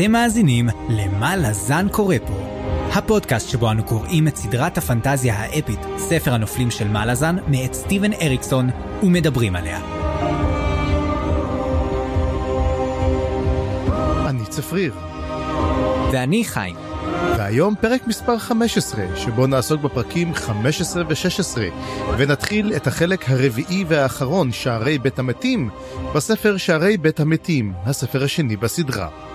אתם מאזינים ל"מה לזן קורא פה", הפודקאסט שבו אנו קוראים את סדרת הפנטזיה האפית, ספר הנופלים של מה לזן, מאת סטיבן אריקסון, ומדברים עליה. אני צפריר, ואני חיים. והיום פרק מספר 15, שבו נעסוק בפרקים 15 ו-16, ונתחיל את החלק הרביעי והאחרון, שערי בית המתים, בספר שערי בית המתים, הספר השני בסדרה.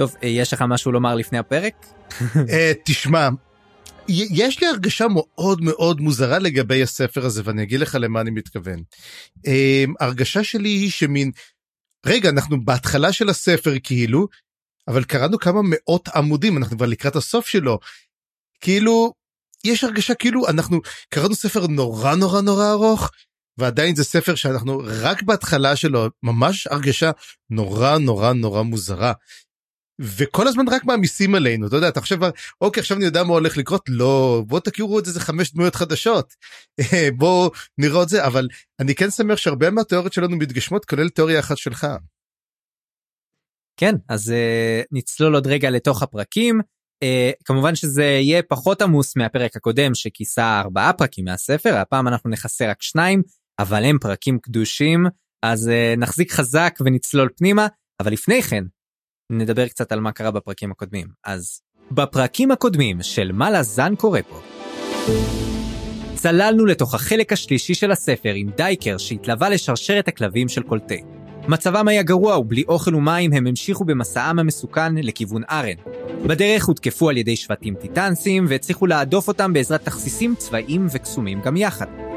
טוב, אה, יש לך משהו לומר לפני הפרק? אה, תשמע, יש לי הרגשה מאוד מאוד מוזרה לגבי הספר הזה, ואני אגיד לך למה אני מתכוון. אה, הרגשה שלי היא שמין, רגע, אנחנו בהתחלה של הספר כאילו, אבל קראנו כמה מאות עמודים, אנחנו כבר לקראת הסוף שלו. כאילו, יש הרגשה כאילו אנחנו קראנו ספר נורא נורא נורא ארוך, ועדיין זה ספר שאנחנו רק בהתחלה שלו, ממש הרגשה נורא נורא נורא מוזרה. וכל הזמן רק מעמיסים עלינו, אתה יודע, אתה חושב, אוקיי, עכשיו אני יודע מה הולך לקרות, לא, בוא תכירו את זה, זה חמש דמויות חדשות, בוא נראה את זה, אבל אני כן שמח שהרבה מהתיאוריות שלנו מתגשמות, כולל תיאוריה אחת שלך. כן, אז uh, נצלול עוד רגע לתוך הפרקים. Uh, כמובן שזה יהיה פחות עמוס מהפרק הקודם שכיסה ארבעה פרקים מהספר, הפעם אנחנו נכסה רק שניים, אבל הם פרקים קדושים, אז uh, נחזיק חזק ונצלול פנימה, אבל לפני כן, נדבר קצת על מה קרה בפרקים הקודמים. אז בפרקים הקודמים של מה לזן קורה פה, צללנו לתוך החלק השלישי של הספר עם דייקר שהתלווה לשרשרת הכלבים של קולטי. מצבם היה גרוע ובלי אוכל ומים הם המשיכו במסעם המסוכן לכיוון ארן. בדרך הותקפו על ידי שבטים טיטנסים והצליחו להדוף אותם בעזרת תכסיסים צבאיים וקסומים גם יחד.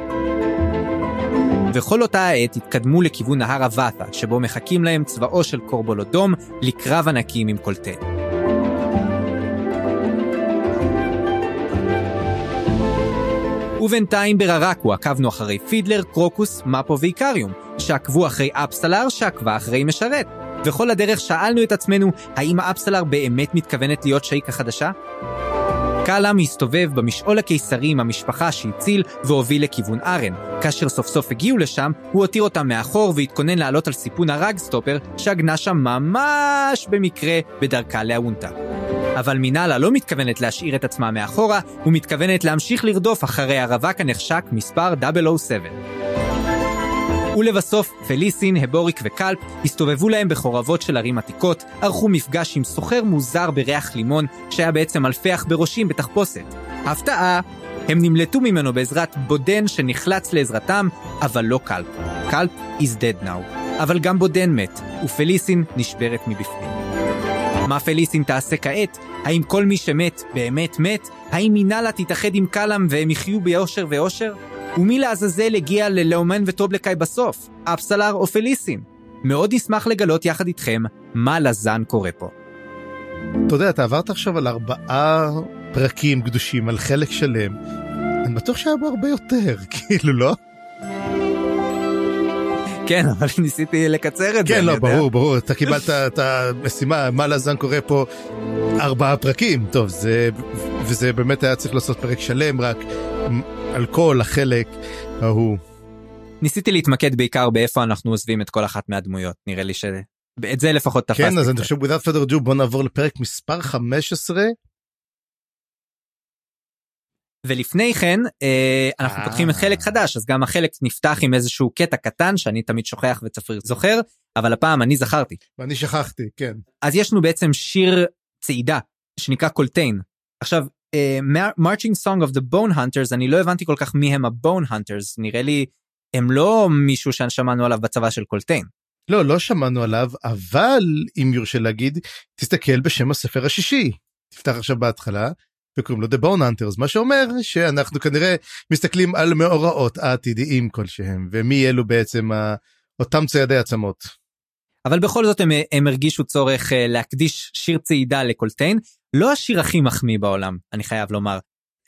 וכל אותה העת התקדמו לכיוון נהר הוואטה, שבו מחכים להם צבאו של קורבולודום לקרב ענקים עם קולטי. ובינתיים בררקו עקבנו אחרי פידלר, קרוקוס, מפו ואיקריום, שעקבו אחרי אפסלר שעקבה אחרי משרת. וכל הדרך שאלנו את עצמנו, האם האפסלר באמת מתכוונת להיות שייקה חדשה? קאלאם הסתובב במשעול הקיסרי עם המשפחה שהציל והוביל לכיוון ארן. כאשר סוף סוף הגיעו לשם, הוא הותיר אותם מאחור והתכונן לעלות על סיפון הרגסטופר שעגנה שם ממש במקרה בדרכה לאונטה. אבל מינאלה לא מתכוונת להשאיר את עצמה מאחורה, ומתכוונת להמשיך לרדוף אחרי הרווק הנחשק מספר 007. ולבסוף, פליסין, הבוריק וקלפ הסתובבו להם בחורבות של ערים עתיקות, ערכו מפגש עם סוחר מוזר בריח לימון, שהיה בעצם אלפי עכברושים בתחפושת. הפתעה! הם נמלטו ממנו בעזרת בודן שנחלץ לעזרתם, אבל לא קלפ. קלפ is dead now. אבל גם בודן מת, ופליסין נשברת מבפנים. מה פליסין תעשה כעת? האם כל מי שמת באמת מת? האם מינאלה תתאחד עם קלאם והם יחיו ביושר ואושר? ומי לעזאזל הגיע ללאומן וטובלקאי בסוף? אפסלר או פליסין? מאוד נשמח לגלות יחד איתכם מה לזן קורה פה. אתה יודע, אתה עברת עכשיו על ארבעה פרקים קדושים, על חלק שלם. אני בטוח שהיה בו הרבה יותר, כאילו, לא? כן, אבל ניסיתי לקצר את זה. כן, לא. ברור, ברור, אתה קיבלת את המשימה, מה לזן קורה פה, ארבעה פרקים, טוב, זה, וזה באמת היה צריך לעשות פרק שלם, רק על כל החלק ההוא. ניסיתי להתמקד בעיקר באיפה אנחנו עוזבים את כל אחת מהדמויות, נראה לי שאת זה לפחות תפסתי. כן, אז אני. חושב, without further ado, בוא נעבור לפרק מספר 15. ולפני כן אה, אנחנו אה. פותחים את חלק חדש אז גם החלק נפתח עם איזשהו קטע קטן שאני תמיד שוכח וצפריר זוכר אבל הפעם אני זכרתי ואני שכחתי, כן. אז יש לנו בעצם שיר צעידה שנקרא קולטיין עכשיו marching song of the Bone Hunters אני לא הבנתי כל כך מי הם ה Bone Hunters נראה לי הם לא מישהו ששמענו עליו בצבא של קולטיין לא, לא שמענו עליו, אבל אם יורשה להגיד, תסתכל בשם הספר השישי. תפתח עכשיו בהתחלה, וקוראים לו The Bone Hunters, מה שאומר שאנחנו כנראה מסתכלים על מאורעות העתידיים כלשהם, ומי אלו בעצם ה... אותם ציידי עצמות. אבל בכל זאת הם, הם הרגישו צורך אה, להקדיש שיר צעידה לקולטיין, לא השיר הכי מחמיא בעולם, אני חייב לומר.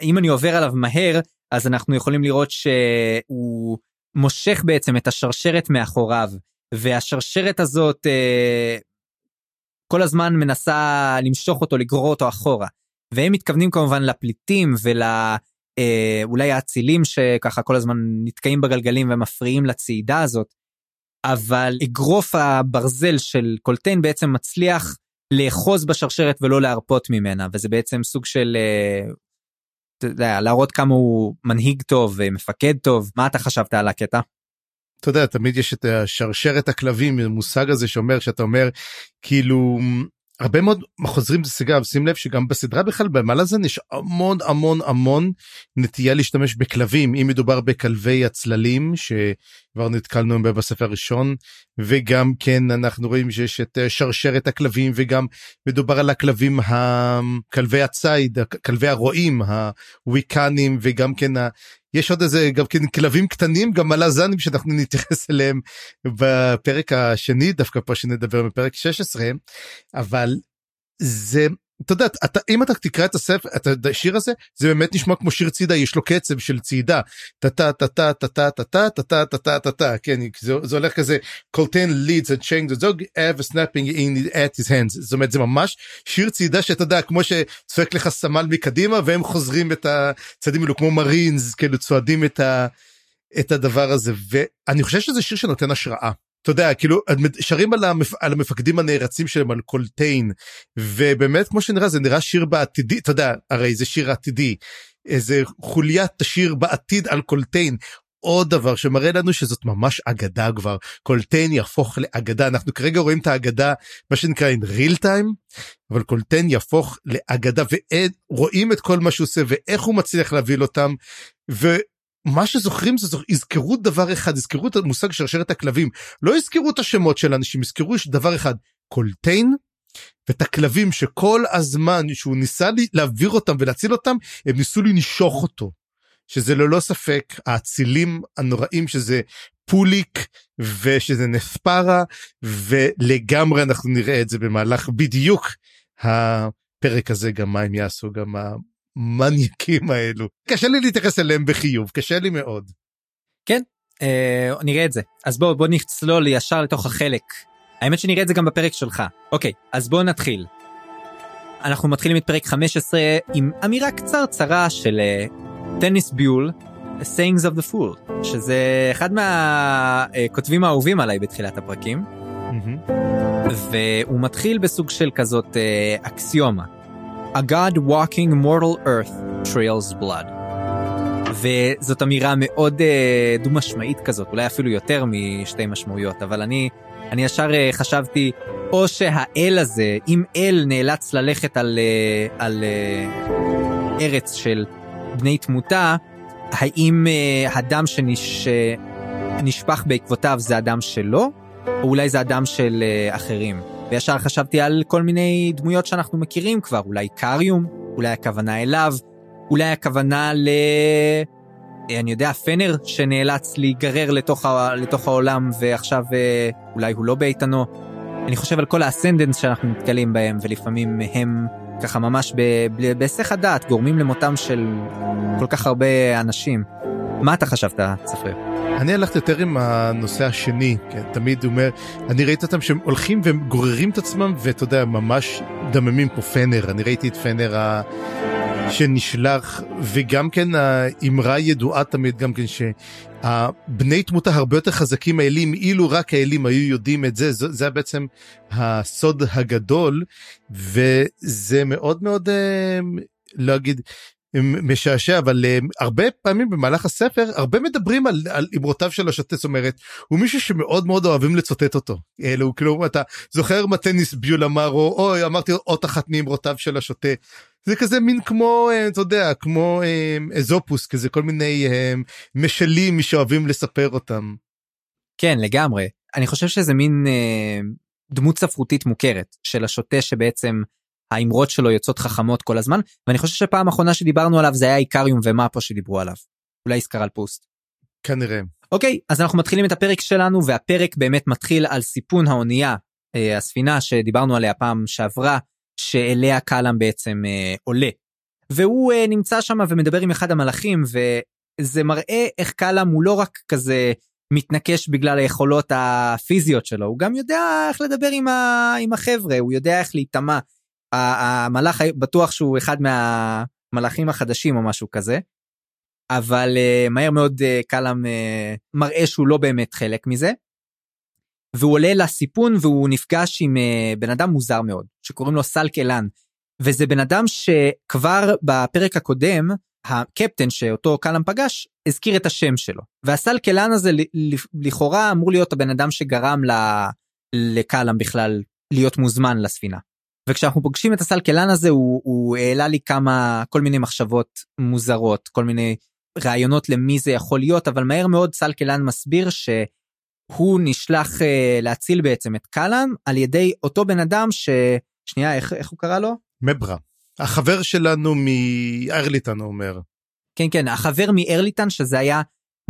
אם אני עובר עליו מהר, אז אנחנו יכולים לראות שהוא מושך בעצם את השרשרת מאחוריו, והשרשרת הזאת אה, כל הזמן מנסה למשוך אותו, לגרור אותו אחורה. והם מתכוונים כמובן לפליטים ולאולי האצילים שככה כל הזמן נתקעים בגלגלים ומפריעים לצעידה הזאת. אבל אגרוף הברזל של קולטיין בעצם מצליח לאחוז בשרשרת ולא להרפות ממנה וזה בעצם סוג של אה, אתה יודע, להראות כמה הוא מנהיג טוב ומפקד טוב מה אתה חשבת על הקטע. אתה יודע תמיד יש את השרשרת הכלבים המושג הזה שאומר שאתה אומר כאילו הרבה מאוד חוזרים לסגב שים לב שגם בסדרה בכלל במלאזן יש המון המון המון נטייה להשתמש בכלבים אם מדובר בכלבי הצללים שכבר נתקלנו בהם בספר הראשון וגם כן אנחנו רואים שיש את שרשרת הכלבים וגם מדובר על הכלבים הכלבי הציד כלבי הרועים הוויקנים וגם כן יש עוד איזה גם כן כלבים קטנים גם מלאזנים שאנחנו נתייחס אליהם בפרק השני דווקא פה שנדבר בפרק 16 אבל זה אתה יודע אתה אם אתה תקרא את הספר את השיר הזה זה באמת נשמע כמו שיר צידה יש לו קצב של צעידה טה טה טה טה טה טה טה טה טה טה טה טה טה כן זה הולך כזה קולטן לידס and change the dog have snapping in at his hands. זאת אומרת זה ממש שיר צעידה שאתה יודע כמו שצועק לך סמל מקדימה והם חוזרים את הצעדים האלו כמו מרינס כאילו צועדים את, ה, את הדבר הזה. ואני חושב שזה שיר שנותן השראה. אתה יודע כאילו שרים על, המפ... על המפקדים הנערצים שלהם על קולטיין ובאמת כמו שנראה זה נראה שיר בעתידי אתה יודע הרי זה שיר עתידי איזה חוליה תשיר בעתיד על קולטיין עוד דבר שמראה לנו שזאת ממש אגדה כבר קולטיין יהפוך לאגדה אנחנו כרגע רואים את האגדה מה שנקרא in real time אבל קולטיין יהפוך לאגדה ורואים את כל מה שהוא עושה ואיך הוא מצליח להביא אותם. ו... מה שזוכרים זה יזכרו דבר אחד יזכרו את המושג שרשרת הכלבים. לא יזכרו את השמות של אנשים יזכרו דבר אחד קולטיין ואת הכלבים שכל הזמן שהוא ניסה להעביר אותם ולהציל אותם הם ניסו לנשוך אותו. שזה ללא ספק האצילים הנוראים שזה פוליק ושזה נספרה ולגמרי אנחנו נראה את זה במהלך בדיוק הפרק הזה גם מה הם יעשו גם המניאקים האלו קשה לי להתייחס אליהם בחיוב קשה לי מאוד. כן אה, נראה את זה אז בוא בוא נצלול ישר לתוך החלק האמת שנראה את זה גם בפרק שלך אוקיי אז בוא נתחיל. אנחנו מתחילים את פרק 15 עם אמירה קצרצרה של טניס ביול sayings of the fool שזה אחד מהכותבים האהובים עליי בתחילת הפרקים. Mm-hmm. והוא מתחיל בסוג של כזאת אה, אקסיומה A God walking mortal earth trails blood. וזאת אמירה מאוד uh, דו משמעית כזאת, אולי אפילו יותר משתי משמעויות, אבל אני, אני ישר uh, חשבתי, או שהאל הזה, אם אל נאלץ ללכת על, uh, על uh, ארץ של בני תמותה, האם uh, הדם שנש, שנשפך בעקבותיו זה הדם שלו, או אולי זה הדם של uh, אחרים? וישר חשבתי על כל מיני דמויות שאנחנו מכירים כבר, אולי קריום, אולי הכוונה אליו, אולי הכוונה ל... אני יודע, פנר שנאלץ להיגרר לתוך, ה... לתוך העולם ועכשיו אה, אולי הוא לא באיתנו. אני חושב על כל האסנדנס שאנחנו נתקלים בהם ולפעמים הם ככה ממש בהיסח הדעת גורמים למותם של כל כך הרבה אנשים. מה אתה חשבת, צפריר? אני הלכתי יותר עם הנושא השני, כן, תמיד אומר, אני ראיתי אותם שהם הולכים והם גוררים את עצמם ואתה יודע, ממש דממים כמו פנר, אני ראיתי את פנר ה... שנשלח, וגם כן האמרה ידועה תמיד גם כן שהבני תמותה הרבה יותר חזקים האלים, אילו רק האלים היו יודעים את זה, זה, זה בעצם הסוד הגדול, וזה מאוד מאוד, אה, לא אגיד, משעשע אבל uh, הרבה פעמים במהלך הספר הרבה מדברים על, על אמרותיו של השוטה זאת אומרת הוא מישהו שמאוד מאוד אוהבים לצוטט אותו אלו כאילו אתה זוכר מה טניס ביול אמר או אוי אמרתי עוד אחת מאמרותיו של השוטה זה כזה מין כמו uh, אתה יודע כמו אזופוס כזה כל מיני משלים שאוהבים לספר אותם. כן לגמרי אני חושב שזה מין דמות ספרותית מוכרת של השוטה שבעצם. האמרות שלו יוצאות חכמות כל הזמן ואני חושב שפעם אחרונה שדיברנו עליו זה היה איקריום ומאפו שדיברו עליו. אולי סקרל פוסט. כנראה. אוקיי אז אנחנו מתחילים את הפרק שלנו והפרק באמת מתחיל על סיפון האונייה אה, הספינה שדיברנו עליה פעם שעברה שאליה קלאם בעצם אה, עולה. והוא אה, נמצא שם ומדבר עם אחד המלאכים וזה מראה איך קלאם הוא לא רק כזה מתנקש בגלל היכולות הפיזיות שלו הוא גם יודע איך לדבר עם, ה... עם החבר'ה הוא יודע איך להיטמע המלאך בטוח שהוא אחד מהמלאכים החדשים או משהו כזה. אבל uh, מהר מאוד uh, קלאם uh, מראה שהוא לא באמת חלק מזה. והוא עולה לסיפון והוא נפגש עם uh, בן אדם מוזר מאוד שקוראים לו סלק אלן וזה בן אדם שכבר בפרק הקודם הקפטן שאותו קלאם פגש הזכיר את השם שלו והסלק אלן הזה לכאורה אמור להיות הבן אדם שגרם לקלאם בכלל להיות מוזמן לספינה. וכשאנחנו פוגשים את הסלקלן הזה הוא, הוא העלה לי כמה כל מיני מחשבות מוזרות כל מיני רעיונות למי זה יכול להיות אבל מהר מאוד סלקלן מסביר שהוא נשלח uh, להציל בעצם את קלאם על ידי אותו בן אדם ששנייה איך, איך הוא קרא לו? מברה. החבר שלנו מארליטן אומר. כן כן החבר מארליטן שזה היה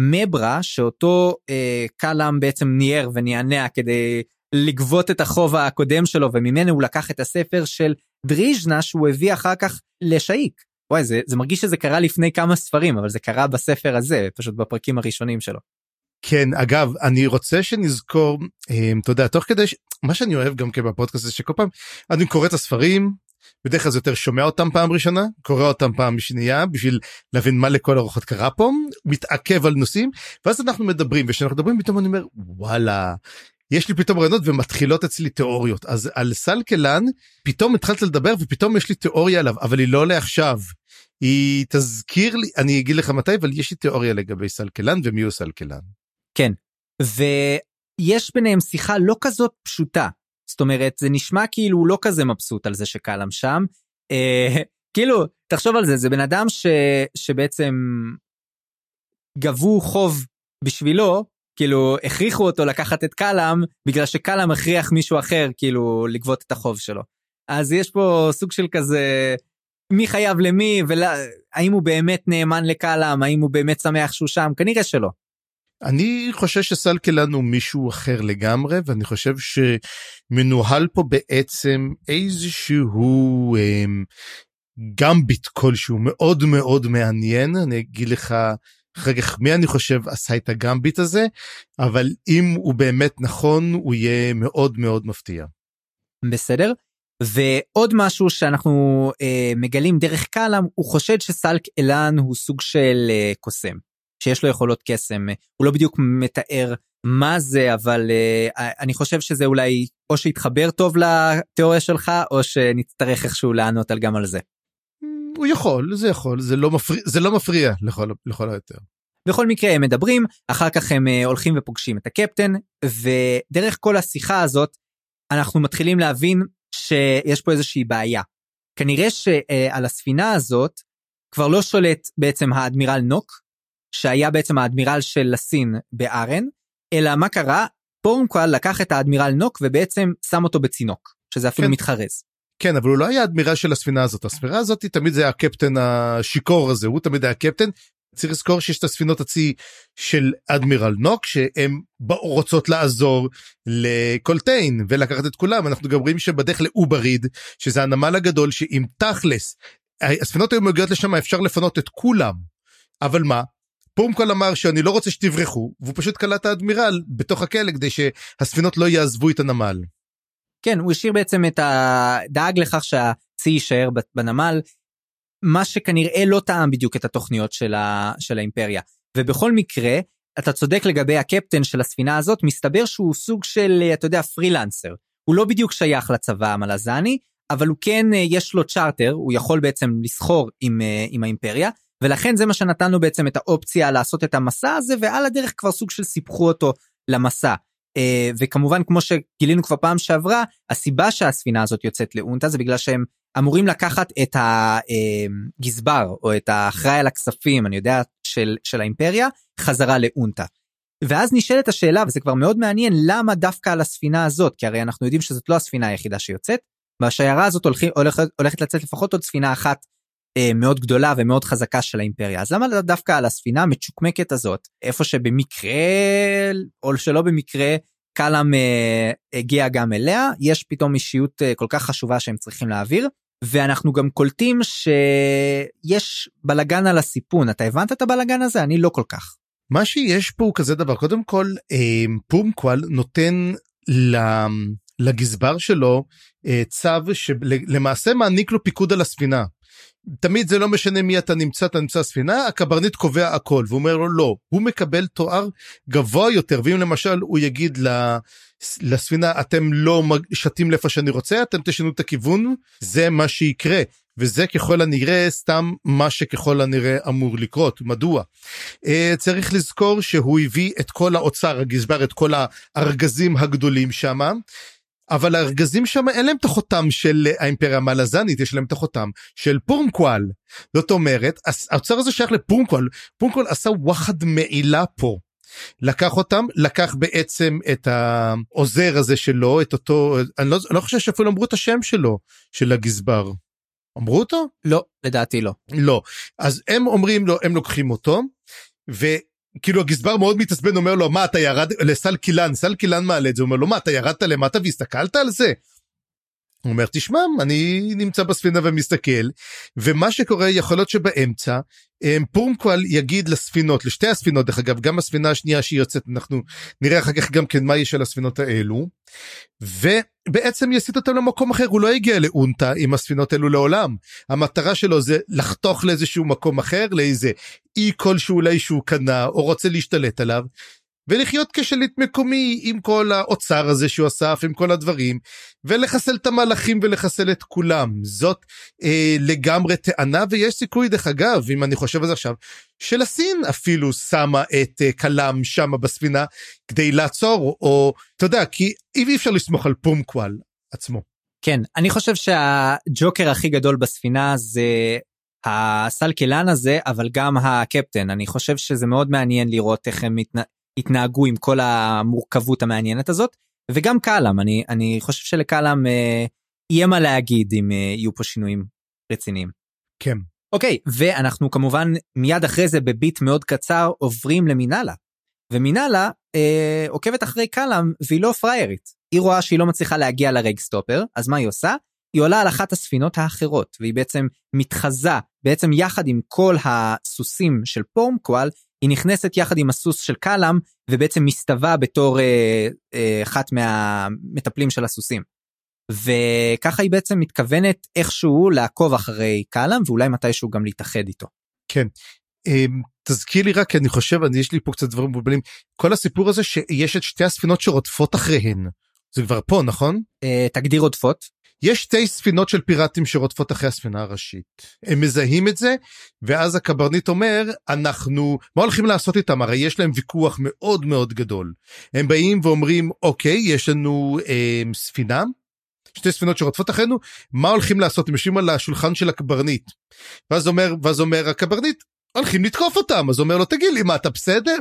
מברה שאותו אה, קלאם בעצם ניער ונענע כדי לגבות את החוב הקודם שלו וממנו הוא לקח את הספר של דריז'נה שהוא הביא אחר כך לשאיק. וואי זה, זה מרגיש שזה קרה לפני כמה ספרים אבל זה קרה בספר הזה פשוט בפרקים הראשונים שלו. כן אגב אני רוצה שנזכור אה, אתה יודע תוך כדי ש... מה שאני אוהב גם כן בפודקאסט זה שכל פעם אני קורא את הספרים בדרך כלל יותר שומע אותם פעם ראשונה קורא אותם פעם שנייה בשביל להבין מה לכל הרוחות קרה פה מתעכב על נושאים ואז אנחנו מדברים וכשאנחנו מדברים פתאום אני אומר וואלה יש לי פתאום רעיונות ומתחילות אצלי תיאוריות אז על סלקלן פתאום התחלת לדבר ופתאום יש לי תיאוריה עליו אבל היא לא לעכשיו. היא תזכיר לי אני אגיד לך מתי אבל יש לי תיאוריה לגבי סלקלן ומי הוא סלקלן. כן ויש ביניהם שיחה לא כזאת פשוטה זאת אומרת זה נשמע כאילו הוא לא כזה מבסוט על זה שקלם שם אה, כאילו תחשוב על זה זה בן אדם ש, שבעצם גבו חוב בשבילו כאילו הכריחו אותו לקחת את קלאם בגלל שקלאם הכריח מישהו אחר כאילו לגבות את החוב שלו. אז יש פה סוג של כזה מי חייב למי והאם הוא באמת נאמן לקלאם האם הוא באמת שמח שהוא שם כנראה שלא. אני חושב שסלקלן הוא מישהו אחר לגמרי ואני חושב שמנוהל פה בעצם איזשהו גם ביט כלשהו מאוד מאוד מעניין אני אגיד לך אחר כך מי אני חושב עשה את הגמביט הזה אבל אם הוא באמת נכון הוא יהיה מאוד מאוד מפתיע. בסדר ועוד משהו שאנחנו אה, מגלים דרך קלאם הוא חושד שסלק אלן הוא סוג של אה, קוסם שיש לו יכולות קסם הוא לא בדיוק מתאר מה זה אבל אה, אני חושב שזה אולי או שיתחבר טוב לתיאוריה שלך או שנצטרך איכשהו לענות על גם על זה. הוא יכול זה יכול זה לא מפריע זה לא מפריע לכל לכל היותר. בכל מקרה הם מדברים אחר כך הם uh, הולכים ופוגשים את הקפטן ודרך כל השיחה הזאת אנחנו מתחילים להבין שיש פה איזושהי בעיה. כנראה שעל uh, הספינה הזאת כבר לא שולט בעצם האדמירל נוק שהיה בעצם האדמירל של לסין בארן אלא מה קרה פורנקואל לקח את האדמירל נוק ובעצם שם אותו בצינוק שזה אפילו כן. מתחרז. כן אבל הוא לא היה אדמירל של הספינה הזאת. הספינה הזאת תמיד זה הקפטן השיכור הזה הוא תמיד היה קפטן. צריך לזכור שיש את הספינות הצי של אדמירל נוק שהן רוצות לעזור לקולטיין ולקחת את כולם. אנחנו גם רואים שבדרך לאובריד שזה הנמל הגדול שאם תכלס הספינות היו מגיעות לשם אפשר לפנות את כולם. אבל מה? פורמקול אמר שאני לא רוצה שתברחו והוא פשוט קלט את האדמירל בתוך הכלא כדי שהספינות לא יעזבו את הנמל. כן הוא השאיר בעצם את ה... דאג לכך שהצי יישאר בנמל מה שכנראה לא טעם בדיוק את התוכניות של, ה... של האימפריה ובכל מקרה אתה צודק לגבי הקפטן של הספינה הזאת מסתבר שהוא סוג של אתה יודע פרילנסר הוא לא בדיוק שייך לצבא המלזני אבל הוא כן יש לו צ'רטר הוא יכול בעצם לסחור עם, עם האימפריה ולכן זה מה שנתן לו בעצם את האופציה לעשות את המסע הזה ועל הדרך כבר סוג של סיפחו אותו למסע. Uh, וכמובן כמו שגילינו כבר פעם שעברה הסיבה שהספינה הזאת יוצאת לאונטה זה בגלל שהם אמורים לקחת את הגזבר או את האחראי על הכספים אני יודע של, של האימפריה חזרה לאונטה. ואז נשאלת השאלה וזה כבר מאוד מעניין למה דווקא על הספינה הזאת כי הרי אנחנו יודעים שזאת לא הספינה היחידה שיוצאת. בשיירה הזאת הולכת, הולכת לצאת לפחות עוד ספינה אחת אה, מאוד גדולה ומאוד חזקה של האימפריה. אז למה דווקא על הספינה המצ'וקמקת הזאת? איפה שבמקרה או שלא במקרה קלאם אה, הגיע גם אליה יש פתאום אישיות אה, כל כך חשובה שהם צריכים להעביר. ואנחנו גם קולטים שיש בלגן על הסיפון. אתה הבנת את הבלגן הזה? אני לא כל כך. מה שיש פה הוא כזה דבר. קודם כל אה, פומקוואל נותן לגזבר שלו צו שלמעשה מעניק לו פיקוד על הספינה. תמיד זה לא משנה מי אתה נמצא, אתה נמצא ספינה, הקברניט קובע הכל, והוא אומר לו לא, הוא מקבל תואר גבוה יותר, ואם למשל הוא יגיד לספינה, אתם לא שתים לאיפה שאני רוצה, אתם תשנו את הכיוון, זה מה שיקרה. וזה ככל הנראה סתם מה שככל הנראה אמור לקרות. מדוע? Uh, צריך לזכור שהוא הביא את כל האוצר, הגזבר, את כל הארגזים הגדולים שם, אבל הארגזים שם אין להם את החותם של האימפריה המלזנית, יש להם את החותם של פורמקואל. זאת אומרת, האוצר הזה שייך לפורמקואל, פורמקואל עשה וואחד מעילה פה. לקח אותם, לקח בעצם את העוזר הזה שלו, את אותו, אני לא, אני לא חושב שאפילו אמרו את השם שלו, של הגזבר. אמרו אותו? לא, לדעתי לא. לא. אז הם אומרים לו, הם לוקחים אותו, וכאילו הגזבר מאוד מתעצבן, אומר לו, מה אתה ירד, לסל קילן, סל קילן מעלה את זה, אומר לו, מה אתה ירדת למטה והסתכלת על זה? הוא אומר, תשמע, אני נמצא בספינה ומסתכל, ומה שקורה יכול להיות שבאמצע, פורמקואל יגיד לספינות, לשתי הספינות דרך אגב, גם הספינה השנייה שהיא יוצאת, אנחנו נראה אחר כך גם כן מה יש על הספינות האלו, ובעצם יסיט אותם למקום אחר, הוא לא יגיע לאונטה עם הספינות האלו לעולם. המטרה שלו זה לחתוך לאיזשהו מקום אחר, לאיזה אי כלשהו אולי שהוא קנה, או רוצה להשתלט עליו, ולחיות כשליט מקומי עם כל האוצר הזה שהוא אסף עם כל הדברים ולחסל את המלאכים ולחסל את כולם זאת אה, לגמרי טענה ויש סיכוי דרך אגב אם אני חושב על זה עכשיו שלסין אפילו שמה את אה, כלם שם בספינה כדי לעצור או אתה יודע כי אי אפשר לסמוך על פומקוואל עצמו. כן אני חושב שהג'וקר הכי גדול בספינה זה הסלקלן הזה אבל גם הקפטן אני חושב שזה מאוד מעניין לראות איך הם מתנ... התנהגו עם כל המורכבות המעניינת הזאת וגם קאלאם אני אני חושב שלקאלאם אה, יהיה מה להגיד אם אה, יהיו פה שינויים רציניים. כן. אוקיי ואנחנו כמובן מיד אחרי זה בביט מאוד קצר עוברים למינאלה. ומינאלה אה, עוקבת אחרי קאלאם והיא לא פריירית היא רואה שהיא לא מצליחה להגיע לרג סטופר אז מה היא עושה? היא עולה על אחת הספינות האחרות והיא בעצם מתחזה בעצם יחד עם כל הסוסים של פורמקואל היא נכנסת יחד עם הסוס של קאלאם ובעצם מסתווה בתור אה, אה, אחת מהמטפלים של הסוסים. וככה היא בעצם מתכוונת איכשהו לעקוב אחרי קאלאם ואולי מתישהו גם להתאחד איתו. כן. אמ, תזכיר לי רק כי אני חושב אני יש לי פה קצת דברים מבולבלים כל הסיפור הזה שיש את שתי הספינות שרודפות אחריהן זה כבר פה נכון? אה, תגדיר רודפות. יש שתי ספינות של פיראטים שרודפות אחרי הספינה הראשית. הם מזהים את זה, ואז הקברניט אומר, אנחנו, מה הולכים לעשות איתם? הרי יש להם ויכוח מאוד מאוד גדול. הם באים ואומרים, אוקיי, יש לנו אה, ספינה, שתי ספינות שרודפות אחרינו, מה הולכים לעשות? הם יושבים על השולחן של הקברניט. ואז אומר, ואז אומר הקברניט, הולכים לתקוף אותם. אז הוא אומר לו, תגיד לי, מה, אתה בסדר?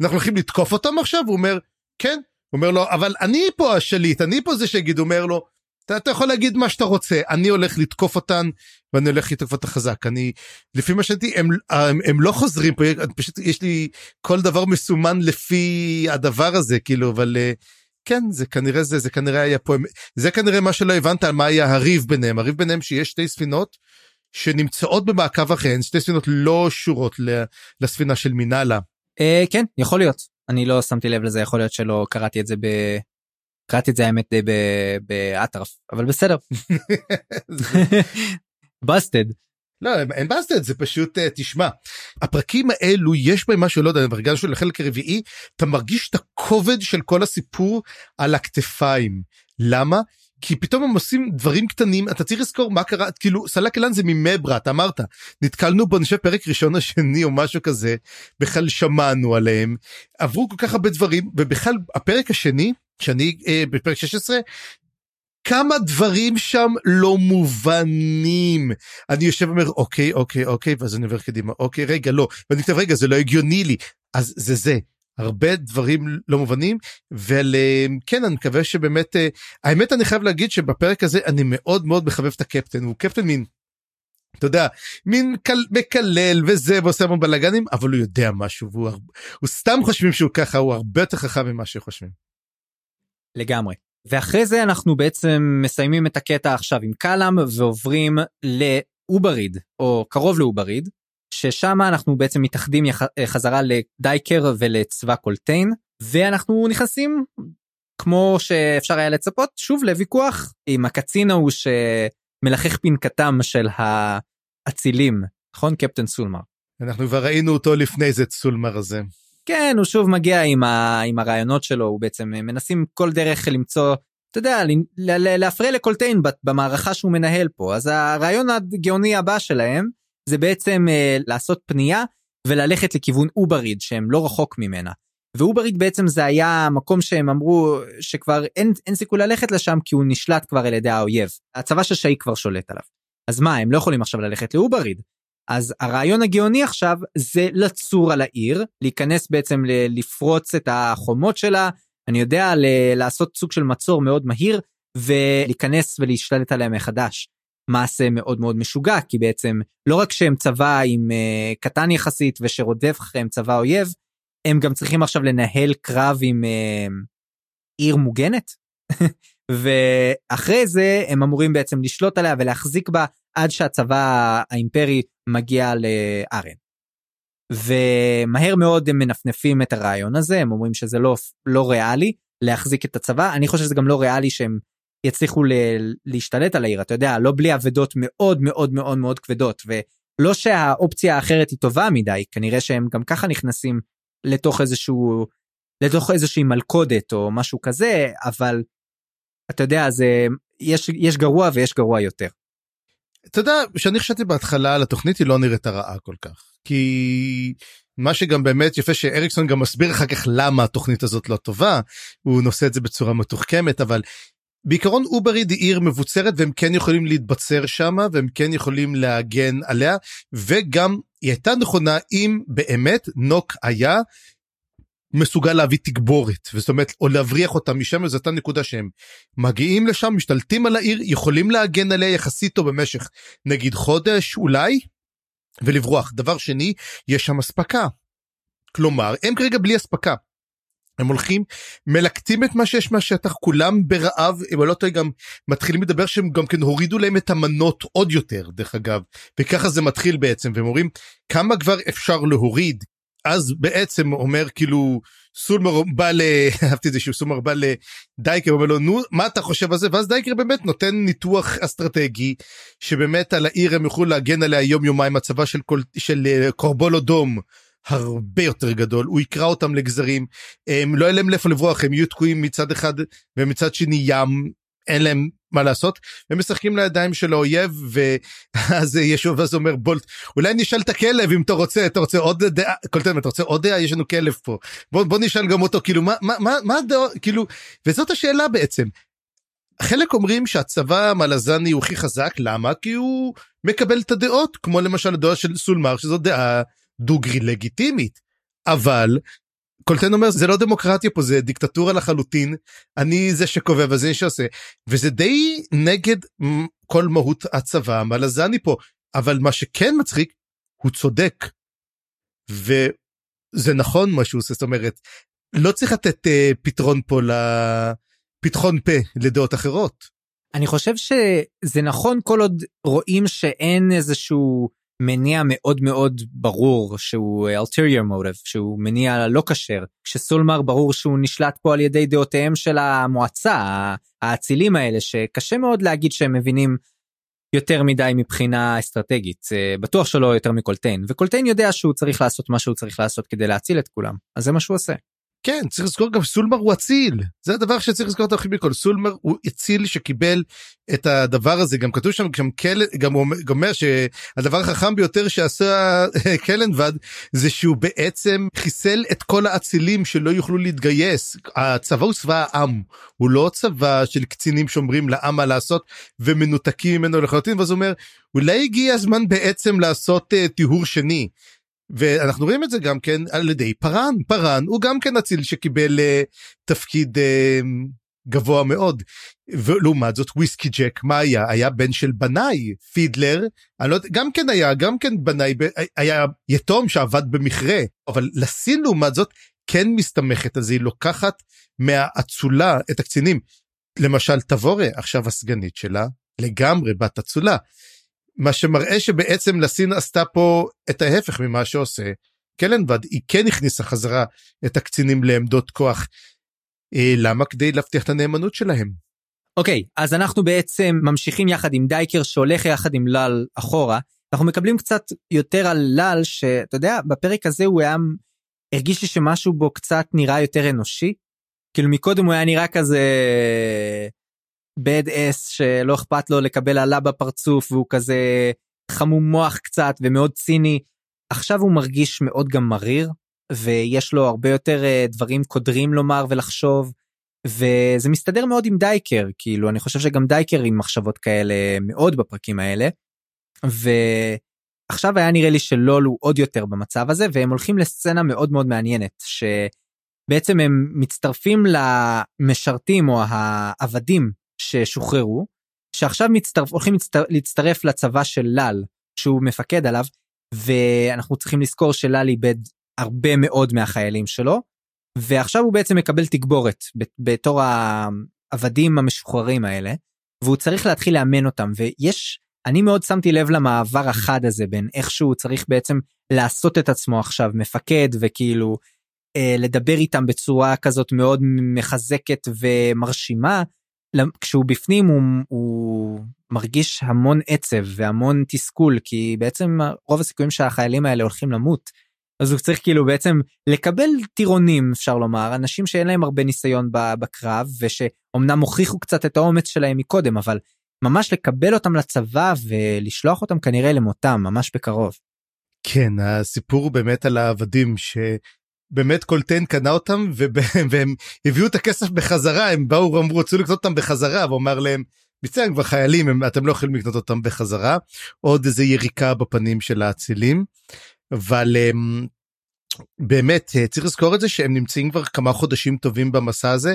אנחנו הולכים לתקוף אותם עכשיו? הוא אומר, כן. אומר לו, אבל אני פה השליט, אני פה זה שיגיד, אומר לו, אתה, אתה יכול להגיד מה שאתה רוצה אני הולך לתקוף אותן ואני הולך לתקוף אותה חזק. אני לפי מה שהייתי הם, הם, הם לא חוזרים פה פשוט יש לי כל דבר מסומן לפי הדבר הזה כאילו אבל אה, כן זה כנראה זה זה כנראה היה פה זה כנראה מה שלא הבנת על מה היה הריב ביניהם. הריב ביניהם שיש שתי ספינות שנמצאות במעקב אחריהן שתי ספינות לא שורות לספינה של מינאלה. אה, כן יכול להיות אני לא שמתי לב לזה יכול להיות שלא קראתי את זה ב... קראתי את זה האמת די באטרף אבל בסדר. בסטד. לא אין בסטד זה פשוט uh, תשמע הפרקים האלו יש בהם משהו לא יודע ברגע של החלק הרביעי אתה מרגיש את הכובד של כל הסיפור על הכתפיים למה כי פתאום הם עושים דברים קטנים אתה צריך לזכור מה קרה כאילו סלק אלן זה ממברה אתה אמרת. נתקלנו בו חושב פרק ראשון השני או משהו כזה בכלל שמענו עליהם. עברו כל כך הרבה דברים ובכלל הפרק השני שאני אה, בפרק 16 כמה דברים שם לא מובנים. אני יושב ואומר אוקיי אוקיי אוקיי ואז אני עובר קדימה אוקיי רגע לא ואני כותב רגע זה לא הגיוני לי. אז זה זה הרבה דברים לא מובנים וכן אני מקווה שבאמת אה, האמת אני חייב להגיד שבפרק הזה אני מאוד מאוד מחבב את הקפטן הוא קפטן מין. אתה יודע מין קל, מקלל וזה ועושה המון בלאגנים אבל הוא יודע משהו והוא הוא סתם חושבים שהוא ככה הוא הרבה יותר חכם ממה שחושבים. לגמרי. ואחרי זה אנחנו בעצם מסיימים את הקטע עכשיו עם קלאם ועוברים לאובריד או קרוב לאובריד ששם אנחנו בעצם מתאחדים יח... חזרה לדייקר ולצבא קולטיין ואנחנו נכנסים כמו שאפשר היה לצפות שוב לוויכוח עם הקצין ההוא שמלחך פנקתם של אצילים, נכון קפטן סולמר? אנחנו כבר ראינו אותו לפני זה, סולמר הזה. כן, הוא שוב מגיע עם, ה, עם הרעיונות שלו, הוא בעצם מנסים כל דרך למצוא, אתה יודע, להפריע לקולטיין במערכה שהוא מנהל פה. אז הרעיון הגאוני הבא שלהם זה בעצם אה, לעשות פנייה וללכת לכיוון אובריד שהם לא רחוק ממנה. ואובריד בעצם זה היה מקום שהם אמרו שכבר אין, אין סיכוי ללכת לשם כי הוא נשלט כבר על ידי האויב. הצבא של שאי כבר שולט עליו. אז מה, הם לא יכולים עכשיו ללכת לאובריד. אז הרעיון הגאוני עכשיו זה לצור על העיר, להיכנס בעצם לפרוץ את החומות שלה, אני יודע, לעשות סוג של מצור מאוד מהיר, ולהיכנס ולהשתלט עליה מחדש. מעשה מאוד מאוד משוגע, כי בעצם לא רק שהם צבא עם uh, קטן יחסית ושרודף אחריהם צבא אויב, הם גם צריכים עכשיו לנהל קרב עם uh, עיר מוגנת. ואחרי זה הם אמורים בעצם לשלוט עליה ולהחזיק בה עד שהצבא האימפרי מגיע לארן. ומהר מאוד הם מנפנפים את הרעיון הזה הם אומרים שזה לא לא ריאלי להחזיק את הצבא אני חושב שזה גם לא ריאלי שהם יצליחו ל- להשתלט על העיר. אתה יודע לא בלי אבדות מאוד מאוד מאוד מאוד כבדות. ולא שהאופציה האחרת היא טובה מדי כנראה שהם גם ככה נכנסים לתוך איזשהו לתוך איזושהי מלכודת או משהו כזה אבל אתה יודע זה יש יש גרוע ויש גרוע יותר. אתה יודע שאני חשבתי בהתחלה על התוכנית היא לא נראית רעה כל כך. כי מה שגם באמת יפה שאריקסון גם מסביר אחר כך למה התוכנית הזאת לא טובה הוא נושא את זה בצורה מתוחכמת אבל בעיקרון אובריד היא עיר מבוצרת והם כן יכולים להתבצר שם והם כן יכולים להגן עליה וגם היא הייתה נכונה אם באמת נוק היה מסוגל להביא תגבורת זאת אומרת או להבריח אותם משם זו הייתה נקודה שהם מגיעים לשם משתלטים על העיר יכולים להגן עליה יחסית טוב במשך נגיד חודש אולי ולברוח דבר שני יש שם אספקה. כלומר הם כרגע בלי אספקה. הם הולכים מלקטים את מה שיש מהשטח כולם ברעב אם לא טועה גם מתחילים לדבר שהם גם כן הורידו להם את המנות עוד יותר דרך אגב. וככה זה מתחיל בעצם והם אומרים כמה כבר אפשר להוריד? אז בעצם אומר כאילו סולמר בא ל... אהבתי את זה שהוא סולמר בא לדייקר אומר לו נו מה אתה חושב על זה? ואז דייקר באמת נותן ניתוח אסטרטגי שבאמת על העיר הם יוכלו להגן עליה יום יומיים הצבא של, כל... של אה, קורבולו דום הרבה יותר גדול הוא יקרא אותם לגזרים הם לא יהיה להם לאיפה לברוח הם יהיו תקועים מצד אחד ומצד שני ים אין להם מה לעשות הם משחקים לידיים של האויב ואז ישוב אז אומר בולט אולי נשאל את הכלב אם אתה רוצה אתה רוצה עוד דעה קולטן אתה רוצה עוד דעה? יש לנו כלב פה. בוא בוא נשאל גם אותו כאילו מה מה מה מה הדעה כאילו וזאת השאלה בעצם. חלק אומרים שהצבא המלזני הוא הכי חזק למה? כי הוא מקבל את הדעות כמו למשל הדעה של סולמר שזו דעה דוגרי לגיטימית אבל קולטן אומר זה לא דמוקרטיה פה זה דיקטטורה לחלוטין אני זה שקובע וזה שעושה וזה די נגד כל מהות הצבא המלזני פה אבל מה שכן מצחיק הוא צודק. וזה נכון מה שהוא עושה זאת אומרת לא צריך לתת uh, פתרון פה לפתחון פה לדעות אחרות. אני חושב שזה נכון כל עוד רואים שאין איזשהו מניע מאוד מאוד ברור שהוא ulterior motive שהוא מניע לא כשר. כשסולמר ברור שהוא נשלט פה על ידי דעותיהם של המועצה האצילים האלה שקשה מאוד להגיד שהם מבינים יותר מדי מבחינה אסטרטגית. בטוח שלא יותר מקולטיין. וקולטיין יודע שהוא צריך לעשות מה שהוא צריך לעשות כדי להציל את כולם. אז זה מה שהוא עושה. כן צריך לזכור גם סולמר הוא אציל. זה הדבר שצריך לזכור את הכי מכל. סולמר הוא אציל שקיבל את הדבר הזה. גם כתוב שם גם קל גם הוא אומר שהדבר החכם ביותר שעשה קלנבד זה שהוא בעצם חיסל את כל האצילים שלא יוכלו להתגייס. הצבא הוא צבא העם. הוא לא צבא של קצינים שאומרים לעם מה לעשות ומנותקים ממנו לחלוטין. ואז הוא אומר אולי הגיע הזמן בעצם לעשות uh, טיהור שני. ואנחנו רואים את זה גם כן על ידי פארן. פארן הוא גם כן אציל שקיבל uh, תפקיד uh, גבוה מאוד. ולעומת זאת וויסקי ג'ק מה היה? היה בן של בנאי פידלר. לא גם כן היה גם כן בנאי היה יתום שעבד במכרה. אבל לסין לעומת זאת כן מסתמכת זה היא לוקחת מהאצולה את הקצינים. למשל תבורה עכשיו הסגנית שלה לגמרי בת אצולה מה שמראה שבעצם לסין עשתה פה את ההפך ממה שעושה קלנבד היא כן הכניסה חזרה את הקצינים לעמדות כוח. אה, למה כדי להבטיח את הנאמנות שלהם. אוקיי okay, אז אנחנו בעצם ממשיכים יחד עם דייקר שהולך יחד עם לל אחורה אנחנו מקבלים קצת יותר על לאל שאתה יודע בפרק הזה הוא היה הרגיש לי שמשהו בו קצת נראה יותר אנושי. כאילו מקודם הוא היה נראה כזה bad ass שלא אכפת לו לקבל עלה בפרצוף והוא כזה חמום מוח קצת ומאוד ציני. עכשיו הוא מרגיש מאוד גם מריר ויש לו הרבה יותר אה, דברים קודרים לומר ולחשוב. וזה מסתדר מאוד עם דייקר כאילו אני חושב שגם דייקר עם מחשבות כאלה מאוד בפרקים האלה. ועכשיו היה נראה לי שלול הוא עוד יותר במצב הזה והם הולכים לסצנה מאוד מאוד מעניינת שבעצם הם מצטרפים למשרתים או העבדים ששוחררו שעכשיו מצטרף הולכים להצטרף, להצטרף לצבא של לאל שהוא מפקד עליו ואנחנו צריכים לזכור שלאל איבד הרבה מאוד מהחיילים שלו ועכשיו הוא בעצם מקבל תגבורת בתור העבדים המשוחררים האלה והוא צריך להתחיל לאמן אותם ויש אני מאוד שמתי לב למעבר החד הזה בין איך שהוא צריך בעצם לעשות את עצמו עכשיו מפקד וכאילו אה, לדבר איתם בצורה כזאת מאוד מחזקת ומרשימה כשהוא בפנים הוא, הוא מרגיש המון עצב והמון תסכול כי בעצם רוב הסיכויים שהחיילים האלה הולכים למות. אז הוא צריך כאילו בעצם לקבל טירונים אפשר לומר אנשים שאין להם הרבה ניסיון בקרב ושאומנם הוכיחו קצת את האומץ שלהם מקודם אבל ממש לקבל אותם לצבא ולשלוח אותם כנראה למותם ממש בקרוב. כן הסיפור באמת על העבדים שבאמת קולטיין קנה אותם והם הביאו את הכסף בחזרה הם באו אמרו רצו לקנות אותם בחזרה ואומר להם מצוין כבר חיילים הם, אתם לא יכולים לקנות אותם בחזרה עוד איזה יריקה בפנים של האצילים אבל אמ, באמת צריך לזכור את זה שהם נמצאים כבר כמה חודשים טובים במסע הזה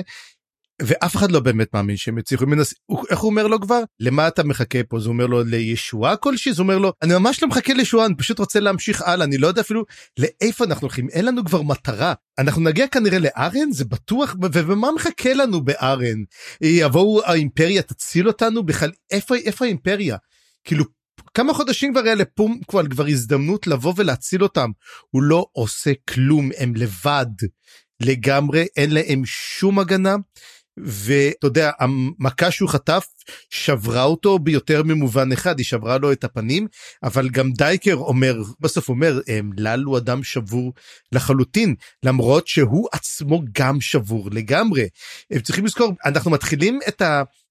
ואף אחד לא באמת מאמין שהם יצליחו. מנס... איך הוא אומר לו כבר? למה אתה מחכה פה? זה אומר לו לישועה כלשהי? זה אומר לו אני ממש לא מחכה לישועה אני פשוט רוצה להמשיך הלאה אני לא יודע אפילו לאיפה אנחנו הולכים אין לנו כבר מטרה. אנחנו נגיע כנראה לארן? זה בטוח? ומה מחכה לנו בארן? יבואו האימפריה תציל אותנו? בכלל איפה איפה האימפריה? כאילו כמה חודשים כבר היה לפום כבר כבר הזדמנות לבוא ולהציל אותם. הוא לא עושה כלום הם לבד. לגמרי אין להם שום הגנה ואתה יודע המכה שהוא חטף שברה אותו ביותר ממובן אחד היא שברה לו את הפנים אבל גם דייקר אומר בסוף אומר לל הוא אדם שבור לחלוטין למרות שהוא עצמו גם שבור לגמרי. הם צריכים לזכור אנחנו מתחילים את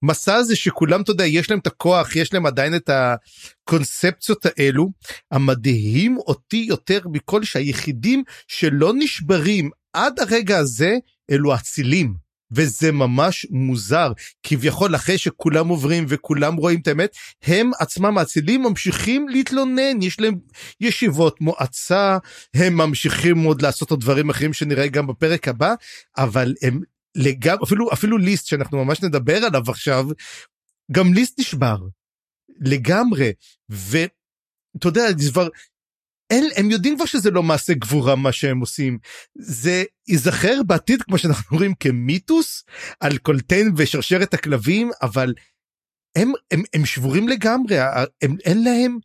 המסע הזה שכולם אתה יודע יש להם את הכוח יש להם עדיין את הקונספציות האלו המדהים אותי יותר מכל שהיחידים שלא נשברים עד הרגע הזה אלו אצילים. וזה ממש מוזר. כביכול אחרי שכולם עוברים וכולם רואים את האמת הם עצמם האצילים ממשיכים להתלונן. יש להם ישיבות מועצה הם ממשיכים עוד לעשות עוד דברים אחרים שנראה גם בפרק הבא אבל הם לגמרי אפילו אפילו ליסט שאנחנו ממש נדבר עליו עכשיו גם ליסט נשבר לגמרי. ואתה יודע זה כבר אין, הם יודעים כבר שזה לא מעשה גבורה מה שהם עושים. זה ייזכר בעתיד כמו שאנחנו רואים כמיתוס על קולטיין ושרשרת הכלבים אבל הם, הם, הם שבורים לגמרי. הם, אין להם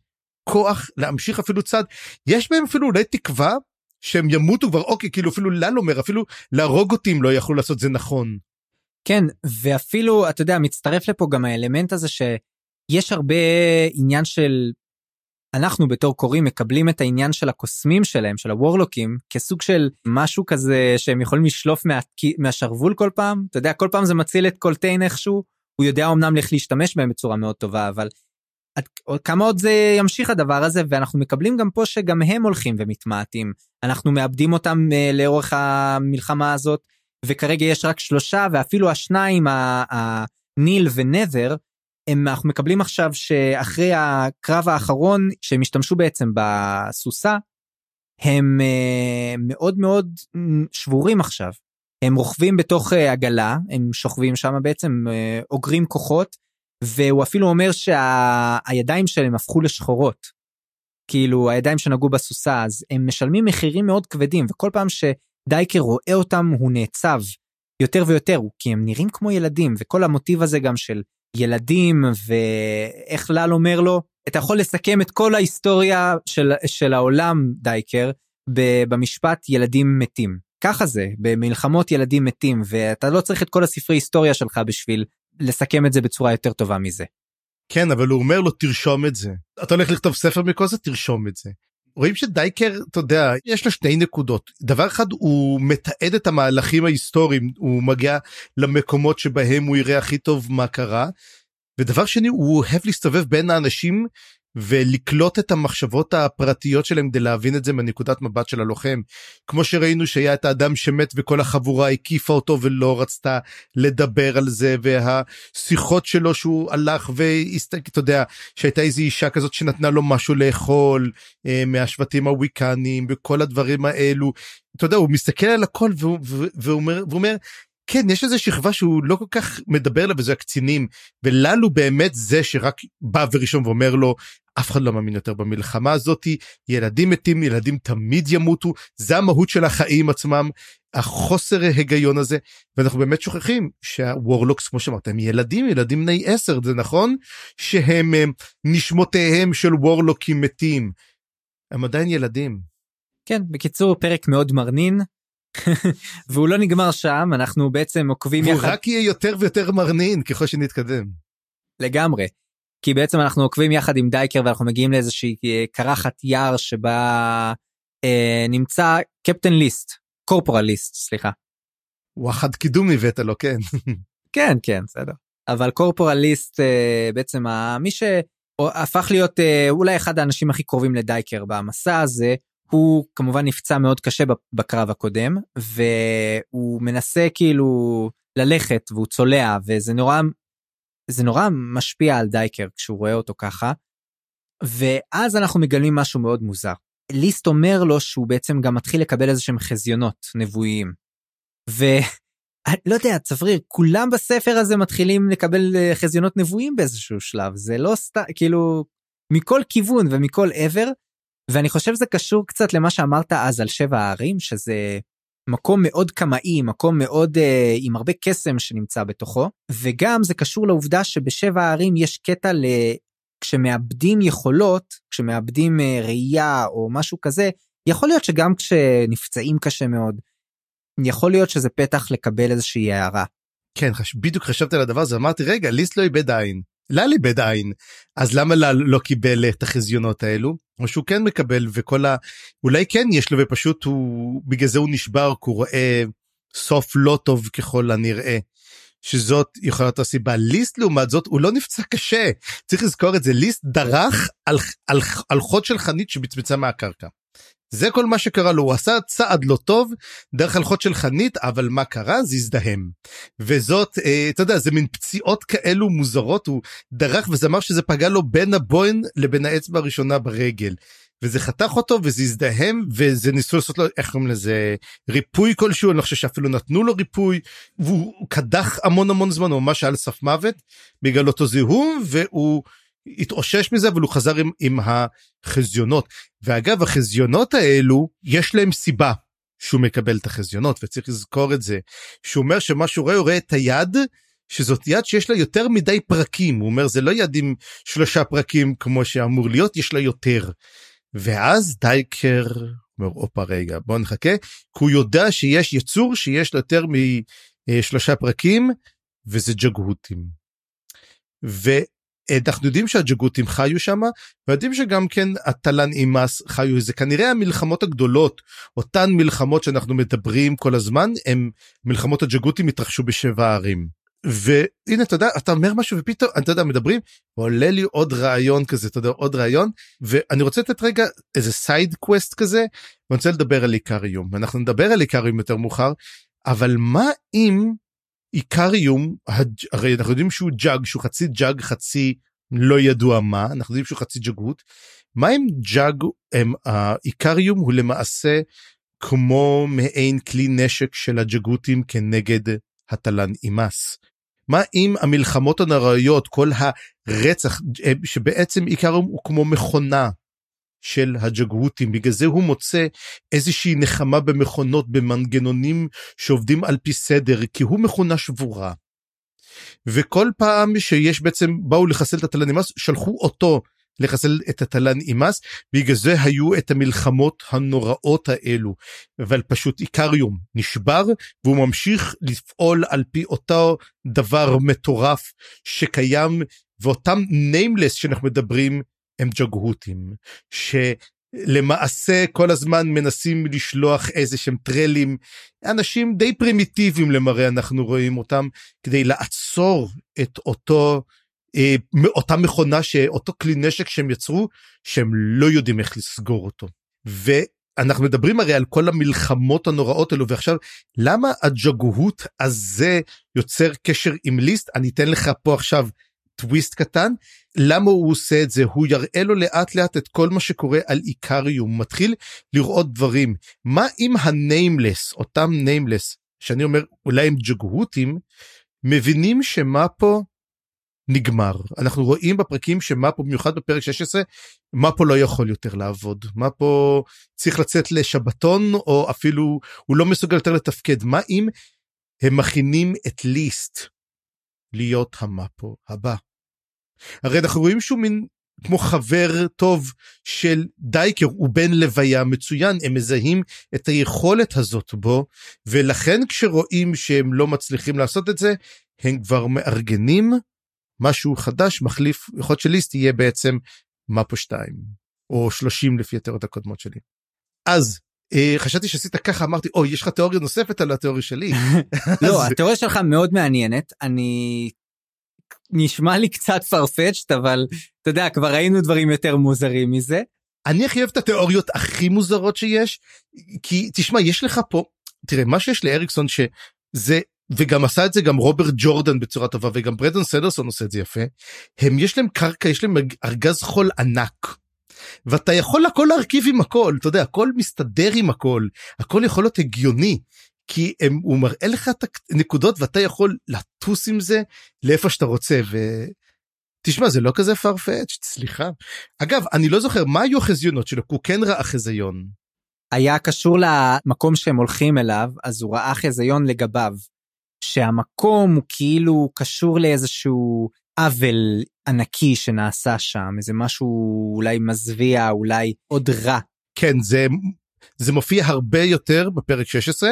כוח להמשיך אפילו צד יש בהם אפילו אולי תקווה שהם ימותו כבר. אוקיי כאילו אפילו לל אומר אפילו להרוג אותי אם לא יכלו לעשות זה נכון. כן ואפילו אתה יודע מצטרף לפה גם האלמנט הזה שיש הרבה עניין של אנחנו בתור קוראים מקבלים את העניין של הקוסמים שלהם של הוורלוקים כסוג של משהו כזה שהם יכולים לשלוף מה, מהשרוול כל פעם. אתה יודע כל פעם זה מציל את קולטיין איכשהו. הוא יודע אמנם איך להשתמש בהם בצורה מאוד טובה אבל עד, כמה עוד זה ימשיך הדבר הזה? ואנחנו מקבלים גם פה שגם הם הולכים ומתמעטים. אנחנו מאבדים אותם uh, לאורך המלחמה הזאת וכרגע יש רק שלושה ואפילו השניים הניל ונבר הם, אנחנו מקבלים עכשיו שאחרי הקרב האחרון שהם השתמשו בעצם בסוסה הם uh, מאוד מאוד שבורים עכשיו. הם רוכבים בתוך uh, עגלה הם שוכבים שם בעצם uh, אוגרים כוחות והוא אפילו אומר שהידיים שה, שלהם הפכו לשחורות. כאילו הידיים שנגעו בסוסה אז הם משלמים מחירים מאוד כבדים וכל פעם שדייקר רואה אותם הוא נעצב יותר ויותר כי הם נראים כמו ילדים וכל המוטיב הזה גם של ילדים ואיך לאל אומר לו אתה יכול לסכם את כל ההיסטוריה של, של העולם דייקר במשפט ילדים מתים ככה זה במלחמות ילדים מתים ואתה לא צריך את כל הספרי היסטוריה שלך בשביל לסכם את זה בצורה יותר טובה מזה. כן, אבל הוא אומר לו, תרשום את זה. אתה הולך לכתוב ספר מכל זה, תרשום את זה. רואים שדייקר, אתה יודע, יש לו שתי נקודות. דבר אחד, הוא מתעד את המהלכים ההיסטוריים, הוא מגיע למקומות שבהם הוא יראה הכי טוב מה קרה. ודבר שני, הוא אוהב להסתובב בין האנשים ולקלוט את המחשבות הפרטיות שלהם כדי להבין את זה מנקודת מבט של הלוחם. כמו שראינו שהיה את האדם שמת וכל החבורה הקיפה אותו ולא רצתה לדבר על זה והשיחות שלו שהוא הלך והסתכל, אתה יודע, שהייתה איזו אישה כזאת שנתנה לו משהו לאכול אה, מהשבטים הוויקנים וכל הדברים האלו. אתה יודע, הוא מסתכל על הכל והוא, והוא והוא אומר כן יש איזה שכבה שהוא לא כל כך מדבר לה וזה הקצינים וללו באמת זה שרק בא וראשון ואומר לו אף אחד לא מאמין יותר במלחמה הזאתי ילדים מתים ילדים תמיד ימותו זה המהות של החיים עצמם החוסר ההיגיון הזה. ואנחנו באמת שוכחים שהוורלוקס כמו שאמרת הם ילדים ילדים בני עשר זה נכון? שהם נשמותיהם של וורלוקים מתים. הם עדיין ילדים. כן בקיצור פרק מאוד מרנין והוא לא נגמר שם אנחנו בעצם עוקבים יחד. הוא רק יהיה יותר ויותר מרנין ככל שנתקדם. לגמרי. כי בעצם אנחנו עוקבים יחד עם דייקר ואנחנו מגיעים לאיזושהי אה, קרחת יער שבה אה, נמצא קפטן ליסט קורפורל ליסט סליחה. וואחד קידום הבאת לו כן. כן כן בסדר אבל קורפורל ליסט אה, בעצם מי שהפך להיות אה, אולי אחד האנשים הכי קרובים לדייקר במסע הזה הוא כמובן נפצע מאוד קשה בקרב הקודם והוא מנסה כאילו ללכת והוא צולע וזה נורא זה נורא משפיע על דייקר כשהוא רואה אותו ככה. ואז אנחנו מגלים משהו מאוד מוזר. ליסט אומר לו שהוא בעצם גם מתחיל לקבל איזה שהם חזיונות נבואיים. ולא יודע צפריר כולם בספר הזה מתחילים לקבל אה, חזיונות נבואיים באיזשהו שלב זה לא סתם כאילו מכל כיוון ומכל עבר ואני חושב שזה קשור קצת למה שאמרת אז על שבע הערים שזה מקום מאוד קמאי מקום מאוד uh, עם הרבה קסם שנמצא בתוכו וגם זה קשור לעובדה שבשבע הערים יש קטע ל... כשמאבדים יכולות כשמאבדים uh, ראייה או משהו כזה יכול להיות שגם כשנפצעים קשה מאוד יכול להיות שזה פתח לקבל איזושהי הערה. כן בדיוק חשבתי על הדבר הזה אמרתי רגע ליסט לא איבד עין לאלי איבד עין אז למה לה לא קיבל את החזיונות האלו או שהוא כן מקבל וכל ה... אולי כן יש לו ופשוט הוא בגלל זה הוא נשבר כי הוא רואה סוף לא טוב ככל הנראה. שזאת יכולה להיות הסיבה ליסט לעומת זאת הוא לא נפצע קשה צריך לזכור את זה ליסט דרך על, על, על חוד של חנית שבצבצה מהקרקע. זה כל מה שקרה לו. הוא עשה צעד לא טוב דרך הלכות של חנית אבל מה קרה? זה הזדהם. וזאת אה, אתה יודע זה מין פציעות כאלו מוזרות. הוא דרך וזה אמר שזה פגע לו בין הבוין לבין האצבע הראשונה ברגל. וזה חתך אותו וזה הזדהם וזה ניסו לעשות לו איך קוראים לזה ריפוי כלשהו אני לא חושב שאפילו נתנו לו ריפוי. והוא קדח המון המון זמן הוא ממש על סף מוות בגלל אותו זיהום והוא התאושש מזה אבל הוא חזר עם, עם החזיונות ואגב החזיונות האלו יש להם סיבה שהוא מקבל את החזיונות וצריך לזכור את זה שהוא אומר שמה שהוא רואה הוא רואה את היד שזאת יד שיש לה יותר מדי פרקים הוא אומר זה לא יד עם שלושה פרקים כמו שאמור להיות יש לה יותר. ואז דייקר אומר הופה רגע בוא נחכה כי הוא יודע שיש יצור שיש לו יותר משלושה פרקים וזה ג'גהותים. אנחנו יודעים שהג'גותים חיו שם ויודעים שגם כן הטלן אימאס חיו זה כנראה המלחמות הגדולות אותן מלחמות שאנחנו מדברים כל הזמן הם מלחמות הג'גותים התרחשו בשבע ערים. והנה אתה יודע אתה אומר משהו ופתאום אתה יודע מדברים עולה לי עוד רעיון כזה אתה יודע עוד רעיון ואני רוצה לתת רגע איזה side quest כזה ואני רוצה לדבר על איקריום אנחנו נדבר על איקריום יותר מאוחר אבל מה אם איקריום הרי אנחנו יודעים שהוא ג'אג שהוא חצי ג'אג חצי לא ידוע מה אנחנו יודעים שהוא חצי ג'גות מה אם ג'אג הם האיקריום הוא למעשה כמו מעין כלי נשק של הג'גותים כנגד הטלן אימאס. מה אם המלחמות הנוראיות כל הרצח שבעצם איקריום הוא כמו מכונה של הג'גותים בגלל זה הוא מוצא איזושהי נחמה במכונות במנגנונים שעובדים על פי סדר כי הוא מכונה שבורה. וכל פעם שיש בעצם באו לחסל את הטלן אימאס שלחו אותו לחסל את הטלן אימאס בגלל זה היו את המלחמות הנוראות האלו אבל פשוט איקריום נשבר והוא ממשיך לפעול על פי אותו דבר מטורף שקיים ואותם nameless שאנחנו מדברים הם ג'גהותים, שלמעשה כל הזמן מנסים לשלוח איזה שהם טרלים, אנשים די פרימיטיביים למראה אנחנו רואים אותם, כדי לעצור את אותו, אה, אותה מכונה, אותו כלי נשק שהם יצרו, שהם לא יודעים איך לסגור אותו. ו... אנחנו מדברים הרי על כל המלחמות הנוראות האלו ועכשיו למה הג'גהות הזה יוצר קשר עם ליסט אני אתן לך פה עכשיו טוויסט קטן למה הוא עושה את זה? הוא יראה לו לאט לאט את כל מה שקורה על איקריום מתחיל לראות דברים. מה אם ה nameless אותם nameless שאני אומר אולי הם ג'גהותים מבינים שמאפו נגמר? אנחנו רואים בפרקים שמאפו במיוחד בפרק 16 מאפו לא יכול יותר לעבוד? מאפו צריך לצאת לשבתון או אפילו הוא לא מסוגל יותר לתפקד? מה אם הם מכינים את ליסט להיות המאפו הבא. הרי אנחנו רואים שהוא מין כמו חבר טוב של דייקר הוא בן לוויה מצוין הם מזהים את היכולת הזאת בו ולכן כשרואים שהם לא מצליחים לעשות את זה הם כבר מארגנים משהו חדש מחליף יכול להיות שליסט יהיה בעצם מפו 2 או 30 לפי התיאוריות הקודמות שלי. אז אה, חשבתי שעשית ככה אמרתי אוי יש לך תיאוריה נוספת על התיאוריה שלי. לא התיאוריה שלך מאוד מעניינת אני נשמע לי קצת farfetched אבל אתה יודע כבר ראינו דברים יותר מוזרים מזה. אני הכי אוהב את התיאוריות הכי מוזרות שיש כי תשמע יש לך פה תראה מה שיש לאריקסון שזה וגם עשה את זה גם רוברט ג'ורדן בצורה טובה וגם ברדון סדרסון עושה את זה יפה הם יש להם קרקע יש להם ארגז חול ענק. ואתה יכול הכל להרכיב עם הכל אתה יודע הכל מסתדר עם הכל הכל יכול להיות הגיוני כי הם, הוא מראה לך את הנקודות ואתה יכול לטוס עם זה לאיפה שאתה רוצה ו... תשמע זה לא כזה farfetched סליחה אגב אני לא זוכר מה היו החזיונות שלו הוא כן ראה חזיון. היה קשור למקום שהם הולכים אליו אז הוא ראה חזיון לגביו שהמקום הוא כאילו קשור לאיזשהו עוול ענקי שנעשה שם איזה משהו אולי מזוויע אולי עוד רע. כן זה זה מופיע הרבה יותר בפרק 16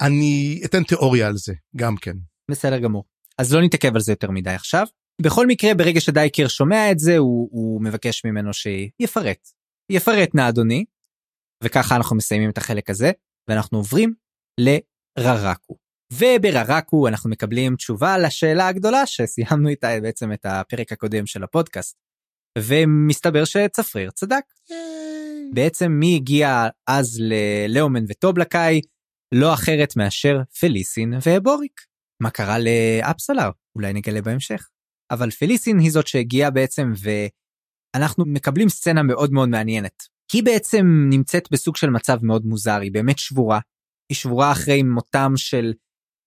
אני אתן תיאוריה על זה גם כן. בסדר גמור אז לא נתעכב על זה יותר מדי עכשיו. בכל מקרה ברגע שדייקר שומע את זה הוא, הוא מבקש ממנו שיפרט יפרט נא אדוני. וככה אנחנו מסיימים את החלק הזה ואנחנו עוברים לררקו. ובררקו אנחנו מקבלים תשובה לשאלה הגדולה שסיימנו איתה בעצם את הפרק הקודם של הפודקאסט. ומסתבר שצפריר צדק. בעצם מי הגיע אז ללאומן וטובלקאי לא אחרת מאשר פליסין ובוריק. מה קרה לאפסלר? אולי נגלה בהמשך. אבל פליסין היא זאת שהגיעה בעצם ואנחנו מקבלים סצנה מאוד מאוד מעניינת. היא בעצם נמצאת בסוג של מצב מאוד מוזר, היא באמת שבורה. היא שבורה אחרי מותם של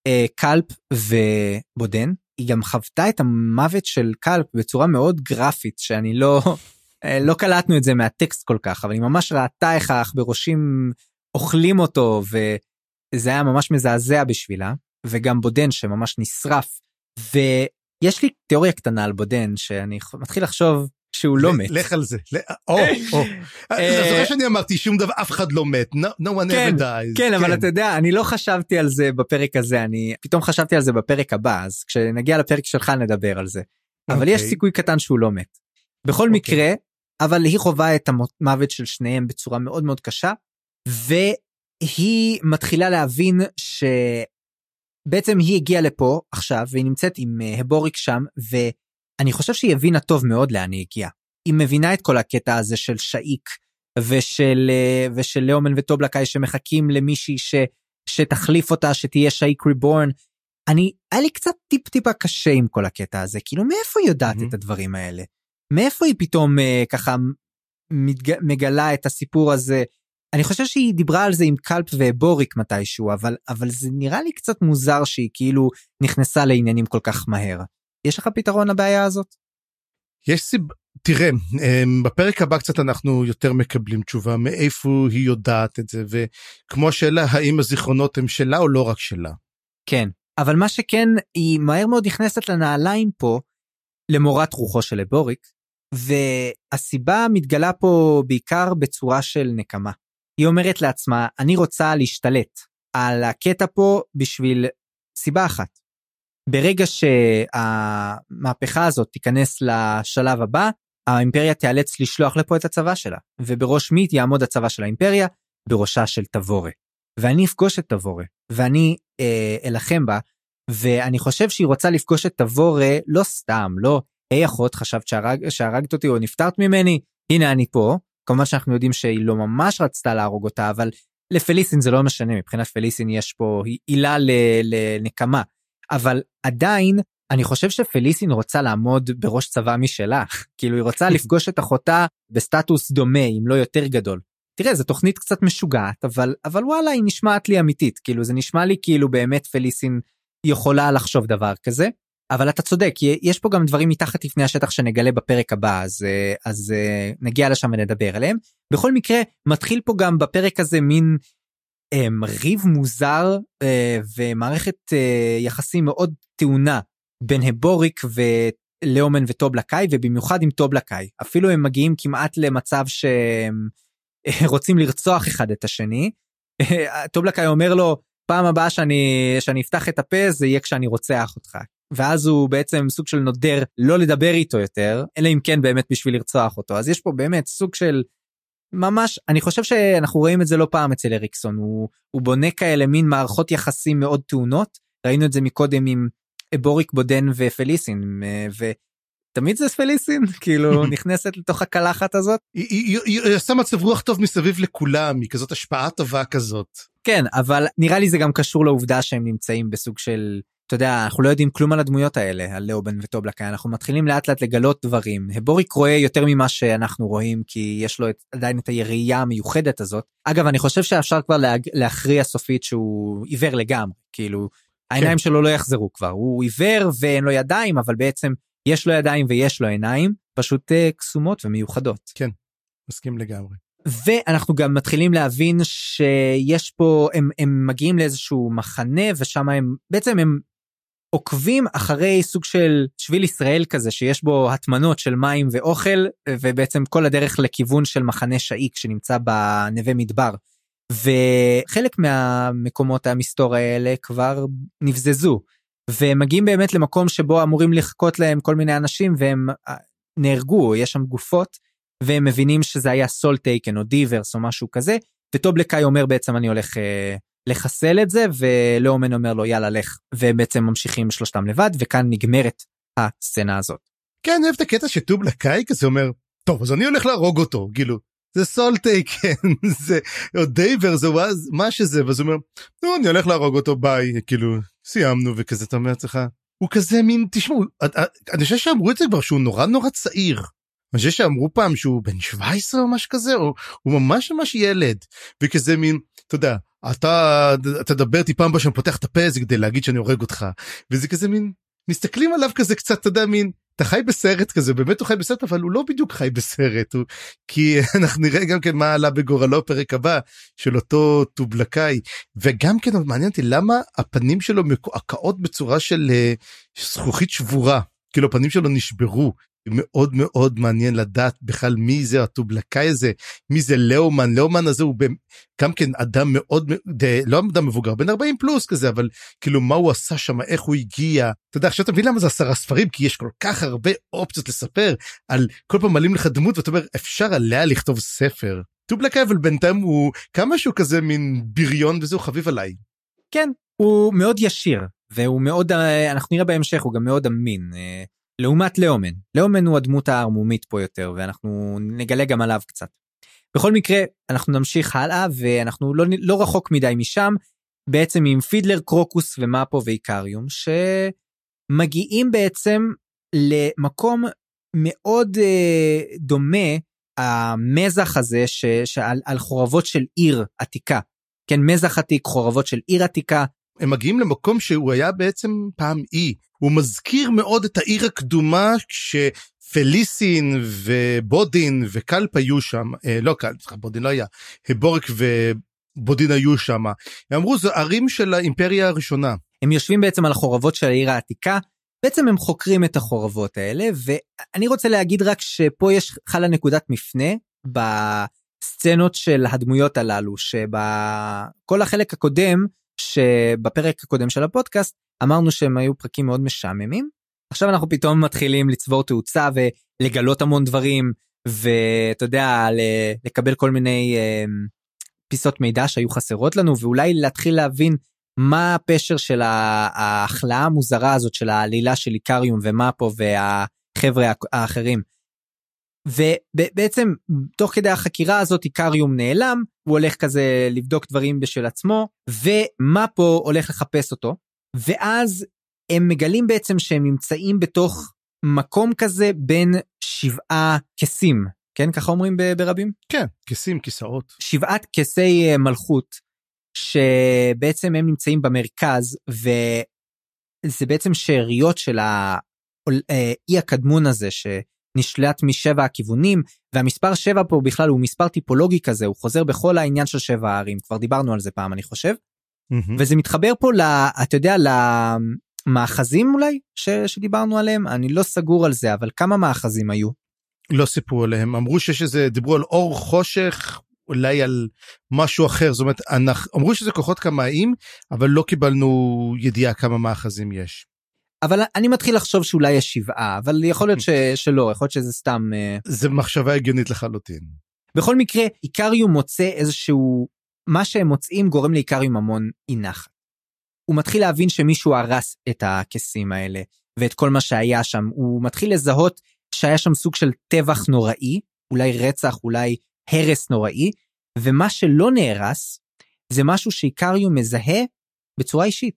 אה, קלפ ובודן. היא גם חוותה את המוות של קלפ בצורה מאוד גרפית שאני לא אה, לא קלטנו את זה מהטקסט כל כך אבל היא ממש ראתה איך העכברושים אוכלים אותו וזה היה ממש מזעזע בשבילה וגם בודן שממש נשרף ויש לי תיאוריה קטנה על בודן שאני מתחיל לחשוב שהוא לא מת. לך על זה. או, או. אה, אתה זוכר שאני אמרתי שום דבר אף אחד לא מת. no one כן, ever dies. כן אבל אתה יודע אני לא חשבתי על זה בפרק הזה אני פתאום חשבתי על זה בפרק הבא אז כשנגיע לפרק שלך נדבר על זה. אבל יש אוקיי. סיכוי קטן שהוא לא מת. בכל אוקיי. מקרה אבל היא חווה את המוות של שניהם בצורה מאוד מאוד קשה והיא מתחילה להבין שבעצם היא הגיעה לפה עכשיו והיא נמצאת עם אה, הבוריק שם ואני חושב שהיא הבינה טוב מאוד לאן היא הגיעה. היא מבינה את כל הקטע הזה של שאיק ושל אה, ושל לאומן וטובלקאי שמחכים למישהי ש, שתחליף אותה שתהיה שאיק ריבורן. אני היה לי קצת טיפ טיפה קשה עם כל הקטע הזה כאילו מאיפה היא יודעת מהמם. את הדברים האלה. מאיפה היא פתאום אה, ככה מתג... מגלה את הסיפור הזה. אני חושב שהיא דיברה על זה עם קלפ ובוריק מתישהו אבל אבל זה נראה לי קצת מוזר שהיא כאילו נכנסה לעניינים כל כך מהר. יש לך פתרון לבעיה הזאת? יש סיב... תראה, אמ, בפרק הבא קצת אנחנו יותר מקבלים תשובה מאיפה היא יודעת את זה, וכמו השאלה האם הזיכרונות הם שלה או לא רק שלה. כן. אבל מה שכן היא מהר מאוד נכנסת לנעליים פה למורת רוחו של לבוריק והסיבה מתגלה פה בעיקר בצורה של נקמה. היא אומרת לעצמה אני רוצה להשתלט על הקטע פה בשביל סיבה אחת. ברגע שהמהפכה הזאת תיכנס לשלב הבא, האימפריה תיאלץ לשלוח לפה את הצבא שלה, ובראש מי יעמוד הצבא של האימפריה? בראשה של תבורה. ואני אפגוש את תבורה, ואני אה, אלחם בה, ואני חושב שהיא רוצה לפגוש את תבורה לא סתם, לא, היי אחות, חשבת שהרג, שהרגת אותי או נפטרת ממני, הנה אני פה. כמובן שאנחנו יודעים שהיא לא ממש רצתה להרוג אותה, אבל לפליסין זה לא משנה, מבחינת פליסין יש פה עילה לנקמה. אבל עדיין, אני חושב שפליסין רוצה לעמוד בראש צבא משלה, כאילו היא רוצה לפגוש את אחותה בסטטוס דומה, אם לא יותר גדול. תראה, זו תוכנית קצת משוגעת, אבל, אבל וואלה, היא נשמעת לי אמיתית, כאילו זה נשמע לי כאילו באמת פליסין יכולה לחשוב דבר כזה. אבל אתה צודק, יש פה גם דברים מתחת לפני השטח שנגלה בפרק הבא, אז, אז נגיע לשם ונדבר עליהם. בכל מקרה, מתחיל פה גם בפרק הזה מין הם, ריב מוזר אה, ומערכת אה, יחסים מאוד טעונה בין הבוריק ולאומן וטובלקאי, ובמיוחד עם טובלקאי. אפילו הם מגיעים כמעט למצב שהם רוצים לרצוח אחד את השני. טובלקאי אומר לו, פעם הבאה שאני, שאני אפתח את הפה זה יהיה כשאני רוצח אותך. ואז הוא בעצם סוג של נודר לא לדבר איתו יותר, אלא אם כן באמת בשביל לרצוח אותו. אז יש פה באמת סוג של ממש, אני חושב שאנחנו רואים את זה לא פעם אצל אריקסון, הוא, הוא בונה כאלה מין מערכות יחסים מאוד טעונות, ראינו את זה מקודם עם בוריק בודן ופליסין, ו... תמיד זה פליסין כאילו נכנסת לתוך הקלחת הזאת. היא עושה מצב רוח טוב מסביב לכולם היא כזאת השפעה טובה כזאת. כן אבל נראה לי זה גם קשור לעובדה שהם נמצאים בסוג של אתה יודע אנחנו לא יודעים כלום על הדמויות האלה על לאובן וטובלקאי אנחנו מתחילים לאט לאט לגלות דברים הבוריק רואה יותר ממה שאנחנו רואים כי יש לו את, עדיין את הירייה המיוחדת הזאת אגב אני חושב שאפשר כבר לה, להכריע סופית שהוא עיוור לגמרי כאילו העיניים כן. שלו לא יחזרו כבר הוא עיוור ואין לו ידיים אבל בעצם יש לו ידיים ויש לו עיניים פשוט uh, קסומות ומיוחדות. כן מסכים לגמרי. ואנחנו גם מתחילים להבין שיש פה הם הם מגיעים לאיזשהו מחנה ושם הם בעצם הם עוקבים אחרי סוג של שביל ישראל כזה שיש בו הטמנות של מים ואוכל ובעצם כל הדרך לכיוון של מחנה שאיק שנמצא בנווה מדבר. וחלק מהמקומות המסתור האלה כבר נבזזו ומגיעים באמת למקום שבו אמורים לחכות להם כל מיני אנשים והם אה, נהרגו יש שם גופות והם מבינים שזה היה soletaken או d'ivers או משהו כזה וטובלקאי אומר בעצם אני הולך אה, לחסל את זה ולאומן אומר לו יאללה לך ובעצם ממשיכים שלושתם לבד וכאן נגמרת הסצנה הזאת. כן אוהב את הקטע שטובלקאי כזה אומר טוב אז אני הולך להרוג אותו כאילו זה soletaken זה או d'iver זה מה שזה ואז הוא אומר נו אני הולך להרוג אותו ביי כאילו סיימנו וכזה אתה אומר לעצמך הוא כזה מין תשמעו אני חושב שאמרו את זה כבר שהוא נורא נורא צעיר. אני חושב שאמרו פעם שהוא בן 17 או משהו כזה או הוא ממש ממש ילד וכזה מין אתה יודע אתה תדבר איתי פעם שאני פותח את הפה זה כדי להגיד שאני הורג אותך. וזה כזה מין מסתכלים עליו כזה קצת אתה יודע מין אתה חי בסרט כזה באמת הוא חי בסרט אבל הוא לא בדיוק חי בסרט הוא כי אנחנו נראה גם כן מה עלה בגורלו פרק הבא של אותו טובלקאי. וגם כן מעניין אותי למה הפנים שלו מקועקעות בצורה של uh, זכוכית שבורה? כאילו הפנים שלו נשברו מאוד מאוד מעניין לדעת בכלל מי זה הטובלקאי הזה מי זה לאומן לאומן הזה הוא גם כן אדם מאוד לא אדם מבוגר בן 40 פלוס כזה אבל כאילו מה הוא עשה שם איך הוא הגיע אתה יודע עכשיו אתה מבין למה זה עשרה ספרים כי יש כל כך הרבה אופציות לספר על כל פעם מעלים לך דמות ואתה אומר אפשר עליה לכתוב ספר. טובלקאי אבל בינתיים הוא כמה שהוא כזה מין בריון וזהו חביב עליי. כן הוא מאוד ישיר והוא מאוד אה, אנחנו נראה בהמשך הוא גם מאוד אמין. לעומת לאומן. לאומן הוא הדמות הערמומית פה יותר ואנחנו נגלה גם עליו קצת. בכל מקרה אנחנו נמשיך הלאה ואנחנו לא, לא רחוק מדי משם בעצם עם פידלר קרוקוס ומאפו ואיקריום שמגיעים בעצם למקום מאוד אה, דומה המזח הזה ש, שעל על חורבות של עיר עתיקה. כן מזח עתיק חורבות של עיר עתיקה. הם מגיעים למקום שהוא היה בעצם פעם אי הוא מזכיר מאוד את העיר הקדומה כשפליסין ובודין וקלפ היו שם, אה, לא קלפ, בודין לא היה, בורק ובודין היו שם. הם אמרו זה ערים של האימפריה הראשונה. הם יושבים בעצם על החורבות של העיר העתיקה, בעצם הם חוקרים את החורבות האלה, ואני רוצה להגיד רק שפה יש חלה נקודת מפנה בסצנות של הדמויות הללו, שבכל החלק הקודם, שבפרק הקודם של הפודקאסט אמרנו שהם היו פרקים מאוד משעממים. עכשיו אנחנו פתאום מתחילים לצבור תאוצה ולגלות המון דברים ואתה יודע לקבל כל מיני אה, פיסות מידע שהיו חסרות לנו ואולי להתחיל להבין מה הפשר של ההכלאה המוזרה הזאת של העלילה של איקריום ומאפו והחבר'ה האחרים. ובעצם תוך כדי החקירה הזאת איקריום נעלם הוא הולך כזה לבדוק דברים בשל עצמו ומאפו הולך לחפש אותו? ואז הם מגלים בעצם שהם נמצאים בתוך מקום כזה בין שבעה כסים. כן ככה אומרים ברבים? כן כסים כיסאות. שבעת כסי אה, מלכות שבעצם הם נמצאים במרכז וזה בעצם שאריות של האי אה, הקדמון הזה שנשלט משבע הכיוונים והמספר שבע פה בכלל הוא מספר טיפולוגי כזה הוא חוזר בכל העניין של שבע הערים כבר דיברנו על זה פעם אני חושב. Mm-hmm. וזה מתחבר פה ל... אתה יודע למאחזים אולי ש, שדיברנו עליהם אני לא סגור על זה אבל כמה מאחזים היו. לא סיפרו עליהם אמרו שיש איזה דיברו על אור חושך אולי על משהו אחר זאת אומרת אנחנו אמרו שזה כוחות קמאיים אבל לא קיבלנו ידיעה כמה מאחזים יש. אבל אני מתחיל לחשוב שאולי יש שבעה אבל יכול להיות ש... שלא יכול להיות שזה סתם אה, זה מחשבה הגיונית לחלוטין. בכל מקרה איקריום מוצא איזשהו מה שהם מוצאים גורם לאיקריום המון אי נחת. הוא מתחיל להבין שמישהו הרס את הכסים האלה ואת כל מה שהיה שם הוא מתחיל לזהות שהיה שם סוג של טבח נוראי אולי רצח אולי הרס נוראי, ומה שלא נהרס זה משהו שאיקריו מזהה בצורה אישית.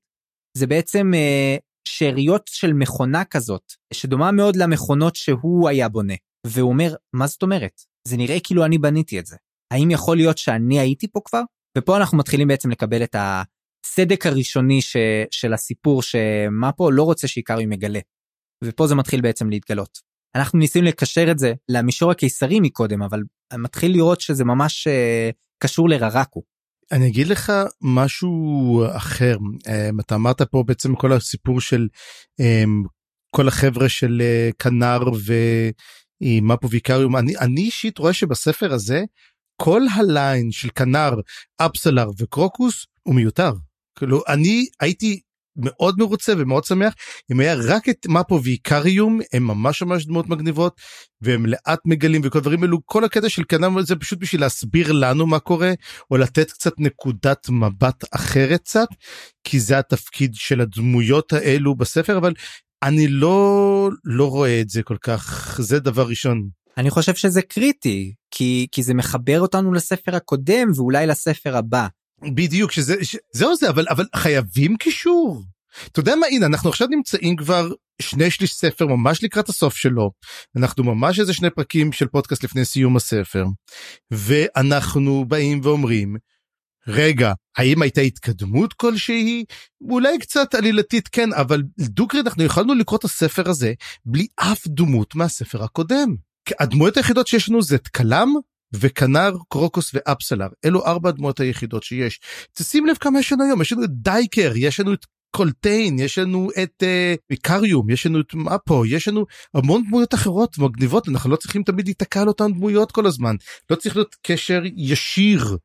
זה בעצם אה, שאריות של מכונה כזאת, שדומה מאוד למכונות שהוא היה בונה. והוא אומר, מה זאת אומרת? זה נראה כאילו אני בניתי את זה. האם יכול להיות שאני הייתי פה כבר? ופה אנחנו מתחילים בעצם לקבל את הסדק הראשוני ש, של הסיפור שמה פה לא רוצה שאיקריו מגלה. ופה זה מתחיל בעצם להתגלות. אנחנו ניסינו לקשר את זה למישור הקיסרי מקודם אבל מתחיל לראות שזה ממש uh, קשור לררקו. אני אגיד לך משהו אחר um, אתה אמרת פה בעצם כל הסיפור של um, כל החבר'ה של uh, כנר ומפו ויקריום אני אני אישית רואה שבספר הזה כל הליין של כנר אפסלר וקרוקוס הוא מיותר. כאילו אני הייתי מאוד מרוצה ומאוד שמח. אם היה רק את מפו ואיקריום הם ממש ממש דמות מגניבות והם לאט מגלים וכל דברים אלו כל הקטע של קנאם זה פשוט בשביל להסביר לנו מה קורה או לתת קצת נקודת מבט אחרת קצת כי זה התפקיד של הדמויות האלו בספר אבל אני לא לא רואה את זה כל כך. זה דבר ראשון. אני חושב שזה קריטי כי כי זה מחבר אותנו לספר הקודם ואולי לספר הבא בדיוק שזה זהו זה אבל אבל חייבים קישור. אתה יודע מה הנה אנחנו עכשיו נמצאים כבר שני שליש ספר ממש לקראת הסוף שלו אנחנו ממש איזה שני פרקים של פודקאסט לפני סיום הספר ואנחנו באים ואומרים רגע האם הייתה התקדמות כלשהי אולי קצת עלילתית כן אבל דוגרי אנחנו יכולנו לקרוא את הספר הזה בלי אף דמות מהספר הקודם. הדמויות היחידות שיש לנו זה את קלאם וכנר, קרוקוס ואפסלר, אלו ארבע הדמויות היחידות שיש. תשים לב כמה יש לנו היום, יש לנו את דייקר, יש לנו את קולטיין, יש לנו את איקריום, uh, יש לנו את מפו, יש לנו המון דמויות אחרות מגניבות, אנחנו לא צריכים תמיד להיתקע על אותן דמויות כל הזמן, לא צריך להיות קשר ישיר.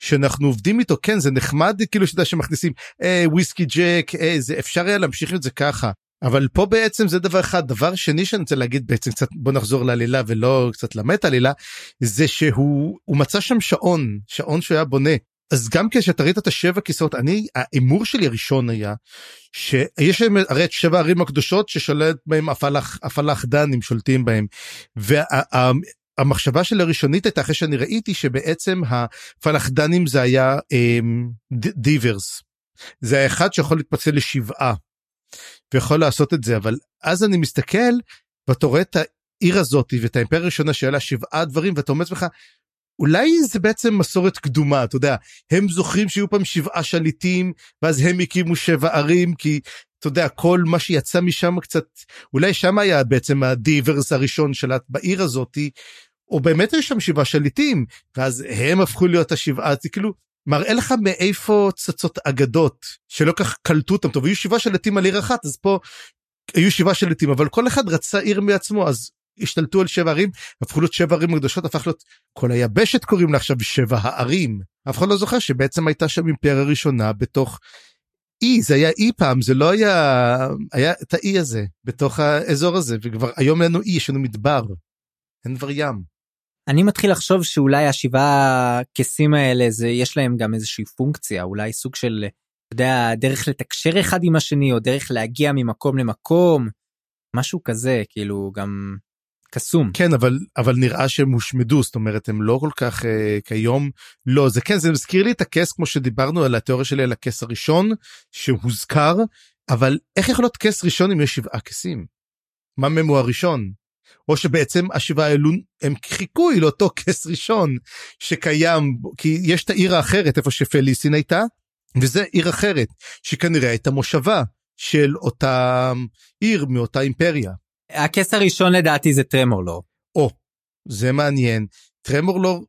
שאנחנו עובדים איתו כן זה נחמד כאילו שאתה שמכניסים אה, וויסקי ג'ק אה, זה אפשר היה להמשיך את זה ככה אבל פה בעצם זה דבר אחד דבר שני שאני רוצה להגיד בעצם קצת בוא נחזור לעלילה ולא קצת למט עלילה זה שהוא מצא שם שעון שעון שהוא היה בונה אז גם כשאתה ראית את השבע כיסאות אני ההימור שלי הראשון היה שיש להם הרי את שבע הערים הקדושות ששולט בהם הפלח הפלח דנים שולטים בהם. והמחשבה שלי הראשונית הייתה אחרי שאני ראיתי שבעצם הפלחדנים זה היה אמ, דיברס. זה היה אחד שיכול להתפצל לשבעה. ויכול לעשות את זה אבל אז אני מסתכל ואתה רואה את העיר הזאת ואת האימפריה הראשונה שהיה לה שבעה דברים ואתה אומר לך אולי זה בעצם מסורת קדומה אתה יודע. הם זוכרים שיהיו פעם שבעה שליטים ואז הם הקימו שבע ערים כי אתה יודע כל מה שיצא משם קצת אולי שם היה בעצם הדיברס הראשון שלט בעיר הזאתי או באמת יש שם שבעה שליטים ואז הם הפכו להיות השבעה זה כאילו מראה לך מאיפה צצות אגדות שלא כך קלטו אותם טוב היו שבעה שליטים על עיר אחת אז פה היו שבעה שליטים אבל כל אחד רצה עיר מעצמו אז השתלטו על שבע ערים הפכו להיות שבע ערים הקדושות הפך להיות כל היבשת קוראים לה עכשיו שבע הערים אף אחד לא זוכר שבעצם הייתה שם אימפריה ראשונה בתוך אי, זה היה אי פעם, זה לא היה, היה את האי הזה בתוך האזור הזה, וכבר היום אין לנו אי, יש לנו מדבר, אין כבר ים. אני מתחיל לחשוב שאולי השבעה כסים האלה זה יש להם גם איזושהי פונקציה אולי סוג של אתה יודע דרך לתקשר אחד עם השני או דרך להגיע ממקום למקום משהו כזה כאילו גם קסום כן אבל אבל נראה שהם הושמדו זאת אומרת הם לא כל כך אה, כיום לא זה כן זה מזכיר לי את הכס כמו שדיברנו על התיאוריה שלי על הכס הראשון שהוזכר אבל איך יכול להיות כס ראשון אם יש שבעה כסים. מה הוא הראשון? או שבעצם השבעה האלו הם חיקוי לאותו כס ראשון שקיים כי יש את העיר האחרת איפה שפליסין הייתה וזה עיר אחרת שכנראה הייתה מושבה של אותה עיר מאותה אימפריה. הכס הראשון לדעתי זה טרמורלור. או, זה מעניין. טרמורלור...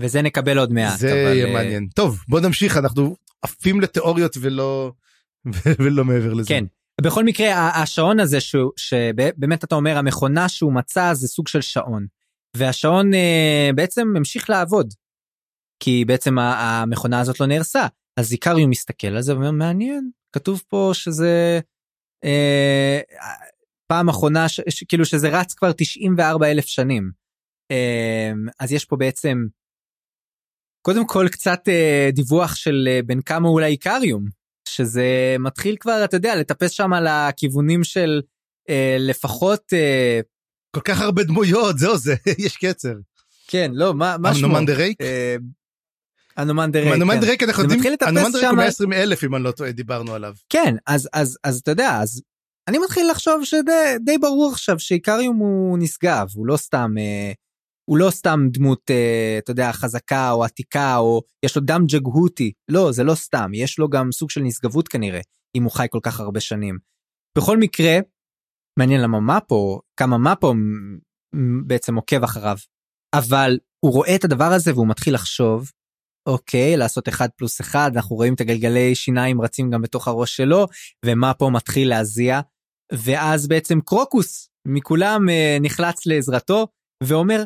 וזה נקבל עוד מעט. זה אבל... יהיה אה, מעניין. טוב, בוא נמשיך, אנחנו עפים לתיאוריות ולא, ולא מעבר לזה. כן. בכל מקרה, השעון הזה, שהוא, שבאמת אתה אומר, המכונה שהוא מצא זה סוג של שעון. והשעון אה, בעצם המשיך לעבוד. כי בעצם המכונה הזאת לא נהרסה. אז איקריום מסתכל על זה ואומר, מעניין, כתוב פה שזה אה, פעם אחרונה ש, ש, כאילו שזה רץ כבר 94 אלף שנים. אמ, אז יש פה בעצם קודם כל קצת אה, דיווח של אה, בין כמה אולי איקריום שזה מתחיל כבר אתה יודע לטפס שם על הכיוונים של אה, לפחות כל כך הרבה דמויות זהו זה יש קצר. כן לא מה מה שמו? אנומן דה רייק? אנומן דה רייק. אנומן דה ריק אנחנו יודעים, אנומן דה ריק הוא 120 אלף אם אני לא טועה דיברנו עליו. כן אז אז אז אתה יודע אז אני מתחיל לחשוב שדי ברור עכשיו שאיקריום הוא נשגב הוא לא סתם אה, הוא לא סתם דמות אה, אתה יודע חזקה או עתיקה או יש לו דם ג'גהותי. לא זה לא סתם יש לו גם סוג של נשגבות כנראה אם הוא חי כל כך הרבה שנים. בכל מקרה מעניין למה מפו כמה מפו בעצם עוקב אחריו. אבל הוא רואה את הדבר הזה והוא מתחיל לחשוב אוקיי לעשות אחד פלוס אחד אנחנו רואים את הגלגלי שיניים רצים גם בתוך הראש שלו ומה פה מתחיל להזיע. ואז בעצם קרוקוס מכולם אה, נחלץ לעזרתו ואומר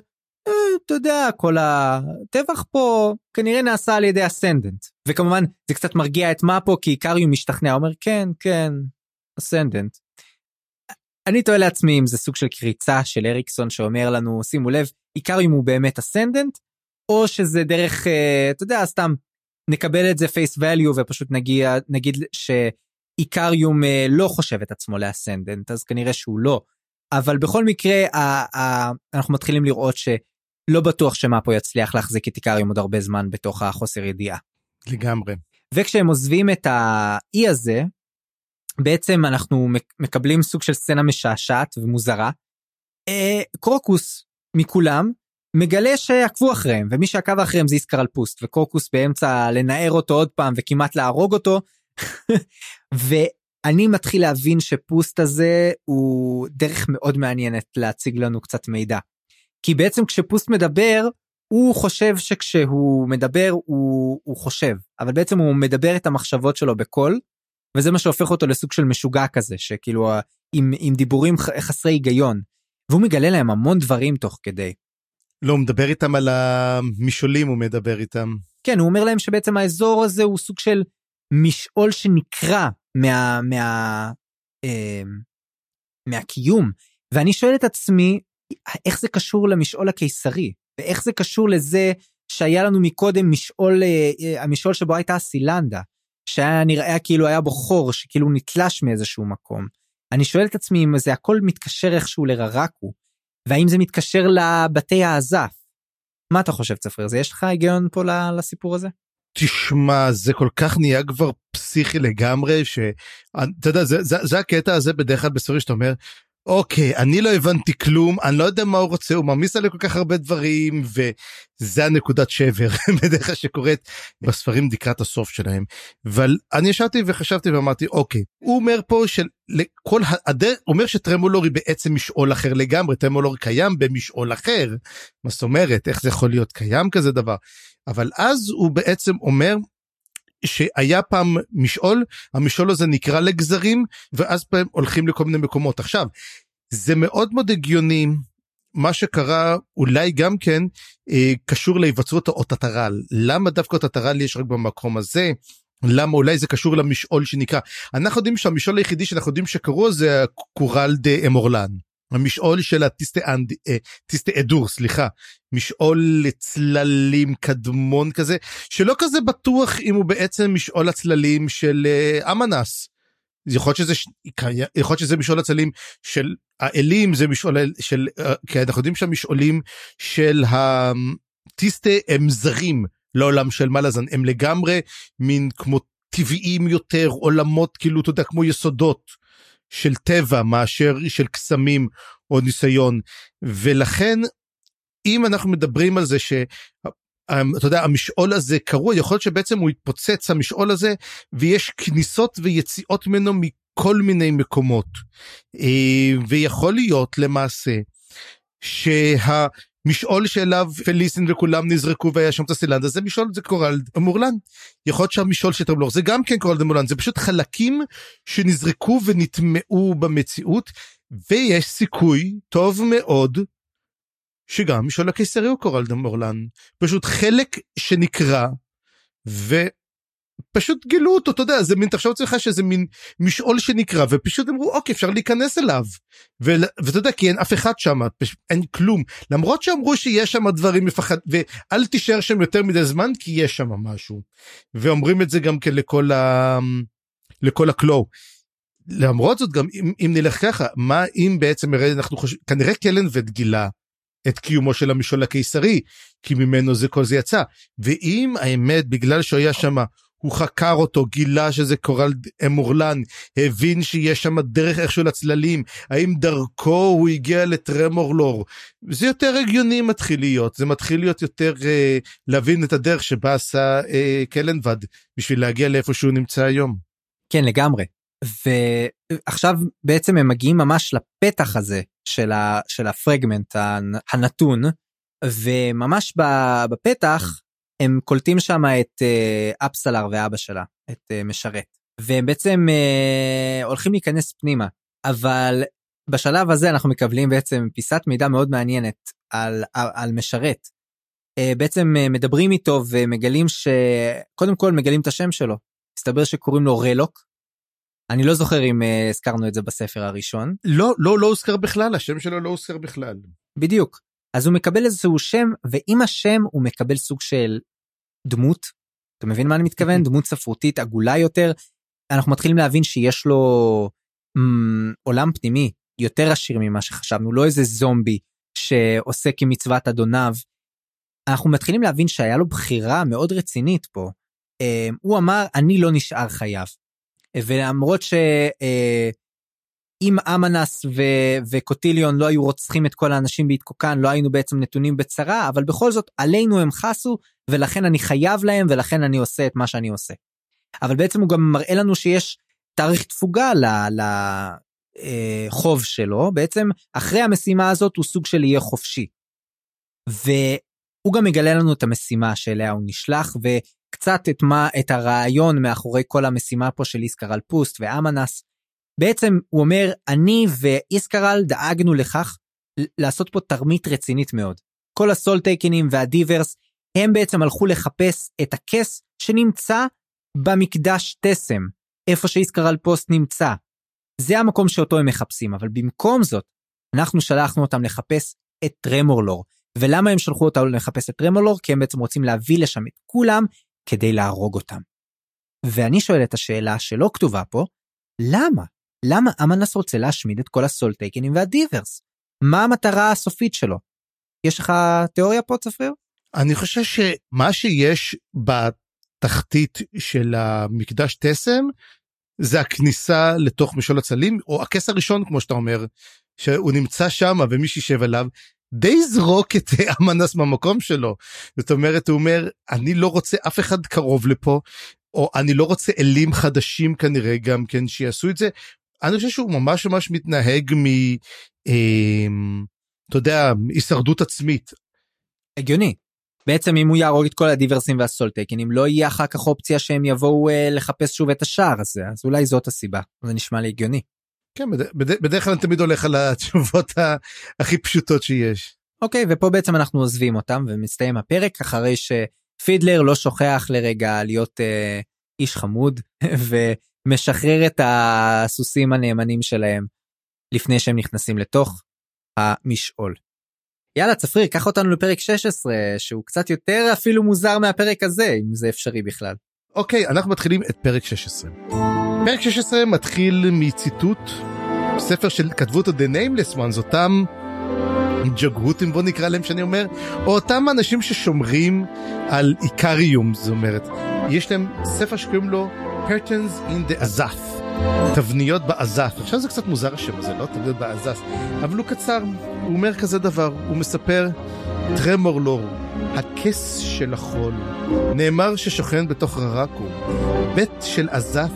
אתה יודע כל הטבח פה כנראה נעשה על ידי ascendant וכמובן זה קצת מרגיע את מאפו כי איקריום משתכנע אומר כן כן ascendant. אני תוהה לעצמי אם זה סוג של קריצה של אריקסון שאומר לנו שימו לב איקריום הוא באמת ascendant או שזה דרך אה, אתה יודע סתם נקבל את זה face value ופשוט נגיע נגיד שאיקריום אה, לא חושב את עצמו ל ascendant אז כנראה שהוא לא אבל בכל מקרה אנחנו מתחילים לראות שלא בטוח שמה פה יצליח להחזיק את איקריום עוד הרבה זמן בתוך החוסר ידיעה. לגמרי. וכשהם עוזבים את האי הזה בעצם אנחנו מקבלים סוג של סצנה משעשעת ומוזרה. אה, קרוקוס מכולם מגלה שעקבו אחריהם ומי שעקב אחריהם זה איסקר פוסט וקרוקוס באמצע לנער אותו עוד פעם וכמעט להרוג אותו. ואני מתחיל להבין שפוסט הזה הוא דרך מאוד מעניינת להציג לנו קצת מידע. כי בעצם כשפוסט מדבר הוא חושב שכשהוא מדבר הוא, הוא חושב אבל בעצם הוא מדבר את המחשבות שלו בקול וזה מה שהופך אותו לסוג של משוגע כזה שכאילו עם, עם דיבורים חסרי היגיון והוא מגלה להם המון דברים תוך כדי. לא, הוא מדבר איתם על המשעולים, הוא מדבר איתם. כן, הוא אומר להם שבעצם האזור הזה הוא סוג של משעול שנקרע מה... מה... אה, מהקיום. ואני שואל את עצמי, איך זה קשור למשעול הקיסרי? ואיך זה קשור לזה שהיה לנו מקודם משעול, אה, אה, המשעול שבו הייתה הסילנדה, שהיה נראה כאילו היה בו חור, שכאילו נתלש מאיזשהו מקום. אני שואל את עצמי אם זה הכל מתקשר איכשהו לררקו, והאם זה מתקשר לבתי האזף. מה אתה חושב צפריר זה יש לך היגיון פה לסיפור הזה? תשמע זה כל כך נהיה כבר פסיכי לגמרי שאתה יודע זה, זה, זה הקטע הזה בדרך כלל בספרים שאתה אומר אוקיי אני לא הבנתי כלום אני לא יודע מה הוא רוצה הוא מעמיס עלי כל כך הרבה דברים וזה הנקודת שבר בדרך כלל שקורית בספרים לקראת הסוף שלהם. אבל אני ישבתי וחשבתי ואמרתי אוקיי הוא אומר פה שלכל הדרך הוא אומר שטרמולור היא בעצם משעול אחר לגמרי טרמולור קיים במשעול אחר. מה זאת אומרת? איך זה יכול להיות קיים כזה דבר? אבל אז הוא בעצם אומר שהיה פעם משעול, המשעול הזה נקרא לגזרים, ואז פעם הולכים לכל מיני מקומות. עכשיו, זה מאוד מאוד הגיוני מה שקרה אולי גם כן אה, קשור להיווצרות האות הטרל. למה דווקא אות הטרל יש רק במקום הזה? למה אולי זה קשור למשעול שנקרא אנחנו יודעים שהמשעול היחידי שאנחנו יודעים שקראו זה קורל דה אמורלן. המשעול של הטיסטה אדור סליחה משעול לצללים קדמון כזה שלא כזה בטוח אם הוא בעצם משעול הצללים של אה, אמנס. יכול להיות שזה יכול להיות שזה משעול הצללים של האלים זה משעול של אה, כי אנחנו יודעים שהמשעולים של הטיסטה הם זרים לעולם של מלאזן הם לגמרי מין כמו טבעיים יותר עולמות כאילו אתה יודע כמו יסודות. של טבע מאשר של קסמים או ניסיון. ולכן אם אנחנו מדברים על זה ש... אתה יודע המשעול הזה קרוע יכול להיות שבעצם הוא התפוצץ המשעול הזה ויש כניסות ויציאות ממנו מכל מיני מקומות. אה, ויכול להיות למעשה שה... משעול שאליו פליסין וכולם נזרקו והיה שם את הסילנדה זה משעול זה קורל מורלן. יכול להיות שהמשעול של טרבלור זה גם כן קורל מורלן זה פשוט חלקים שנזרקו ונטמעו במציאות ויש סיכוי טוב מאוד שגם משעול הקיסרי הוא קורל מורלן פשוט חלק שנקרא ו... פשוט גילו אותו אתה יודע זה מין תחשוב אצלך שזה מין משעול שנקרא ופשוט אמרו אוקיי אפשר להיכנס אליו. ואתה יודע כי אין אף אחד שם אין כלום. למרות שאמרו שיש שם דברים מפחד ואל תישאר שם יותר מדי זמן כי יש שם משהו. ואומרים את זה גם כן לכל ה... לכל הקלו. למרות זאת גם אם, אם נלך ככה מה אם בעצם אנחנו חושבים כנראה קלנבד גילה את קיומו של המשעול הקיסרי כי ממנו זה כל זה יצא. ואם האמת בגלל שהוא היה שם הוא חקר אותו, גילה שזה קורל אמורלן, הבין שיש שם דרך איכשהו לצללים, האם דרכו הוא הגיע לטרמורלור. זה יותר הגיוני מתחיל להיות, זה מתחיל להיות יותר אה, להבין את הדרך שבה עשה אה, קלנבד בשביל להגיע לאיפה שהוא נמצא היום. כן לגמרי. ועכשיו בעצם הם מגיעים ממש לפתח הזה של, ה, של הפרגמנט הנתון וממש בפתח הם קולטים שם את אפסלר ואבא שלה, את uh, משרת, והם בעצם uh, הולכים להיכנס פנימה, אבל בשלב הזה אנחנו מקבלים בעצם פיסת מידע מאוד מעניינת על, על, על משרת. בעצם מדברים איתו ומגלים שקודם כל מגלים את השם שלו. מסתבר שקוראים לו רלוק. אני לא זוכר אם הזכרנו את זה בספר הראשון. לא, לא, לא הוזכר בכלל, השם שלו לא הוזכר בכלל. בדיוק. אז הוא מקבל איזשהו שם ועם השם הוא מקבל סוג של דמות. אתה מבין מה אני מתכוון? דמות ספרותית עגולה יותר. אנחנו מתחילים להבין שיש לו מ, עולם פנימי יותר עשיר ממה שחשבנו לא איזה זומבי שעוסק עם מצוות אדוניו. אנחנו מתחילים להבין שהיה לו בחירה מאוד רצינית פה. אה, הוא אמר אני לא נשאר חייב. ולמרות ש... אה, אם אמנס ו- וקוטיליון לא היו רוצחים את כל האנשים בהתקוקן לא היינו בעצם נתונים בצרה אבל בכל זאת עלינו הם חסו ולכן אני חייב להם ולכן אני עושה את מה שאני עושה. אבל בעצם הוא גם מראה לנו שיש תאריך תפוגה לחוב אה, שלו בעצם אחרי המשימה הזאת הוא סוג של יהיה חופשי. והוא גם מגלה לנו את המשימה שאליה הוא נשלח וקצת את מה את הרעיון מאחורי כל המשימה פה של איסקר פוסט ואמנס. בעצם הוא אומר אני ואיסקרל דאגנו לכך לעשות פה תרמית רצינית מאוד. כל הסול טייקנים והדיברס הם בעצם הלכו לחפש את הכס שנמצא במקדש תסם, איפה שאיסקרל פוסט נמצא. זה המקום שאותו הם מחפשים, אבל במקום זאת, אנחנו שלחנו אותם לחפש את טרמורלור. ולמה הם שלחו אותנו לחפש את טרמורלור? כי הם בעצם רוצים להביא לשם את כולם כדי להרוג אותם. ואני שואל את השאלה שלא כתובה פה, למה? למה אמנס רוצה להשמיד את כל הסולטייקנים והדיברס? מה המטרה הסופית שלו? יש לך תיאוריה פה צפריר? אני חושב שמה שיש בתחתית של המקדש תסם זה הכניסה לתוך משול הצלים או הכס הראשון כמו שאתה אומר שהוא נמצא שם ומי שישב עליו די זרוק את אמנס במקום שלו זאת אומרת הוא אומר אני לא רוצה אף אחד קרוב לפה או אני לא רוצה אלים חדשים כנראה גם כן שיעשו את זה אני חושב שהוא ממש ממש מתנהג מ... אה, אתה יודע, הישרדות עצמית. הגיוני. בעצם אם הוא יהרוג את כל הדיברסים והסולטקנים לא יהיה אחר כך אופציה שהם יבואו אה, לחפש שוב את השער הזה אז אולי זאת הסיבה זה נשמע לי הגיוני. כן, בד... בד... בדרך כלל אני תמיד הולך על התשובות הכי פשוטות שיש. אוקיי, ופה בעצם אנחנו עוזבים אותם ומסתיים הפרק אחרי שפידלר לא שוכח לרגע להיות אה, איש חמוד ומשחרר את הסוסים הנאמנים שלהם לפני שהם נכנסים לתוך המשעול. יאללה צפריר קח אותנו לפרק 16 שהוא קצת יותר אפילו מוזר מהפרק הזה אם זה אפשרי בכלל. אוקיי אנחנו מתחילים את פרק 16. פרק 16 מתחיל מציטוט ספר של כתבו אותו The Nameless Ones אותם ג'גהותים בוא נקרא להם שאני אומר או אותם אנשים ששומרים על איקריום זאת אומרת יש להם ספר שקוראים לו Curtains in the Azaf. תבניות בעזף עכשיו זה קצת מוזר השם הזה לא תבניות בעזף אבל הוא קצר הוא אומר כזה דבר הוא מספר טרמור לור הכס של החול נאמר ששוכן בתוך ררקו בית של עזף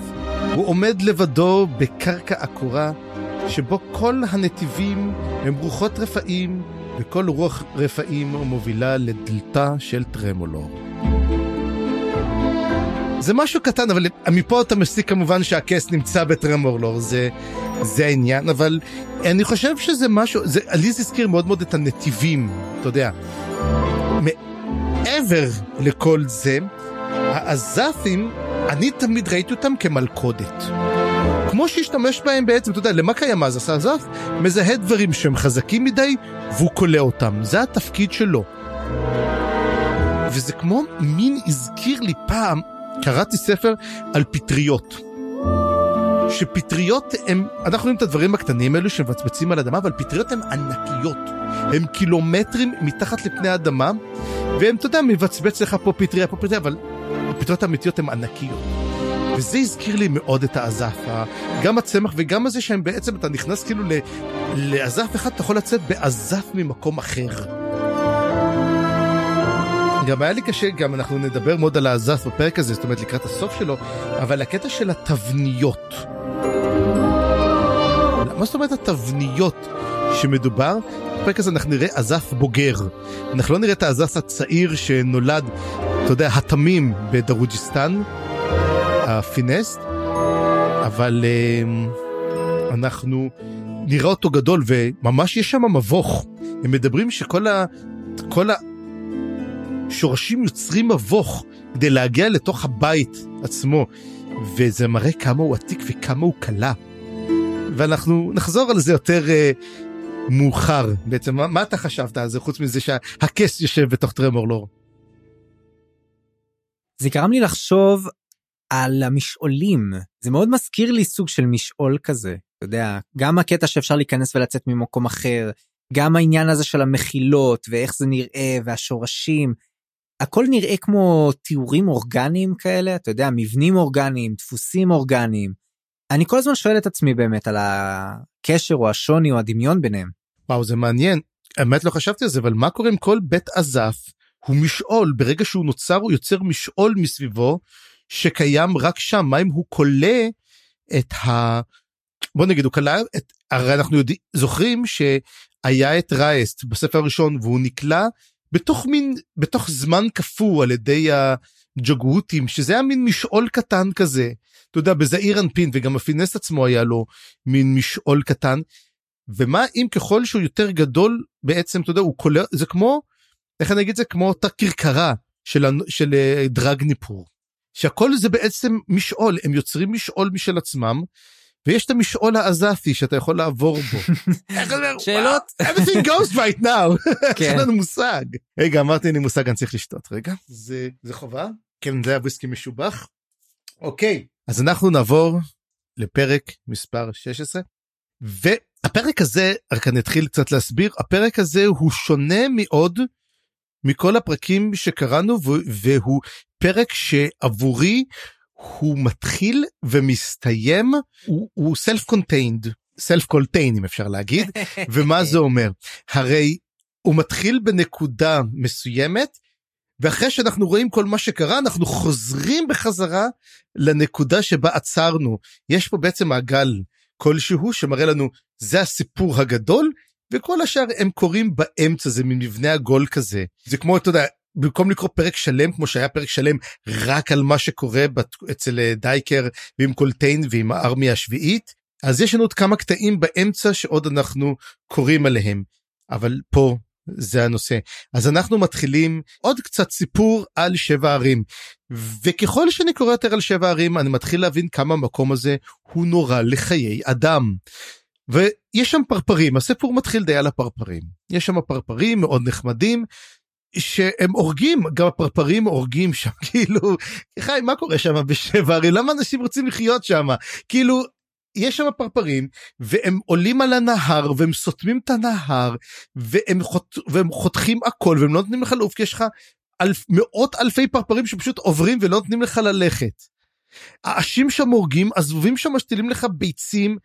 הוא עומד לבדו בקרקע עקורה שבו כל הנתיבים הם רוחות רפאים וכל רוח רפאים מובילה לדלתה של טרמולור. זה משהו קטן אבל מפה אתה מסיק כמובן שהכס נמצא בטרמורלור זה זה העניין אבל אני חושב שזה משהו זה לי זה הזכיר מאוד מאוד את הנתיבים אתה יודע. מעבר לכל זה העזתים אני תמיד ראיתי אותם כמלכודת. כמו שהשתמש בהם בעצם, אתה יודע, למה קיים אז? עזף מזהה דברים שהם חזקים מדי והוא כולא אותם, זה התפקיד שלו. וזה כמו מין הזכיר לי פעם קראתי ספר על פטריות. שפטריות הם, אנחנו רואים את הדברים הקטנים האלו שמבצבצים על אדמה, אבל פטריות הן ענקיות. הן קילומטרים מתחת לפני האדמה, והם, אתה יודע, מבצבץ לך פה פטריה, פה פטריה, אבל הפטריות האמיתיות הן ענקיות. וזה הזכיר לי מאוד את העזף, גם הצמח וגם הזה שהם בעצם, אתה נכנס כאילו לעזף אחד, אתה יכול לצאת בעזף ממקום אחר. גם היה לי קשה, גם אנחנו נדבר מאוד על העזף בפרק הזה, זאת אומרת לקראת הסוף שלו, אבל הקטע של התבניות. מה זאת אומרת התבניות שמדובר? בפרק הזה אנחנו נראה עזף בוגר. אנחנו לא נראה את העזף הצעיר שנולד, אתה יודע, התמים בדרוג'יסטן, הפינסט, אבל uh, אנחנו נראה אותו גדול וממש יש שם מבוך. הם מדברים שכל ה... כל ה... שורשים יוצרים מבוך כדי להגיע לתוך הבית עצמו, וזה מראה כמה הוא עתיק וכמה הוא קלה. ואנחנו נחזור על זה יותר uh, מאוחר בעצם מה, מה אתה חשבת על זה חוץ מזה שהכס יושב בתוך טרמור לור. זה גרם לי לחשוב על המשעולים זה מאוד מזכיר לי סוג של משעול כזה אתה יודע גם הקטע שאפשר להיכנס ולצאת ממקום אחר גם העניין הזה של המחילות ואיך זה נראה והשורשים הכל נראה כמו תיאורים אורגניים כאלה, אתה יודע, מבנים אורגניים, דפוסים אורגניים. אני כל הזמן שואל את עצמי באמת על הקשר או השוני או הדמיון ביניהם. וואו, זה מעניין. האמת לא חשבתי על זה, אבל מה קורה עם כל בית עזף הוא משעול, ברגע שהוא נוצר הוא יוצר משעול מסביבו שקיים רק שם, מה אם הוא כולא את ה... בוא נגיד הוא כלא את הרי אנחנו יודעים זוכרים שהיה את רייסט בספר הראשון והוא נקלע בתוך מין בתוך זמן קפוא על ידי הג'גהותים שזה היה מין משעול קטן כזה אתה יודע בזעיר אנפין וגם הפינס עצמו היה לו מין משעול קטן. ומה אם ככל שהוא יותר גדול בעצם אתה יודע הוא כולל זה כמו איך אני אגיד זה כמו אותה כרכרה של, של אה, דרג ניפור. שהכל זה בעצם משעול הם יוצרים משעול משל עצמם ויש את המשעול העזתי שאתה יכול לעבור בו. שאלות? everything goes right now. אין לנו מושג. רגע אמרתי אין לי מושג אני צריך לשתות רגע זה זה חובה כן זה היה וויסקי משובח. אוקיי אז אנחנו נעבור לפרק מספר 16 והפרק הזה רק אני אתחיל קצת להסביר הפרק הזה הוא שונה מאוד מכל הפרקים שקראנו והוא פרק שעבורי הוא מתחיל ומסתיים הוא, הוא self contained self contained אם אפשר להגיד ומה זה אומר? הרי הוא מתחיל בנקודה מסוימת ואחרי שאנחנו רואים כל מה שקרה אנחנו חוזרים בחזרה לנקודה שבה עצרנו. יש פה בעצם מעגל כלשהו שמראה לנו זה הסיפור הגדול וכל השאר הם קורים באמצע זה ממבנה עגול כזה. זה כמו אתה יודע במקום לקרוא פרק שלם כמו שהיה פרק שלם רק על מה שקורה אצל אה, דייקר ועם קולטיין ועם הארמיה השביעית אז יש לנו עוד כמה קטעים באמצע שעוד אנחנו קוראים עליהם, אבל פה זה הנושא. אז אנחנו מתחילים עוד קצת סיפור על שבע ערים. וככל שאני קורא יותר על שבע ערים, אני מתחיל להבין כמה המקום הזה הוא נורא לחיי אדם. ויש שם פרפרים, הסיפור מתחיל די על הפרפרים. יש שם פרפרים מאוד נחמדים, שהם הורגים, גם הפרפרים הורגים שם, כאילו, חי, מה קורה שם בשבע ערים? למה אנשים רוצים לחיות שם? כאילו, יש שם פרפרים והם עולים על הנהר והם סותמים את הנהר והם, חות, והם חותכים הכל והם לא נותנים לך לעוף כי יש לך אלף, מאות אלפי פרפרים שפשוט עוברים ולא נותנים לך ללכת. העשים שם הורגים, הזבובים שם משתילים לך ביצים,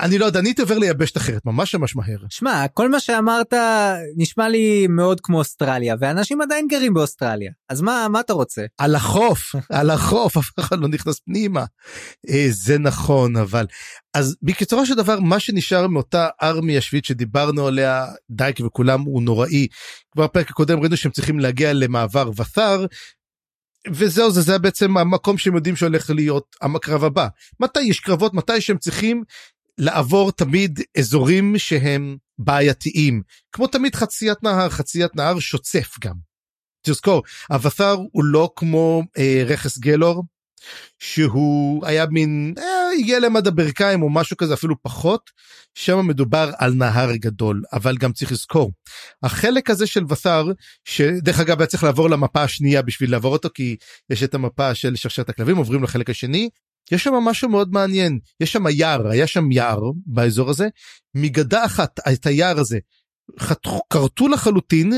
אני לא יודע, אני הייתי עובר ליבשת אחרת, ממש ממש מהר. שמע, כל מה שאמרת נשמע לי מאוד כמו אוסטרליה, ואנשים עדיין גרים באוסטרליה. אז מה, מה אתה רוצה? על החוף, על החוף, אף אחד לא נכנס פנימה. אה, זה נכון, אבל... אז בקיצורו של דבר, מה שנשאר מאותה ארמי השביעית שדיברנו עליה, דייק וכולם, הוא נוראי. כבר בפרק הקודם ראינו שהם צריכים להגיע למעבר ות'ר, וזהו זה זה בעצם המקום שהם יודעים שהולך להיות הקרב הבא מתי יש קרבות מתי שהם צריכים לעבור תמיד אזורים שהם בעייתיים כמו תמיד חציית נהר חציית נהר שוצף גם. תזכור אבתר הוא לא כמו אה, רכס גלור שהוא היה מין אה, הגיע להם עד הברכיים או משהו כזה אפילו פחות שם מדובר על נהר גדול אבל גם צריך לזכור החלק הזה של ותר שדרך אגב היה צריך לעבור למפה השנייה בשביל לעבור אותו כי יש את המפה של שרשרת הכלבים עוברים לחלק השני יש שם משהו מאוד מעניין. יש שם יער היה שם יער באזור הזה. מגדה אחת את היער הזה כרתו לחלוטין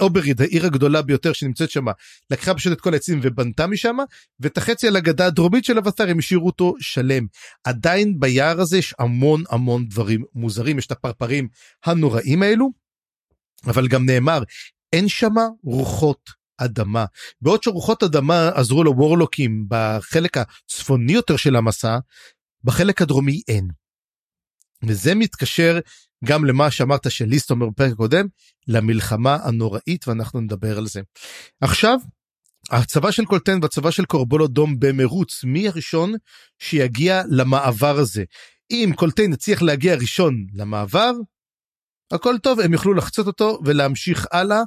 אובריד העיר הגדולה ביותר שנמצאת שם לקחה פשוט את כל העצים ובנתה משם ואת החצי על הגדה הדרומית של אבתר הם השאירו אותו שלם. עדיין ביער הזה יש המון המון דברים מוזרים יש את הפרפרים הנוראים האלו אבל גם נאמר אין שם רוחות אדמה. בעוד שרוחות אדמה עזרו לוורלוקים בחלק הצפוני יותר של המסע, בחלק הדרומי אין. וזה מתקשר גם למה שאמרת שליסט אומר בפרק הקודם, למלחמה הנוראית ואנחנו נדבר על זה. עכשיו, הצבא של קולטן והצבא של קורבולו דום במרוץ מי הראשון שיגיע למעבר הזה. אם קולטיין יצליח להגיע ראשון למעבר, הכל טוב, הם יוכלו לחצות אותו ולהמשיך הלאה,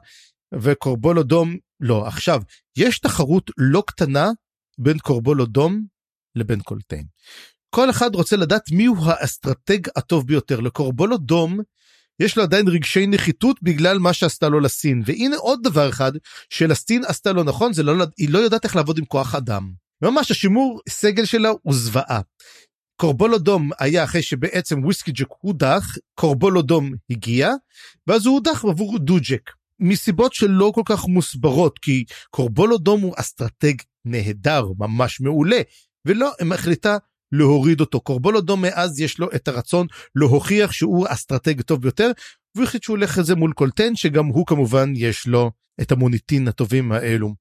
וקורבולו דום לא, עכשיו, יש תחרות לא קטנה בין קורבולו דום לבין קולטיין. כל אחד רוצה לדעת מיהו האסטרטג הטוב ביותר. לקורבולו דום יש לו עדיין רגשי נחיתות בגלל מה שעשתה לו לסין. והנה עוד דבר אחד שלסין עשתה לו נכון, זה לא, היא לא יודעת איך לעבוד עם כוח אדם. ממש השימור סגל שלה הוא זוועה. קורבולו דום היה אחרי שבעצם וויסקי ג'ק הודח, קורבולו דום הגיע, ואז הוא הודח עבור דוג'ק. מסיבות שלא כל כך מוסברות כי קורבולו דום הוא אסטרטג נהדר ממש מעולה ולא היא מחליטה להוריד אותו קורבולו דום מאז יש לו את הרצון להוכיח שהוא אסטרטג טוב ביותר והוא החליט שהוא הולך לזה מול קולטיין שגם הוא כמובן יש לו את המוניטין הטובים האלו.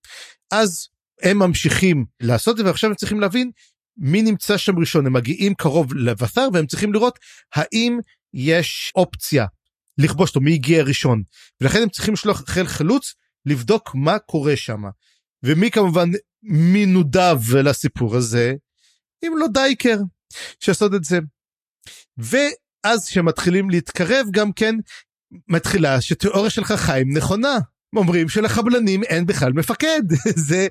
אז הם ממשיכים לעשות את זה ועכשיו הם צריכים להבין מי נמצא שם ראשון הם מגיעים קרוב לבשר והם צריכים לראות האם יש אופציה לכבוש אותו מי הגיע ראשון ולכן הם צריכים לשלוח חיל חלוץ לבדוק מה קורה שם ומי כמובן מנודב לסיפור הזה אם לא דייקר שעשות את זה. ואז שמתחילים להתקרב גם כן מתחילה שתיאוריה שלך חיים נכונה. אומרים שלחבלנים אין בכלל מפקד זה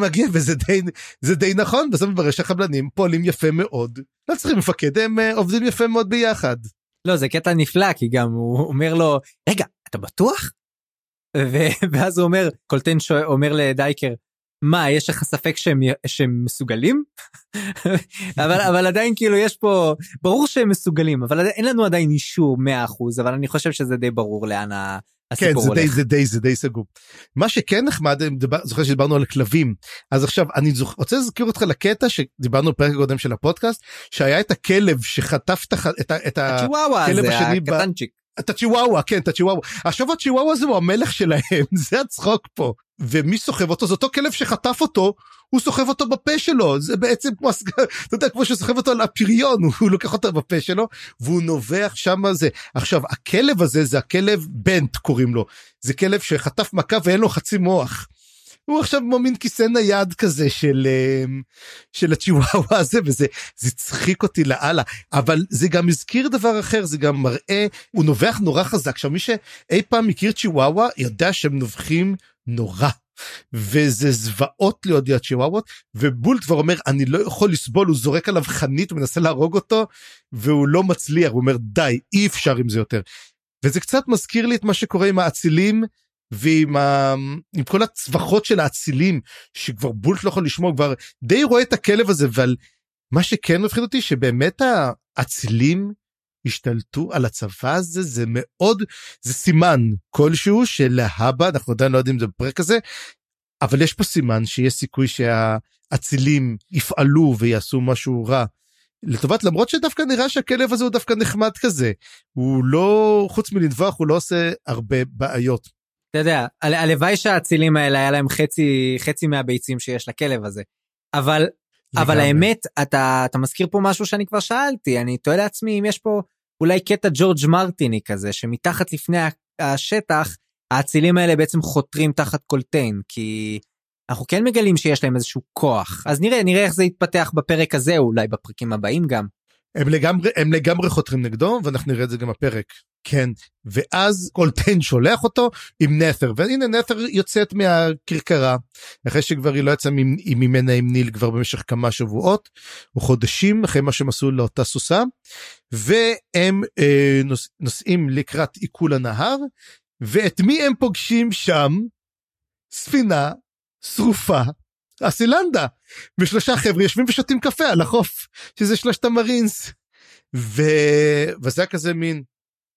מגיע וזה די זה די נכון בסוף מתברר שהחבלנים פועלים יפה מאוד לא צריכים מפקד הם uh, עובדים יפה מאוד ביחד. לא זה קטע נפלא כי גם הוא אומר לו רגע אתה בטוח? ואז הוא אומר קולטן אומר לדייקר מה יש לך ספק שהם שהם מסוגלים אבל אבל עדיין כאילו יש פה ברור שהם מסוגלים אבל אין לנו עדיין אישור 100% אבל אני חושב שזה די ברור לאן כן, זה די, זה די זה די סגור. מה שכן נחמד זוכר שדיברנו על כלבים אז עכשיו אני זוכ... רוצה להזכיר אותך לקטע שדיברנו בפרק הקודם של הפודקאסט שהיה את הכלב שחטף את, את הכלב השני. הקטנצ'יק. את הצ'יוואווה כן את הצ'יוואווה עכשיו הצ'יוואווה הזה הוא המלך שלהם זה הצחוק פה. ומי סוחב אותו? זה אותו כלב שחטף אותו הוא סוחב אותו בפה שלו. זה בעצם כמו אתה יודע כמו שסוחב אותו על הפריון הוא לוקח אותו בפה שלו והוא נובח שם זה. עכשיו הכלב הזה זה הכלב בנט קוראים לו. זה כלב שחטף מכה ואין לו חצי מוח. הוא עכשיו כמו מין כיסא נייד כזה של אמ, של הצ'יוואווה הזה וזה זה צחיק אותי לאללה אבל זה גם הזכיר דבר אחר זה גם מראה הוא נובח נורא חזק עכשיו מי שאי פעם מכיר צ'יוואווה יודע שהם נובחים נורא. וזה זוועות להיות להיות צ'יוואוות ובולט כבר אומר אני לא יכול לסבול הוא זורק עליו חנית ומנסה להרוג אותו והוא לא מצליח הוא אומר די אי אפשר עם זה יותר. וזה קצת מזכיר לי את מה שקורה עם האצילים ועם ה... עם כל הצווחות של האצילים שכבר בולט לא יכול לשמוע כבר די רואה את הכלב הזה אבל מה שכן מפחיד אותי שבאמת האצילים השתלטו על הצבא הזה זה מאוד זה סימן כלשהו שלהבא אנחנו עדיין לא יודעים אם זה בפרק הזה אבל יש פה סימן שיש סיכוי שהאצילים יפעלו ויעשו משהו רע. לטובת למרות שדווקא נראה שהכלב הזה הוא דווקא נחמד כזה הוא לא חוץ מלנבוח הוא לא עושה הרבה בעיות. אתה יודע הלוואי שהאצילים האלה היה להם חצי חצי מהביצים שיש לכלב הזה. אבל אבל האמת אתה אתה מזכיר פה משהו שאני כבר שאלתי. אני תוהה לעצמי אם יש פה אולי קטע ג'ורג' מרטיני כזה שמתחת לפני השטח האצילים האלה בעצם חותרים תחת קולטיין כי אנחנו כן מגלים שיש להם איזשהו כוח. אז נראה נראה איך זה יתפתח בפרק הזה אולי בפרקים הבאים גם. הם לגמרי הם לגמרי חותרים נגדו ואנחנו נראה את זה גם בפרק. כן ואז קולטיין שולח אותו עם נת'ר והנה נת'ר יוצאת מהכרכרה. אחרי שכבר היא לא יצאה ממנה עם ניל כבר במשך כמה שבועות או חודשים אחרי מה שהם עשו לאותה סוסה והם אה, נוס, נוסעים לקראת עיכול הנהר ואת מי הם פוגשים שם? ספינה שרופה אסילנדה ושלושה חבר'ה יושבים ושותים קפה על החוף שזה שלושת המרינס. ו... וזה היה כזה מין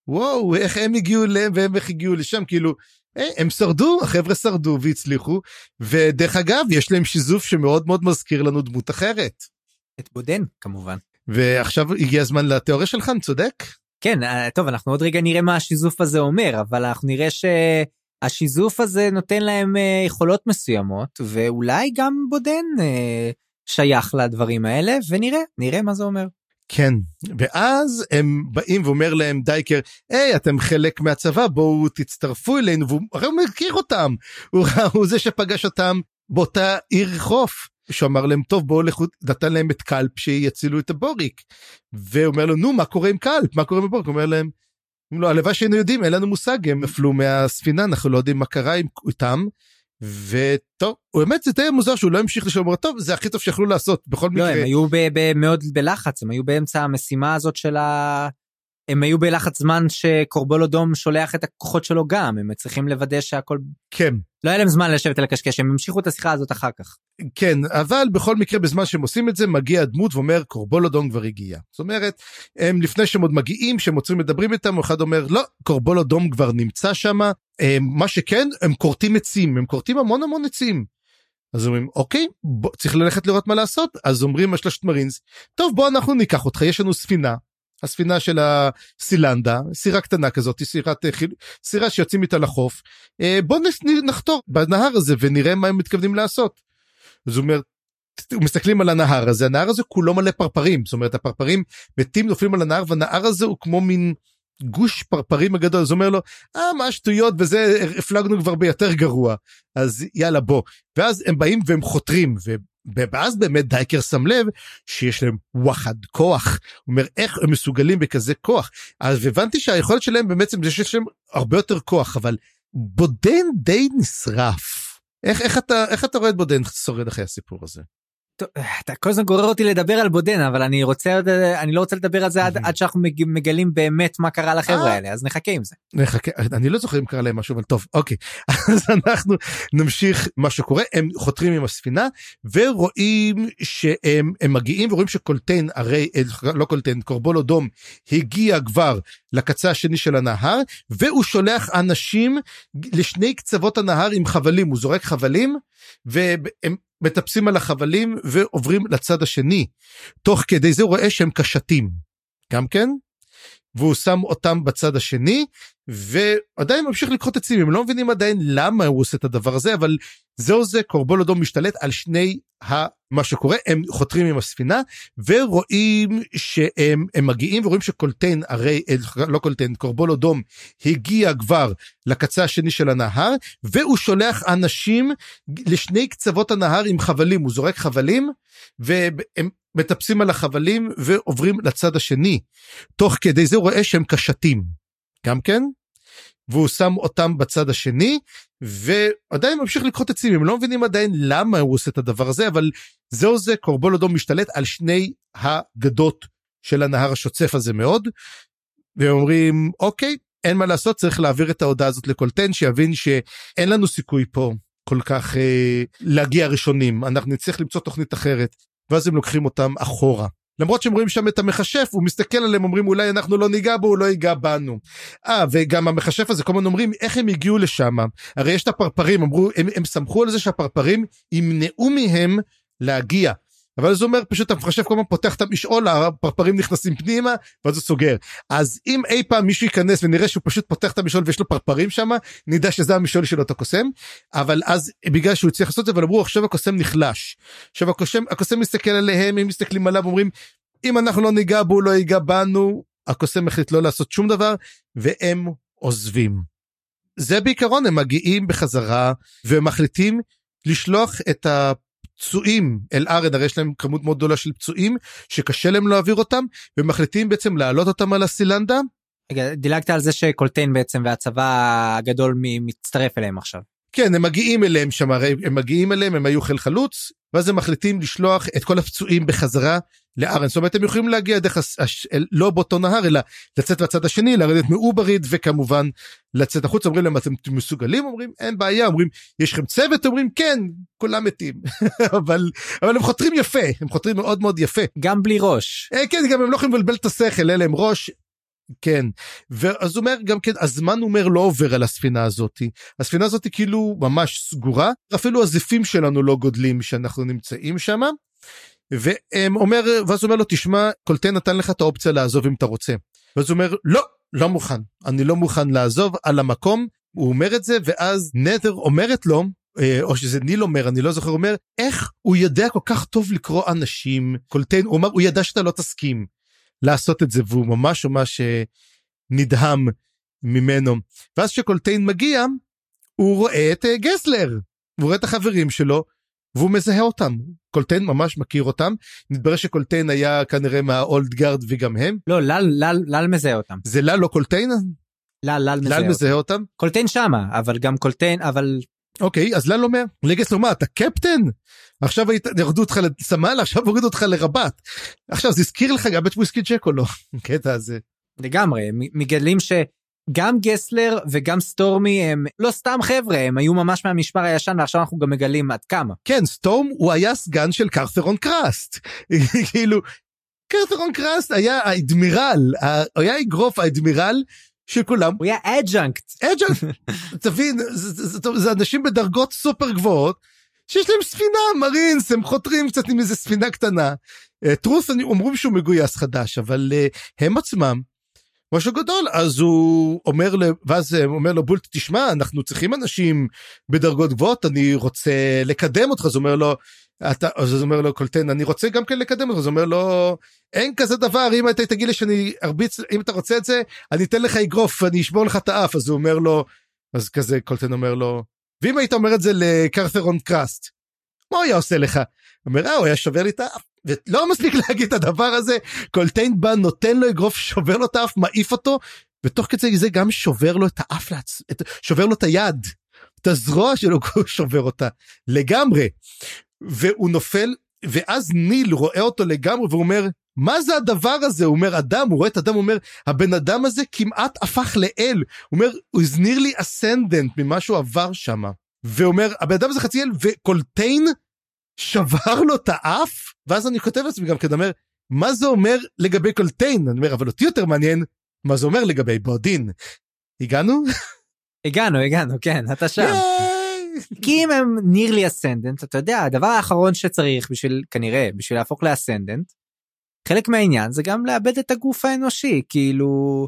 וואו איך הם הגיעו אליהם והם איך הגיעו לשם כאילו אה, הם שרדו החבר'ה שרדו והצליחו ודרך אגב יש להם שיזוף שמאוד מאוד מזכיר לנו דמות אחרת. את בודן כמובן. ועכשיו הגיע הזמן לתיאוריה שלך אני צודק? כן אה, טוב אנחנו עוד רגע נראה מה השיזוף הזה אומר אבל אנחנו נראה שהשיזוף הזה נותן להם אה, יכולות מסוימות ואולי גם בודן שייך לדברים האלה ונראה נראה מה זה אומר. כן ואז הם באים ואומר להם דייקר היי אתם חלק מהצבא בואו תצטרפו אלינו והוא הרי הוא מכיר אותם. הוא, הוא זה שפגש אותם באותה עיר חוף. שהוא אמר להם טוב בואו לכו נתן להם את קלפ שיצילו את הבוריק. ואומר לו נו מה קורה עם קלפ? מה קורה עם הבוריק? הוא אומר להם לא הלוואי שהיינו יודעים אין לנו מושג הם נפלו מהספינה אנחנו לא יודעים מה קרה איתם וטוב הוא באמת זה די מוזר שהוא לא המשיך לשאול טוב זה הכי טוב שיכולו לעשות בכל לא, מקרה. הם היו מאוד בלחץ הם היו באמצע המשימה הזאת של ה... הם היו בלחץ זמן שקורבולודום שולח את הכוחות שלו גם הם צריכים לוודא שהכל כן. לא היה להם זמן לשבת על הקשקש הם המשיכו את השיחה הזאת אחר כך. כן אבל בכל מקרה בזמן שהם עושים את זה מגיע דמות ואומר קורבולודום כבר הגיע. זאת אומרת הם לפני שהם עוד מגיעים שהם עוצרים מדברים איתם אחד אומר לא קורבולודום כבר נמצא שם מה שכן הם כורתים עצים הם כורתים המון המון עצים. אז אומרים אוקיי בוא, צריך ללכת לראות מה לעשות. אז אומרים השלושת מרינס טוב בוא אנחנו ניקח אותך יש לנו ספינה הספינה של הסילנדה סירה קטנה כזאת סירת אה, סירה שיוצאים איתה לחוף. אה, בוא נחתור בנהר הזה ונראה מה הם מתכוונים לעשות. אז הוא אומר מסתכלים על הנהר הזה הנהר הזה כולו מלא פרפרים. זאת אומרת הפרפרים מתים נופלים על הנהר והנהר הזה הוא כמו מין גוש פרפרים הגדול. אז אומר לו אה מה שטויות וזה הפלגנו כבר ביותר גרוע. אז יאללה בוא. ואז הם באים והם חותרים ואז באמת דייקר שם לב שיש להם וואחד כוח. הוא אומר איך הם מסוגלים בכזה כוח? אז הבנתי שהיכולת שלהם באמת זה שיש להם הרבה יותר כוח אבל בודן די נשרף. איך איך אתה איך אתה רואה את בודן שורד אחרי הסיפור הזה. אתה כל הזמן גורר אותי לדבר על בודן אבל אני רוצה אני לא רוצה לדבר על זה עד, עד שאנחנו מגלים באמת מה קרה לחברה אה. האלה אז נחכה עם זה. נחכה אני לא זוכר אם קרה להם משהו אבל טוב אוקיי אז אנחנו נמשיך מה שקורה הם חותרים עם הספינה ורואים שהם מגיעים ורואים שקולטיין הרי אה, לא קולטיין קורבול אדום הגיע כבר לקצה השני של הנהר והוא שולח אנשים לשני קצוות הנהר עם חבלים הוא זורק חבלים והם מטפסים על החבלים ועוברים לצד השני. תוך כדי זה הוא רואה שהם קשתים. גם כן? והוא שם אותם בצד השני ועדיין ממשיך לקחות עצים הם לא מבינים עדיין למה הוא עושה את הדבר הזה אבל זהו זה קורבול אדום משתלט על שני ה... מה שקורה. הם חותרים עם הספינה ורואים שהם הם מגיעים ורואים שקולטיין הרי לא קולטיין קורבול אדום הגיע כבר לקצה השני של הנהר והוא שולח אנשים לשני קצוות הנהר עם חבלים. הוא זורק חבלים והם מטפסים על החבלים ועוברים לצד השני. תוך כדי זה הוא רואה שהם קשתים. גם כן? והוא שם אותם בצד השני ועדיין ממשיך לקחות עצים הם לא מבינים עדיין למה הוא עושה את הדבר הזה אבל זהו זה קורבול אדום משתלט על שני הגדות של הנהר השוצף הזה מאוד. ואומרים אוקיי אין מה לעשות צריך להעביר את ההודעה הזאת לקולטן שיבין שאין לנו סיכוי פה כל כך אה, להגיע ראשונים אנחנו נצטרך למצוא תוכנית אחרת ואז הם לוקחים אותם אחורה. למרות שהם רואים שם את המכשף הוא מסתכל עליהם אומרים אולי אנחנו לא ניגע בו הוא לא ייגע בנו. אה וגם המכשף הזה כל הזמן אומרים איך הם הגיעו לשם הרי יש את הפרפרים אמרו הם, הם סמכו על זה שהפרפרים ימנעו מהם להגיע אבל זה אומר פשוט המחשב כל הזמן פותח את המשעול הפרפרים נכנסים פנימה ואז הוא סוגר אז אם אי פעם מישהו ייכנס ונראה שהוא פשוט פותח את המשעול ויש לו פרפרים שם נדע שזה המשעול של אותו קוסם אבל אז בגלל שהוא הצליח לעשות את זה אבל אמרו עכשיו הקוסם נחלש. עכשיו הקוסם הקוסם מסתכל עליהם הם מסתכלים עליו אומרים אם אנחנו לא ניגע בו לא ייגע בנו הקוסם החליט לא לעשות שום דבר והם עוזבים. זה בעיקרון הם מגיעים בחזרה ומחליטים לשלוח את ה... פצועים אל ארד הרי יש להם כמות מאוד גדולה של פצועים שקשה להם להעביר אותם ומחליטים בעצם להעלות אותם על הסילנדה. רגע, דילגת על זה שקולטיין בעצם והצבא הגדול מצטרף אליהם עכשיו. כן הם מגיעים אליהם שם הרי הם מגיעים אליהם הם היו חיל חלוץ ואז הם מחליטים לשלוח את כל הפצועים בחזרה לארן זאת אומרת הם יכולים להגיע דרך הש... הש... לא באותו נהר אלא לצאת לצד השני לרדת מאובריד וכמובן לצאת החוץ אומרים להם אתם מסוגלים? אומרים אין בעיה. אומרים יש לכם צוות? אומרים כן כולם מתים. אבל אבל הם חותרים יפה הם חותרים מאוד מאוד יפה. גם בלי ראש. אה, כן גם הם לא יכולים לבלבל את השכל אלה הם ראש כן. ואז הוא אומר גם כן הזמן אומר לא עובר על הספינה הזאתי הספינה הזאתי כאילו ממש סגורה. אפילו הזיפים שלנו לא גודלים שאנחנו נמצאים שם. ואומר ואז הוא אומר לו תשמע קולטן נתן לך את האופציה לעזוב אם אתה רוצה. ואז הוא אומר לא לא מוכן. אני לא מוכן לעזוב על המקום. הוא אומר את זה ואז נת'ר אומרת לו אה, או שזה ניל אומר אני לא זוכר אומר איך הוא יודע כל כך טוב לקרוא אנשים קולטן? הוא אמר הוא ידע שאתה לא תסכים לעשות את זה והוא ממש ממש אה, נדהם ממנו. ואז כשקולטיין מגיע הוא רואה את אה, גסלר. הוא רואה את החברים שלו והוא מזהה אותם. קולטיין ממש מכיר אותם. מתברר שקולטיין היה כנראה מה old guard וגם הם. לא לל לל לל מזהה אותם. זה לל לא קולטיין? לל לל מזהה, מזהה אותם? קולטיין שמה אבל גם קולטיין אבל אוקיי אז לל אומר לגסלר מה אתה קפטן עכשיו היית, ירדו אותך לסמל, עכשיו הורידו אותך לרב"ט. עכשיו זה הזכיר לך גם את וויסקי ג'ק או לא? קטע הזה. לגמרי, מגלים שגם גסלר וגם סטורמי הם לא סתם חבר'ה, הם היו ממש מהמשמר הישן ועכשיו אנחנו גם מגלים עד כמה. כן, סטורמי הוא היה סגן של קרת'רון קראסט. כאילו, קרת'רון קראסט היה האדמירל, היה אגרוף האדמירל של כולם. הוא היה adjunct. adjunct, תבין, זה, זה, זה, זה אנשים בדרגות סופר גבוהות. שיש להם ספינה מרינס הם חותרים קצת עם איזה ספינה קטנה. אה, טרוס אומרים שהוא מגויס חדש אבל אה, הם עצמם משהו גדול אז הוא אומר ואז הוא אומר לו בולט תשמע אנחנו צריכים אנשים בדרגות גבוהות אני רוצה לקדם אותך אז הוא אומר לו אתה אז הוא אומר לו קולטן אני רוצה גם כן לקדם אותך אז הוא אומר לו אין כזה דבר אם אתה תגיד לי שאני ארביץ אם אתה רוצה את זה אני אתן לך אגרוף אני אשבור לך את האף אז הוא אומר לו אז כזה קולטן אומר לו ואם היית אומר את זה לקרת'רון קראסט, מה הוא היה עושה לך? הוא אומר, אה, הוא היה שובר לי את האף. ולא מספיק להגיד את הדבר הזה, קולטיין בא, נותן לו אגרוף, שובר לו את האף, מעיף אותו, ותוך כדי זה גם שובר לו את האף, לעצ... שובר לו את היד, את הזרוע שלו, הוא שובר אותה לגמרי. והוא נופל, ואז ניל רואה אותו לגמרי והוא אומר, מה זה הדבר הזה? הוא אומר, אדם, הוא רואה את אדם, הוא אומר, הבן אדם הזה כמעט הפך לאל. הוא אומר, הוא הזניר לי אסנדנט ממה שהוא עבר שם. ואומר, הבן אדם הזה חצי אל, וקולטיין שבר לו את האף? ואז אני כותב לעצמי גם כן, אומר, מה זה אומר לגבי קולטיין? אני אומר, אבל אותי יותר מעניין, מה זה אומר לגבי בודין. הגענו? הגענו, הגענו, כן, אתה שם. כי אם הם נירלי אסנדנט, אתה יודע, הדבר האחרון שצריך בשביל, כנראה, בשביל להפוך לאסנדנט, חלק מהעניין זה גם לאבד את הגוף האנושי, כאילו,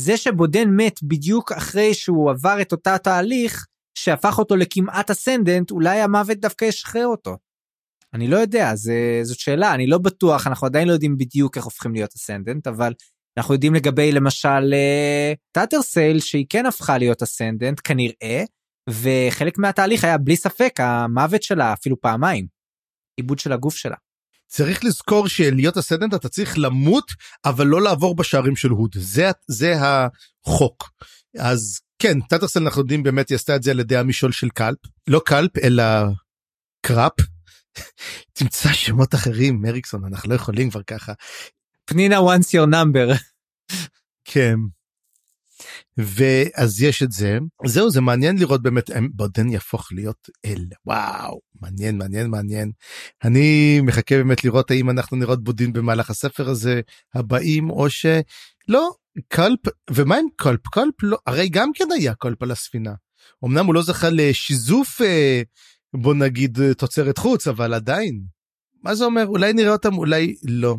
זה שבודן מת בדיוק אחרי שהוא עבר את אותה תהליך, שהפך אותו לכמעט אסנדנט, אולי המוות דווקא ישחרר אותו. אני לא יודע, זה, זאת שאלה, אני לא בטוח, אנחנו עדיין לא יודעים בדיוק איך הופכים להיות אסנדנט, אבל אנחנו יודעים לגבי למשל טאטר סייל שהיא כן הפכה להיות אסנדנט כנראה, וחלק מהתהליך היה בלי ספק המוות שלה אפילו פעמיים, עיבוד של הגוף שלה. צריך לזכור שלהיות אסנדנט אתה צריך למות אבל לא לעבור בשערים של הוד. זה זה החוק. אז כן טאטרסל אנחנו יודעים באמת היא עשתה את זה על ידי המשול של קלפ. לא קלפ אלא קראפ תמצא שמות אחרים מריקסון אנחנו לא יכולים כבר ככה. פנינה once your number. כן. ואז יש את זה זהו זה מעניין לראות באמת בודן יהפוך להיות אל וואו מעניין מעניין מעניין אני מחכה באמת לראות האם אנחנו נראה את בודין במהלך הספר הזה הבאים או שלא קלפ ומה עם קלפ קלפ לא הרי גם כן היה קלפ על הספינה. אמנם הוא לא זכה לשיזוף אה, בוא נגיד תוצרת חוץ אבל עדיין. מה זה אומר? אולי נראה אותם אולי לא.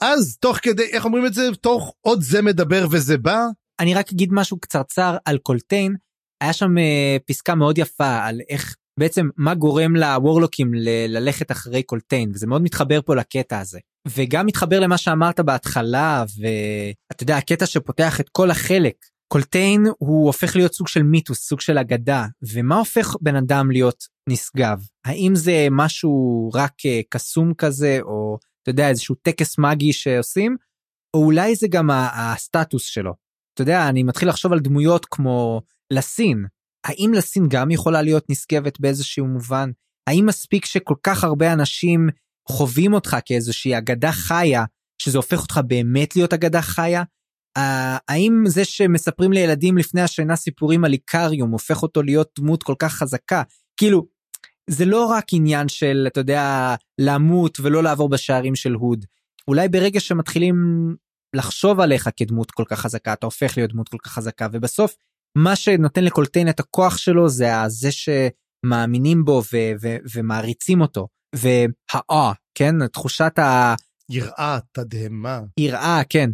אז תוך כדי איך אומרים את זה? תוך עוד זה מדבר וזה בא. אני רק אגיד משהו קצרצר על קולטיין. היה שם uh, פסקה מאוד יפה על איך בעצם מה גורם לוורלוקים ל- ללכת אחרי קולטיין וזה מאוד מתחבר פה לקטע הזה. וגם מתחבר למה שאמרת בהתחלה ואתה יודע הקטע שפותח את כל החלק קולטיין הוא הופך להיות סוג של מיתוס סוג של אגדה ומה הופך בן אדם להיות נשגב האם זה משהו רק uh, קסום כזה או אתה יודע איזשהו טקס מגי שעושים או אולי זה גם הסטטוס שלו. אתה יודע אני מתחיל לחשוב על דמויות כמו לסין האם לסין גם יכולה להיות נשגבת באיזשהו מובן האם מספיק שכל כך הרבה אנשים חווים אותך כאיזושהי אגדה חיה שזה הופך אותך באמת להיות אגדה חיה. האם זה שמספרים לילדים לפני השינה סיפורים על איקריום הופך אותו להיות דמות כל כך חזקה? כאילו זה לא רק עניין של אתה יודע למות ולא לעבור בשערים של הוד. אולי ברגע שמתחילים לחשוב עליך כדמות כל כך חזקה אתה הופך להיות דמות כל כך חזקה ובסוף מה שנותן לקולטיין את הכוח שלו זה זה שמאמינים בו ו- ו- ומעריצים אותו. והאה כן תחושת ה... יראה תדהמה. יראה כן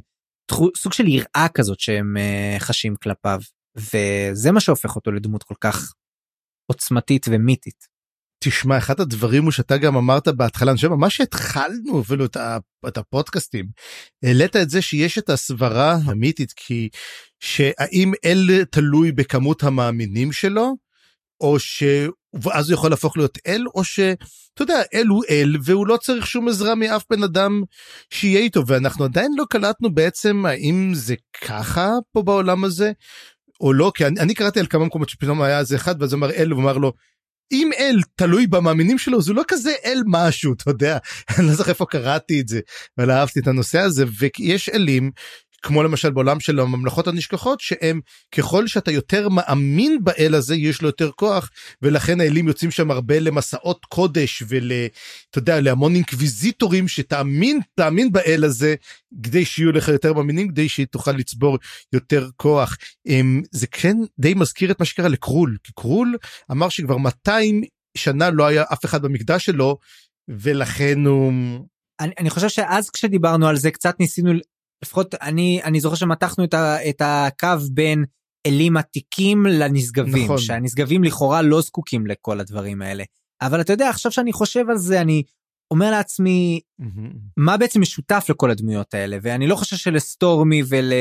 סוג של יראה כזאת שהם uh, חשים כלפיו וזה מה שהופך אותו לדמות כל כך עוצמתית ומיתית. תשמע אחד הדברים הוא שאתה גם אמרת בהתחלה אני חושב ממש התחלנו אפילו את הפודקאסטים העלית את זה שיש את הסברה המיתית כי שהאם אל תלוי בכמות המאמינים שלו או שאז הוא יכול להפוך להיות אל או שאתה יודע אל הוא אל והוא לא צריך שום עזרה מאף בן אדם שיהיה איתו. ואנחנו עדיין לא קלטנו בעצם האם זה ככה פה בעולם הזה או לא כי אני, אני קראתי על כמה מקומות שפתאום היה איזה אחד ואז אמר אל ואמר לו אם אל תלוי במאמינים שלו זה לא כזה אל משהו אתה יודע. אני לא זוכר איפה קראתי את זה אבל אהבתי את הנושא הזה ויש אלים כמו למשל בעולם של הממלכות הנשכחות שהם ככל שאתה יותר מאמין באל הזה יש לו יותר כוח ולכן האלים יוצאים שם הרבה למסעות קודש ול... אתה יודע להמון אינקוויזיטורים שתאמין תאמין באל הזה כדי שיהיו לך יותר מאמינים כדי שתוכל לצבור יותר כוח זה כן די מזכיר את מה שקרה לקרול כי קרול אמר שכבר 200 שנה לא היה אף אחד במקדש שלו ולכן הוא. אני, אני חושב שאז כשדיברנו על זה קצת ניסינו לפחות אני אני זוכר שמתחנו את, ה, את הקו בין אלים עתיקים לנשגבים נכון. שהנשגבים לכאורה לא זקוקים לכל הדברים האלה אבל אתה יודע עכשיו שאני חושב על זה אני אומר לעצמי mm-hmm. מה בעצם משותף לכל הדמויות האלה ואני לא חושב שלסטורמי ול,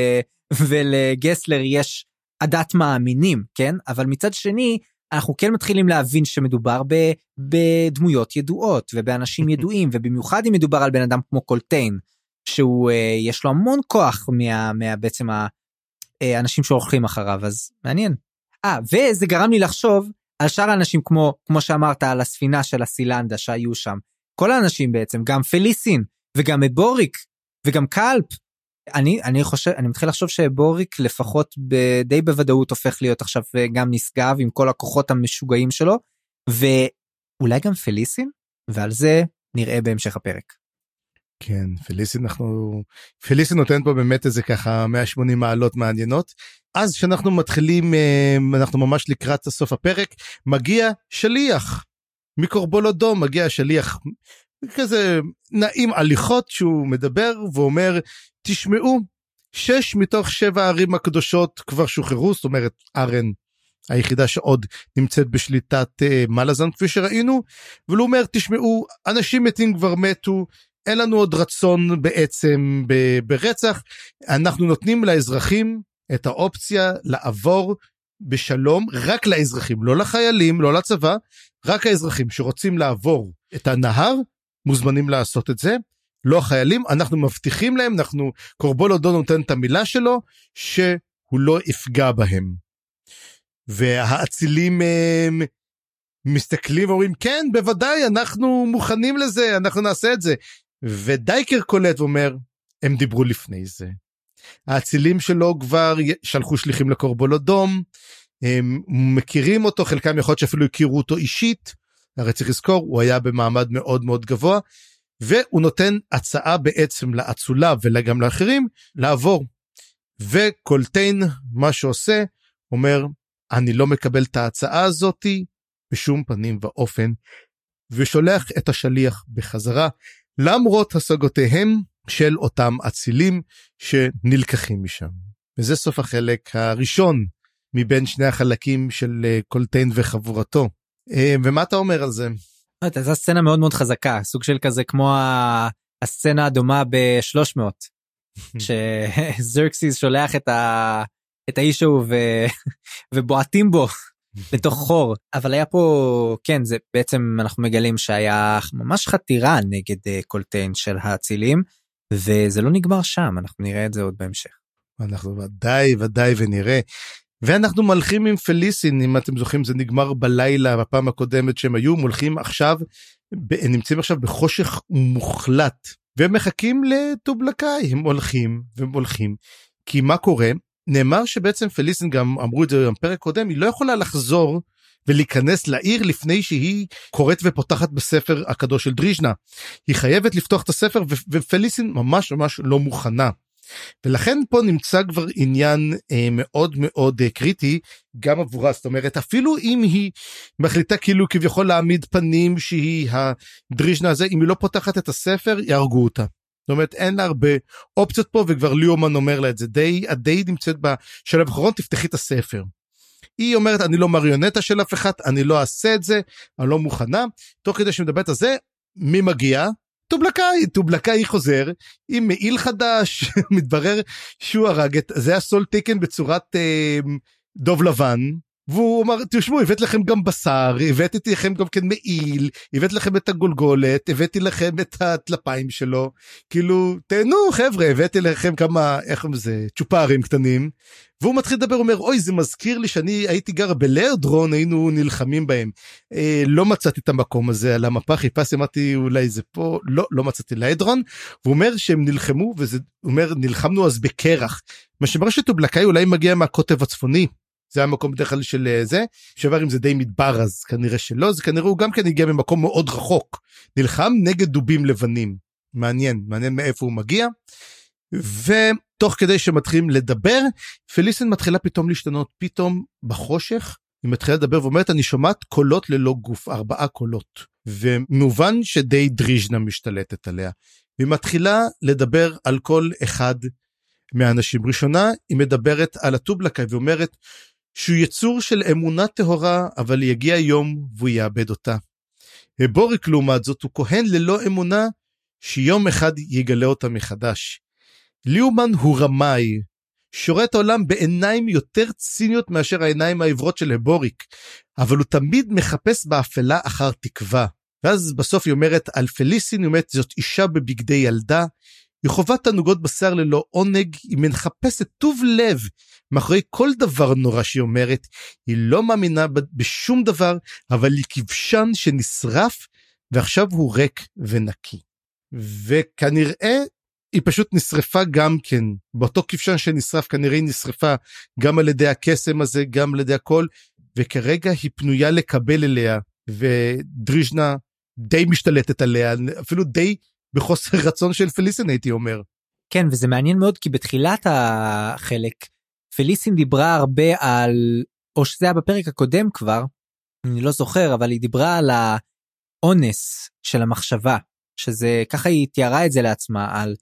ולגסלר יש עדת מאמינים כן אבל מצד שני אנחנו כן מתחילים להבין שמדובר ב, בדמויות ידועות ובאנשים ידועים ובמיוחד אם מדובר על בן אדם כמו קולטיין שהוא אה, יש לו המון כוח מה, מה בעצם האנשים שהולכים אחריו אז מעניין. אה וזה גרם לי לחשוב על שאר האנשים כמו כמו שאמרת על הספינה של הסילנדה שהיו שם כל האנשים בעצם גם פליסין וגם בוריק וגם קלפ. אני אני חושב אני מתחיל לחשוב שבוריק לפחות די בוודאות הופך להיות עכשיו אה, גם נשגב עם כל הכוחות המשוגעים שלו ואולי גם פליסין ועל זה נראה בהמשך הפרק. כן פליסין אנחנו פליסין נותן פה באמת איזה ככה 180 מעלות מעניינות. אז כשאנחנו מתחילים אה, אנחנו ממש לקראת סוף הפרק מגיע שליח מקורבולודום מגיע שליח כזה נעים הליכות שהוא מדבר ואומר, תשמעו, שש מתוך שבע הערים הקדושות כבר שוחררו, זאת אומרת, ארן היחידה שעוד נמצאת בשליטת uh, מלאזן כפי שראינו, אבל הוא אומר, תשמעו, אנשים מתים כבר מתו, אין לנו עוד רצון בעצם ברצח, אנחנו נותנים לאזרחים את האופציה לעבור בשלום רק לאזרחים, לא לחיילים, לא לצבא, רק האזרחים שרוצים לעבור את הנהר, מוזמנים לעשות את זה. לא החיילים, אנחנו מבטיחים להם, אנחנו, קורבולו דון נותן את המילה שלו, שהוא לא יפגע בהם. והאצילים הם, מסתכלים ואומרים, כן, בוודאי, אנחנו מוכנים לזה, אנחנו נעשה את זה. ודייקר קולט ואומר, הם דיברו לפני זה. האצילים שלו כבר שלחו שליחים לקורבולודום, הם מכירים אותו, חלקם יכול להיות שאפילו הכירו אותו אישית, הרי צריך לזכור, הוא היה במעמד מאוד מאוד גבוה, והוא נותן הצעה בעצם לאצולה וגם לאחרים לעבור. וקולטיין, מה שעושה, אומר, אני לא מקבל את ההצעה הזאתי בשום פנים ואופן, ושולח את השליח בחזרה, למרות השגותיהם של אותם אצילים שנלקחים משם. וזה סוף החלק הראשון מבין שני החלקים של אה, קולטיין וחבורתו. אה, ומה אתה אומר על זה? זו סצנה מאוד מאוד חזקה סוג של כזה כמו הסצנה הדומה ב-300 שזרקסיס שולח את, ה... את האיש ההוא ו... ובועטים בו לתוך חור. אבל היה פה כן זה בעצם אנחנו מגלים שהיה ממש חתירה נגד אה, קולטיין של האצילים וזה לא נגמר שם אנחנו נראה את זה עוד בהמשך. אנחנו ודאי ודאי ונראה. ואנחנו מלכים עם פליסין אם אתם זוכרים זה נגמר בלילה בפעם הקודמת שהם היו מולכים עכשיו הם נמצאים עכשיו בחושך מוחלט. והם מחכים לטובלקאי הם הולכים והם הולכים. כי מה קורה נאמר שבעצם פליסין גם אמרו את זה בפרק קודם היא לא יכולה לחזור ולהיכנס לעיר לפני שהיא קוראת ופותחת בספר הקדוש של דריז'נה. היא חייבת לפתוח את הספר ופליסין ממש ממש לא מוכנה. ולכן פה נמצא כבר עניין אה, מאוד מאוד אה, קריטי גם עבורה זאת אומרת אפילו אם היא מחליטה כאילו כביכול להעמיד פנים שהיא הדריז'נה הזה אם היא לא פותחת את הספר יהרגו אותה. זאת אומרת אין לה הרבה אופציות פה וכבר ליאומן אומר לה את זה. די הדי נמצאת בשלב האחרון תפתחי את הספר. היא אומרת אני לא מריונטה של אף אחד אני לא אעשה את זה אני לא מוכנה. תוך כדי שמדברת על זה מי מגיע? טובלקאי, טובלקאי חוזר עם מעיל חדש, מתברר שהוא הרג את, זה הסול טיקן בצורת אה, דוב לבן, והוא אמר תשמעו הבאתי לכם גם בשר הבאתי לכם גם כן מעיל הבאתי לכם את הגולגולת הבאתי לכם את הטלפיים שלו. כאילו תהנו חבר'ה הבאתי לכם כמה איך זה צ'ופרים קטנים. והוא מתחיל לדבר אומר אוי זה מזכיר לי שאני הייתי גר בלרדרון היינו נלחמים בהם. אה, לא מצאתי את המקום הזה על המפה חיפשתי אמרתי אולי זה פה. לא לא מצאתי לאדרון הוא אומר שהם נלחמו וזה אומר נלחמנו אז בקרח. מה שמראה שטובלקאי אולי מגיע מהקוטב הצפוני זה המקום בדרך כלל של אה, זה שעבר אם זה די מדבר אז כנראה שלא זה כנראה הוא גם כן הגיע ממקום מאוד רחוק. נלחם נגד דובים לבנים. מעניין מעניין מאיפה הוא מגיע. ותוך כדי שמתחילים לדבר פליסן מתחילה פתאום להשתנות. פתאום בחושך היא מתחילה לדבר ואומרת אני שומעת קולות ללא גוף ארבעה קולות. ומובן שדי דריז'נה משתלטת עליה. והיא מתחילה לדבר על כל אחד מהאנשים. ראשונה היא מדברת על הטובלקאי ואומרת שהוא יצור של אמונה טהורה, אבל יגיע יום והוא יאבד אותה. בוריק לעומת זאת הוא כהן ללא אמונה, שיום אחד יגלה אותה מחדש. ליאומן הוא רמאי, שורת העולם בעיניים יותר ציניות מאשר העיניים העיוורות של הבוריק, אבל הוא תמיד מחפש באפלה אחר תקווה. ואז בסוף היא אומרת על פליסין, היא אומרת זאת אישה בבגדי ילדה, היא חווה תענוגות בשר ללא עונג, היא מחפשת טוב לב מאחורי כל דבר נורא שהיא אומרת, היא לא מאמינה בשום דבר, אבל היא כבשן שנשרף, ועכשיו הוא ריק ונקי. וכנראה היא פשוט נשרפה גם כן, באותו כבשן שנשרף כנראה היא נשרפה גם על ידי הקסם הזה, גם על ידי הכל, וכרגע היא פנויה לקבל אליה, ודריז'נה די משתלטת עליה, אפילו די בחוסר רצון של פליסין הייתי אומר. כן וזה מעניין מאוד כי בתחילת החלק פליסין דיברה הרבה על או שזה היה בפרק הקודם כבר אני לא זוכר אבל היא דיברה על האונס של המחשבה שזה ככה היא תיארה את זה לעצמה על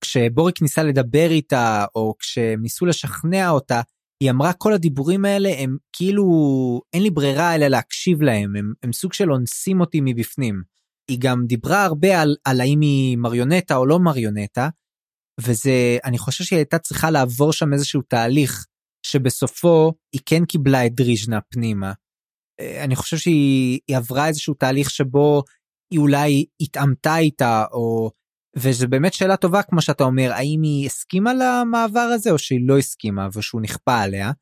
כשבוריק ניסה לדבר איתה או כשהם ניסו לשכנע אותה היא אמרה כל הדיבורים האלה הם כאילו אין לי ברירה אלא להקשיב להם הם, הם סוג של אונסים אותי מבפנים. היא גם דיברה הרבה על, על האם היא מריונטה או לא מריונטה וזה אני חושב שהיא הייתה צריכה לעבור שם איזשהו תהליך שבסופו היא כן קיבלה את דריז'נה פנימה. אה, אני חושב שהיא עברה איזשהו תהליך שבו היא אולי התעמתה איתה או וזה באמת שאלה טובה כמו שאתה אומר האם היא הסכימה למעבר הזה או שהיא לא הסכימה ושהוא נכפה עליה.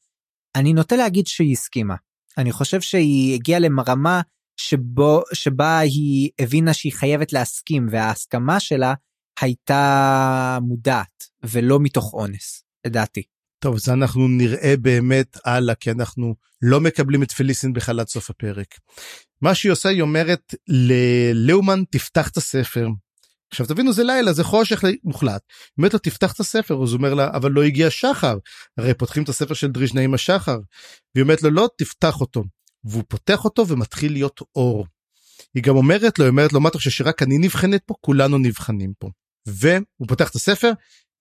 אני נוטה להגיד שהיא הסכימה. אני חושב שהיא הגיעה לרמה שבו שבה היא הבינה שהיא חייבת להסכים וההסכמה שלה הייתה מודעת ולא מתוך אונס לדעתי. טוב, אז אנחנו נראה באמת הלאה, כי אנחנו לא מקבלים את פליסין בכלל עד סוף הפרק. מה שהיא עושה, היא אומרת ללאומן, תפתח את הספר. עכשיו תבינו זה לילה זה חושך מוחלט. היא אומרת לו תפתח את הספר אז הוא אומר לה אבל לא הגיע שחר הרי פותחים את הספר של דרישנה עם השחר. והיא אומרת לו לא תפתח אותו והוא פותח אותו ומתחיל להיות אור. היא גם אומרת לו היא אומרת לו מה אתה חושב שרק אני נבחנת פה כולנו נבחנים פה. והוא פותח את הספר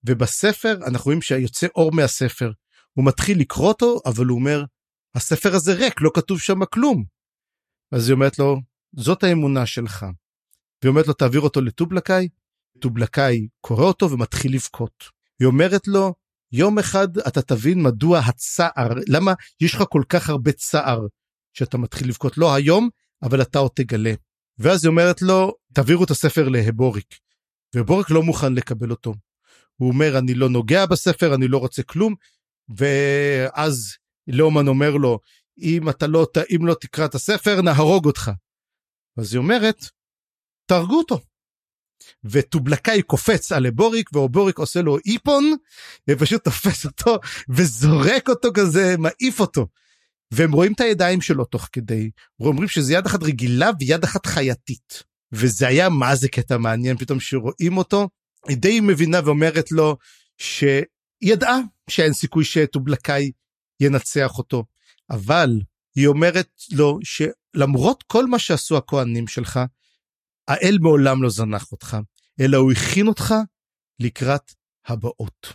ובספר אנחנו רואים שיוצא אור מהספר. הוא מתחיל לקרוא אותו אבל הוא אומר הספר הזה ריק לא כתוב שם כלום. אז היא אומרת לו זאת האמונה שלך. והיא אומרת לו תעביר אותו לטובלקאי, טובלקאי קורא אותו ומתחיל לבכות. היא אומרת לו יום אחד אתה תבין מדוע הצער למה יש לך כל כך הרבה צער שאתה מתחיל לבכות לא היום אבל אתה עוד תגלה. ואז היא אומרת לו תעבירו את הספר להבוריק. ובוריק לא מוכן לקבל אותו. הוא אומר אני לא נוגע בספר אני לא רוצה כלום ואז לאומן אומר לו אם אתה לא אם לא תקרא את הספר נהרוג אותך. אז היא אומרת תהרגו אותו. וטובלקאי קופץ על הבוריק ואובוריק עושה לו איפון ופשוט תופס אותו וזורק אותו כזה מעיף אותו. והם רואים את הידיים שלו תוך כדי אומרים שזה יד אחת רגילה ויד אחת חייתית. וזה היה מה זה קטע מעניין פתאום שרואים אותו היא די מבינה ואומרת לו שידעה שאין סיכוי שטובלקאי ינצח אותו אבל היא אומרת לו שלמרות כל מה שעשו הכהנים שלך האל מעולם לא זנח אותך, אלא הוא הכין אותך לקראת הבאות.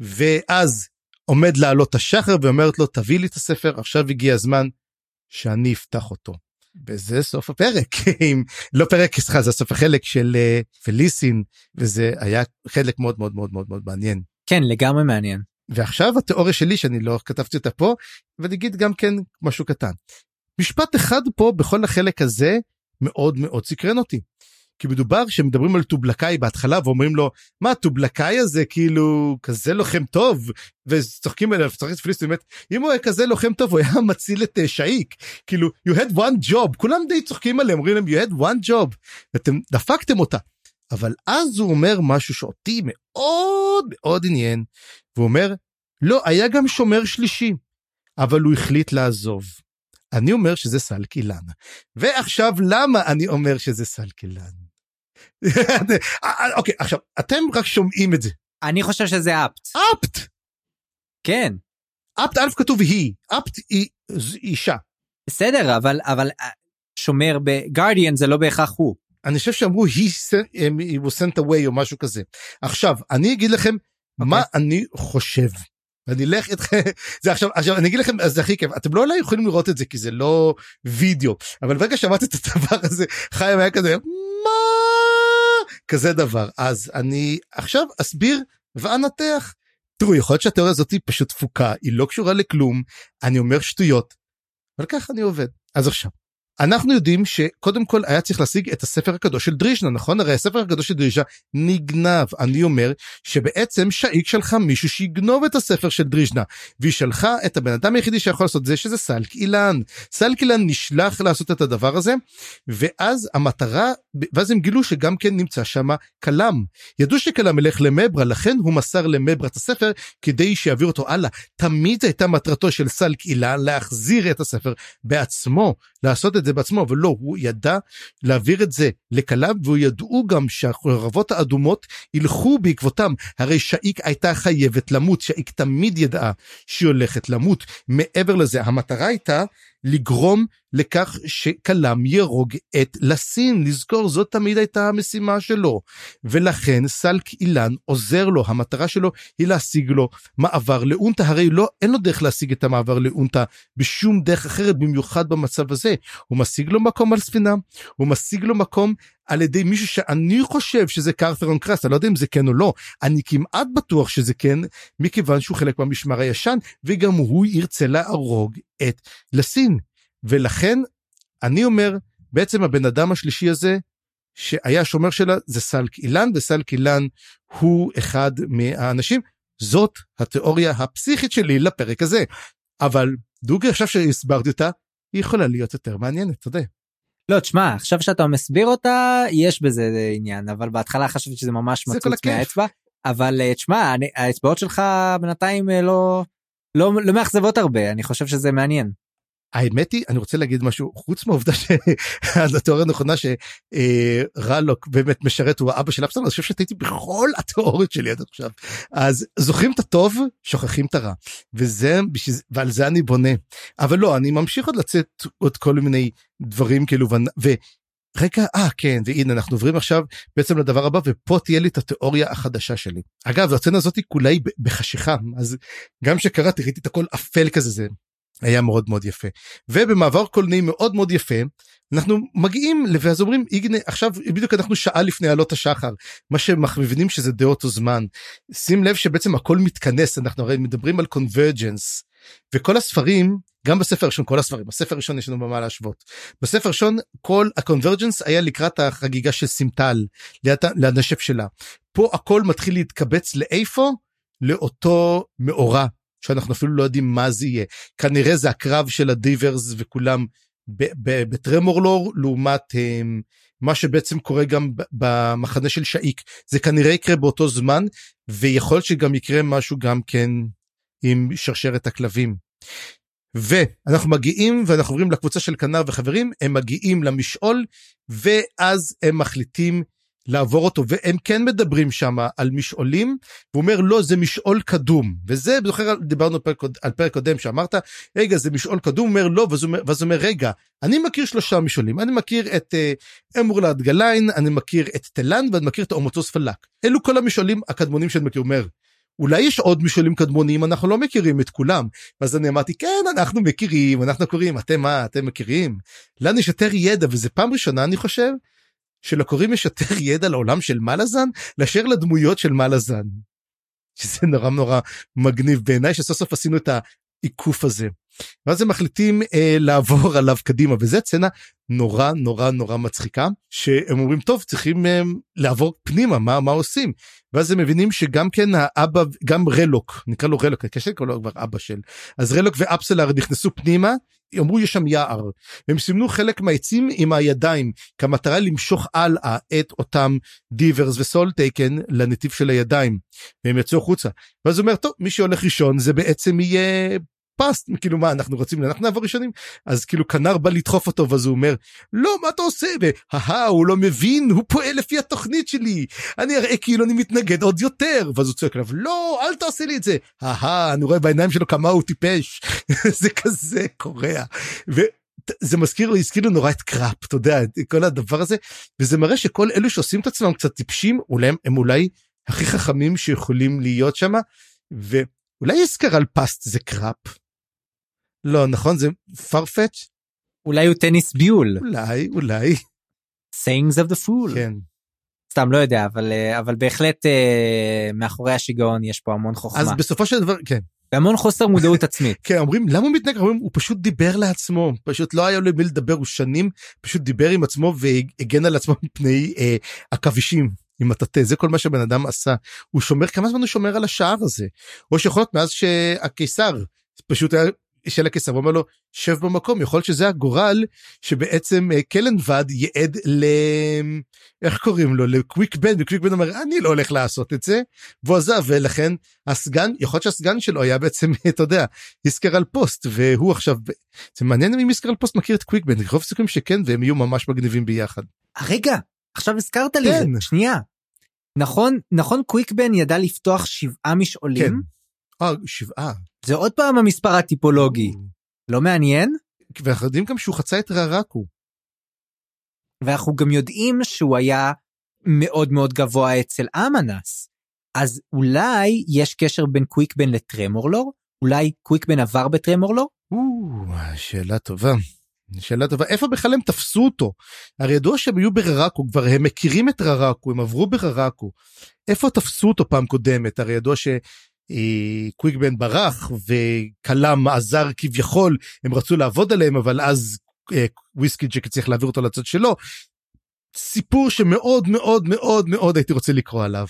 ואז עומד לעלות השחר ואומרת לו תביא לי את הספר עכשיו הגיע הזמן שאני אפתח אותו. וזה סוף הפרק לא פרק סליחה זה סוף החלק של uh, פליסין וזה היה חלק מאוד מאוד מאוד מאוד מאוד מעניין. כן לגמרי מעניין. ועכשיו התיאוריה שלי שאני לא כתבתי אותה פה ונגיד גם כן משהו קטן. משפט אחד פה בכל החלק הזה מאוד מאוד סקרן אותי. כי מדובר שמדברים על טובלקאי בהתחלה ואומרים לו מה טובלקאי הזה כאילו כזה לוחם טוב וצוחקים עליו צריך פליסט באמת אם הוא היה כזה לוחם טוב הוא היה מציל את uh, שאיק כאילו you had one job כולם די צוחקים עליהם אומרים להם you had one job אתם דפקתם אותה. אבל אז הוא אומר משהו שאותי מאוד מאוד עניין והוא אומר לא היה גם שומר שלישי אבל הוא החליט לעזוב. אני אומר שזה סלק אילן. ועכשיו למה אני אומר שזה סלק אילן? אוקיי עכשיו אתם רק שומעים את זה. אני חושב שזה אפט. אפט. כן. אפט א' כתוב היא אפט היא אישה. בסדר אבל אבל אה, שומר בגרדיאן זה לא בהכרח הוא. אני חושב שאמרו he, he was sent away או משהו כזה. עכשיו אני אגיד לכם okay. מה אוקיי. אני חושב. אני אלך איתכם זה עכשיו עכשיו אני אגיד לכם זה הכי כיף אתם לא אולי יכולים לראות את זה כי זה לא וידאו אבל ברגע שמעתי את הדבר הזה חיים היה כזה מה כזה דבר אז אני עכשיו אסביר ואנתח. תראו יכול להיות שהתיאוריה הזאת היא פשוט תפוקה היא לא קשורה לכלום אני אומר שטויות. אבל ככה אני עובד אז עכשיו אנחנו יודעים שקודם כל היה צריך להשיג את הספר הקדוש של דרישנה נכון? הרי הספר הקדוש של דרישנה נגנב. אני אומר שבעצם שאיק שלחה מישהו שיגנוב את הספר של דרישנה והיא שלחה את הבן אדם היחידי שיכול לעשות זה שזה סלק אילן סלק אילן נשלח לעשות את הדבר הזה ואז המטרה ואז הם גילו שגם כן נמצא שם כלם ידעו שכלם ילך למברה לכן הוא מסר למברה את הספר כדי שיעביר אותו הלאה. תמיד הייתה מטרתו של סלק אילן להחזיר את הספר בעצמו לעשות את זה בעצמו אבל לא הוא ידע להעביר את זה לכליו והוא ידעו גם שהחרבות האדומות ילכו בעקבותם. הרי שאיק הייתה חייבת למות שאיק תמיד ידעה שהיא הולכת למות. מעבר לזה המטרה הייתה לגרום לכך שכלם יהרוג את לסין. לזכור, זאת תמיד הייתה המשימה שלו. ולכן סלק אילן עוזר לו, המטרה שלו היא להשיג לו מעבר לאונטה. הרי לא, אין לו דרך להשיג את המעבר לאונטה בשום דרך אחרת, במיוחד במצב הזה. הוא משיג לו מקום על ספינה, הוא משיג לו מקום על ידי מישהו שאני חושב שזה קרת'רון קראס, אני לא יודע אם זה כן או לא, אני כמעט בטוח שזה כן, מכיוון שהוא חלק מהמשמר הישן, וגם הוא ירצה להרוג את לסין. ולכן, אני אומר, בעצם הבן אדם השלישי הזה, שהיה שומר שלה, זה סלק אילן, וסלק אילן הוא אחד מהאנשים. זאת התיאוריה הפסיכית שלי לפרק הזה. אבל דוגרי, עכשיו שהסברתי אותה, היא יכולה להיות יותר מעניינת, אתה יודע. לא תשמע עכשיו שאתה מסביר אותה יש בזה עניין אבל בהתחלה חשבתי שזה ממש מצוץ מהאצבע אבל אה, תשמע האצבעות שלך בינתיים אה, לא לא לא מאכזבות הרבה אני חושב שזה מעניין. האמת היא אני רוצה להגיד משהו חוץ מהעובדה שהתיאוריה נכונה שרלוק באמת משרת הוא האבא של אפסטון אני חושב שהייתי בכל התיאוריות שלי עד עכשיו. אז זוכרים את הטוב שוכחים את הרע. וזה ועל זה אני בונה. אבל לא אני ממשיך עוד לצאת עוד כל מיני דברים כאילו ו... רגע, אה כן, והנה אנחנו עוברים עכשיו בעצם לדבר הבא ופה תהיה לי את התיאוריה החדשה שלי. אגב, הסצנה הזאת כולה היא בחשיכה, אז גם שקראתי ראיתי את הכל אפל כזה, זה היה מאוד מאוד יפה. ובמעבר קולני מאוד מאוד יפה, אנחנו מגיעים ואז אומרים איגנה עכשיו בדיוק אנחנו שעה לפני עלות השחר. מה שמכוונים שזה די אותו זמן שים לב שבעצם הכל מתכנס אנחנו הרי מדברים על קונברג'נס וכל הספרים גם בספר הראשון כל הספרים בספר הראשון יש לנו במה להשוות. בספר הראשון כל הקונברג'נס היה לקראת החגיגה של סימטל ליד הנשף שלה. פה הכל מתחיל להתקבץ לאיפה? לאותו מאורע שאנחנו אפילו לא יודעים מה זה יהיה כנראה זה הקרב של הדיברס וכולם בטרמורלור לעומת הם, מה שבעצם קורה גם במחנה של שאיק זה כנראה יקרה באותו זמן ויכול שגם יקרה משהו גם כן עם שרשרת הכלבים. ואנחנו מגיעים ואנחנו עוברים לקבוצה של כנר וחברים הם מגיעים למשעול ואז הם מחליטים לעבור אותו והם כן מדברים שם על משעולים הוא אומר לא זה משעול קדום. וזה זוכר דיברנו פרק, על פרק קודם שאמרת רגע זה משעול קדום. אומר לא ואז הוא אומר, ואז אומר רגע אני מכיר שלושה משעולים. אני מכיר את uh, אמורלד גליין אני מכיר את תלן ואני מכיר את אומוטוס פלק אלו כל המשעולים הקדמונים שאני מכיר. אומר אולי יש עוד משעולים קדמונים אנחנו לא מכירים את כולם. ואז אני אמרתי כן אנחנו מכירים אנחנו קוראים אתם מה אתם מכירים? לנו יש יותר ידע וזה פעם ראשונה אני חושב שלקוראים יש יותר ידע לעולם של מלאזן לאשר לדמויות של מלאזן. שזה נורא נורא מגניב בעיניי שסוף סוף עשינו את העיקוף הזה. ואז הם מחליטים אה, לעבור עליו קדימה וזה סצנה נורא נורא נורא מצחיקה שהם אומרים טוב צריכים אה, לעבור פנימה מה מה עושים ואז הם מבינים שגם כן האבא גם רלוק נקרא לו רלוק קשה לקרוא לו כבר אבא של אז רלוק ואפסלר נכנסו פנימה אמרו יש שם יער. הם סימנו חלק מהעצים עם הידיים כמטרה למשוך הלאה את אותם דיברס וסול טייקן לנתיב של הידיים. והם יצאו החוצה. ואז הוא אומר טוב מי שהולך ראשון זה בעצם יהיה פסט כאילו מה אנחנו רוצים אנחנו נעבור ראשונים? אז כאילו כנר בא לדחוף אותו ואז הוא אומר לא מה אתה עושה? והא הוא לא מבין הוא פועל לפי התוכנית שלי. אני אראה כאילו אני מתנגד עוד יותר. ואז הוא צועק עליו לא אל תעשה לי את זה. ההא אני רואה בעיניים שלו כמה הוא טיפש. זה כזה קורע. זה מזכיר לי הזכיר לי נורא את קראפ אתה יודע כל הדבר הזה. וזה מראה שכל אלו שעושים את עצמם קצת טיפשים אולי הם אולי הכי חכמים שיכולים להיות שם ואולי יזכר על פסט זה קראפ לא נכון זה farfetch אולי הוא טניס ביול. אולי אולי. Sayings of the fool. כן. סתם לא יודע אבל אה, אבל בהחלט אה, מאחורי השיגעון יש פה המון חוכמה. אז בסופו של דבר כן. והמון חוסר מודעות עצמית. כן אומרים למה הוא מתנהג אומרים הוא פשוט דיבר לעצמו. פשוט לא היה לו מי לדבר הוא שנים פשוט דיבר עם עצמו והגן על עצמו מפני אה, עכבישים עם הטאטא זה כל מה שבן אדם עשה. הוא שומר כמה זמן הוא שומר על השער הזה? או שיכול להיות מאז שהקיסר פשוט היה של הקיסר ואומר לו שב במקום יכול להיות שזה הגורל שבעצם אה, קלנבד ייעד ל... איך קוראים לו לקוויק בן וקוויק בן אומר אני לא הולך לעשות את זה והוא עזב ולכן הסגן יכול להיות שהסגן שלו היה בעצם אתה יודע איסקרל פוסט והוא עכשיו זה מעניין אם איסקרל פוסט מכיר את קוויק בן רוב סיכויים שכן והם יהיו ממש מגניבים ביחד. רגע עכשיו הזכרת לי כן. שנייה נכון נכון קוויק בן ידע לפתוח שבעה משעולים. כן. אה, שבעה. זה עוד פעם המספר הטיפולוגי. לא מעניין? ואנחנו יודעים גם שהוא חצה את ררקו. ואנחנו גם יודעים שהוא היה מאוד מאוד גבוה אצל אמנס. אז אולי יש קשר בין קוויקבן לטרמורלור? אולי קוויקבן עבר בטרמורלור? שאלה טובה. שאלה טובה איפה בכלל הם תפסו אותו הרי ידוע שהם היו בררקו כבר הם מכירים את ררקו הם עברו בררקו איפה תפסו אותו פעם קודמת הרי ידוע שקוויקבן ברח וקלאם עזר כביכול הם רצו לעבוד עליהם אבל אז אה, וויסקי ג'ק צריך להעביר אותו לצד שלו. סיפור שמאוד מאוד מאוד מאוד הייתי רוצה לקרוא עליו.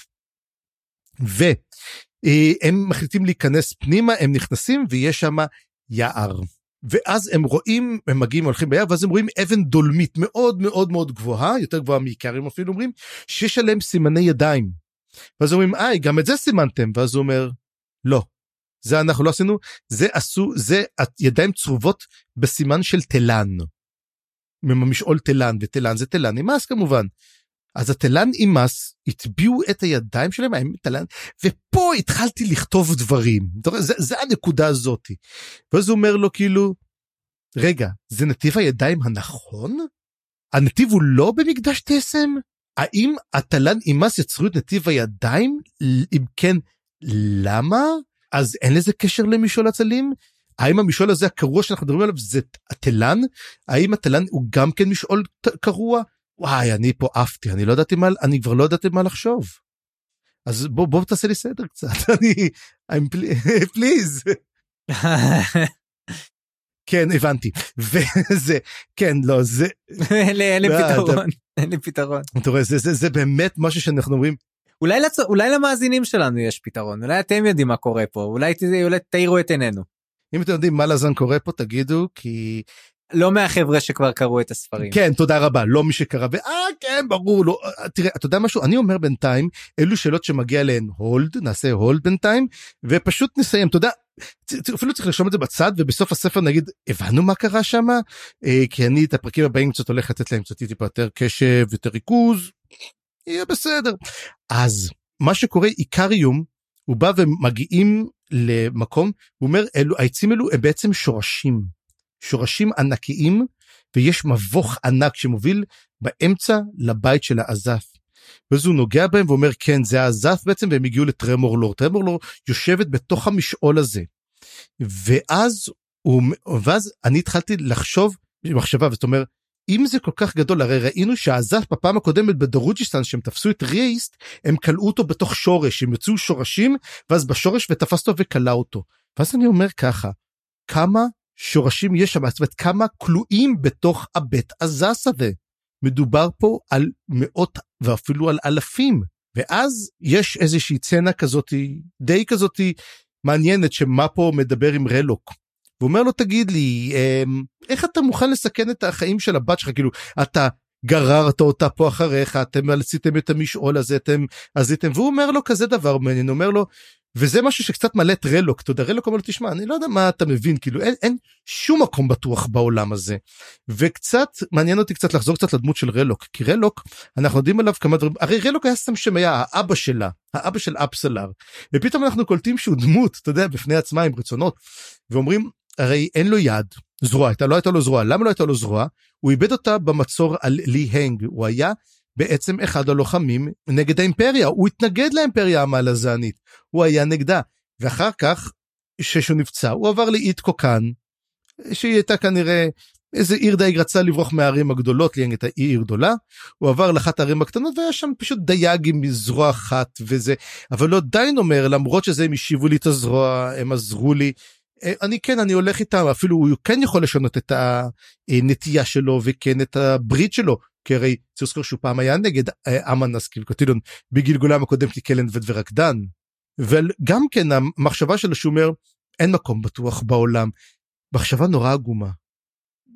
והם מחליטים להיכנס פנימה הם נכנסים ויש שם יער. ואז הם רואים הם מגיעים הולכים ביער ואז הם רואים אבן דולמית מאוד מאוד מאוד גבוהה יותר גבוהה מעיקרים אפילו אומרים שיש עליהם סימני ידיים. ואז אומרים איי גם את זה סימנתם ואז הוא אומר לא זה אנחנו לא עשינו זה עשו זה ידיים צרובות בסימן של תלן. ממשעול תלן ותלן זה תלן נמאס כמובן. אז התלן אימס הטביעו את הידיים שלהם האם תלן ופה התחלתי לכתוב דברים זה, זה הנקודה הזאתי. ואז הוא אומר לו כאילו רגע זה נתיב הידיים הנכון? הנתיב הוא לא במקדש תסם? האם התלן אימס יצרו את נתיב הידיים? אם כן למה? אז אין לזה קשר למשעול הצלים? האם המשעול הזה הקרוע שאנחנו מדברים עליו זה התלן? האם התלן הוא גם כן משעול קרוע? וואי אני פה עפתי אני לא ידעתי מה אני כבר לא ידעתי מה לחשוב. אז בוא בוא תעשה לי סדר קצת אני I'm פליז. כן הבנתי וזה כן לא זה אין לי פתרון אין לי פתרון. אתה רואה זה באמת משהו שאנחנו אומרים אולי לצ... אולי למאזינים שלנו יש פתרון אולי אתם יודעים מה קורה פה אולי, אולי תאירו את עינינו. אם אתם יודעים מה לזן קורה פה תגידו כי לא מהחבר'ה שכבר קראו את הספרים. כן תודה רבה לא מי שקרא ואה כן ברור לא תראה אתה יודע משהו אני אומר בינתיים אלו שאלות שמגיע להן הולד נעשה הולד בינתיים ופשוט נסיים אתה יודע אפילו צריך לרשום את זה בצד ובסוף הספר נגיד הבנו מה קרה שם אה, כי אני את הפרקים הבאים קצת הולך לתת להם קצת טיפה יותר קשב יותר ריכוז יהיה בסדר אז מה שקורה איקריום הוא בא ומגיעים למקום הוא אומר אלו העצים אלו הם בעצם שורשים שורשים ענקיים ויש מבוך ענק שמוביל באמצע לבית של האזף. ואז הוא נוגע בהם ואומר כן זה האזף בעצם והם הגיעו לטרמורלור טרמורלור יושבת בתוך המשעול הזה. ואז הוא ואז אני התחלתי לחשוב מחשבה זאת אומרת אם זה כל כך גדול הרי ראינו שהאזף בפעם הקודמת בדרוג'יסטן שהם תפסו את רייסט הם כלאו אותו בתוך שורש הם יצאו שורשים ואז בשורש ותפס אותו וכלא אותו. ואז אני אומר ככה כמה שורשים יש שם, זאת אומרת כמה כלואים בתוך הבית הזס הזה. מדובר פה על מאות ואפילו על אלפים. ואז יש איזושהי צנע כזאתי, די כזאתי מעניינת שמה מדבר עם רלוק. הוא אומר לו תגיד לי אמ, איך אתה מוכן לסכן את החיים של הבת שלך? כאילו אתה גררת אותה פה אחריך אתם עשיתם את המשעול הזה אתם עשיתם והוא אומר לו כזה דבר מעניין אומר לו וזה משהו שקצת מלא את רלוק. אתה יודע רלוק אומר לו תשמע אני לא יודע מה אתה מבין כאילו אין, אין שום מקום בטוח בעולם הזה. וקצת מעניין אותי קצת לחזור קצת לדמות של רלוק כי רלוק אנחנו יודעים עליו כמה דברים הרי רלוק היה סתם שם היה האבא שלה האבא של אפסלר. ופתאום אנחנו קולטים שהוא דמות אתה יודע בפני עצמה עם רצונות ואומרים הרי אין לו יד זרוע הייתה לא הייתה לו זרוע. למה לא הייתה לו זרוע? הוא איבד אותה במצור על לי הנג. הוא היה בעצם אחד הלוחמים נגד האימפריה. הוא התנגד לאימפריה המלזנית. הוא היה נגדה. ואחר כך כשהוא נפצע הוא עבר לאית קוקן שהיא הייתה כנראה איזה עיר דייג רצה לברוח מהערים הגדולות ליאנג הייתה עיר גדולה. הוא עבר לאחת הערים הקטנות והיה שם פשוט דייג עם זרוע אחת וזה. אבל לא עדיין אומר למרות שזה הם השיבו לי את הזרוע הם עזרו לי אני כן אני הולך איתם אפילו הוא כן יכול לשנות את הנטייה שלו וכן את הברית שלו כי הרי צריך לזכור שהוא פעם היה נגד אה, אמנס קילקוטילון בגלגולם הקודם כקלן ורקדן. וגם כן המחשבה שלו שהוא אומר אין מקום בטוח בעולם. מחשבה נורא עגומה.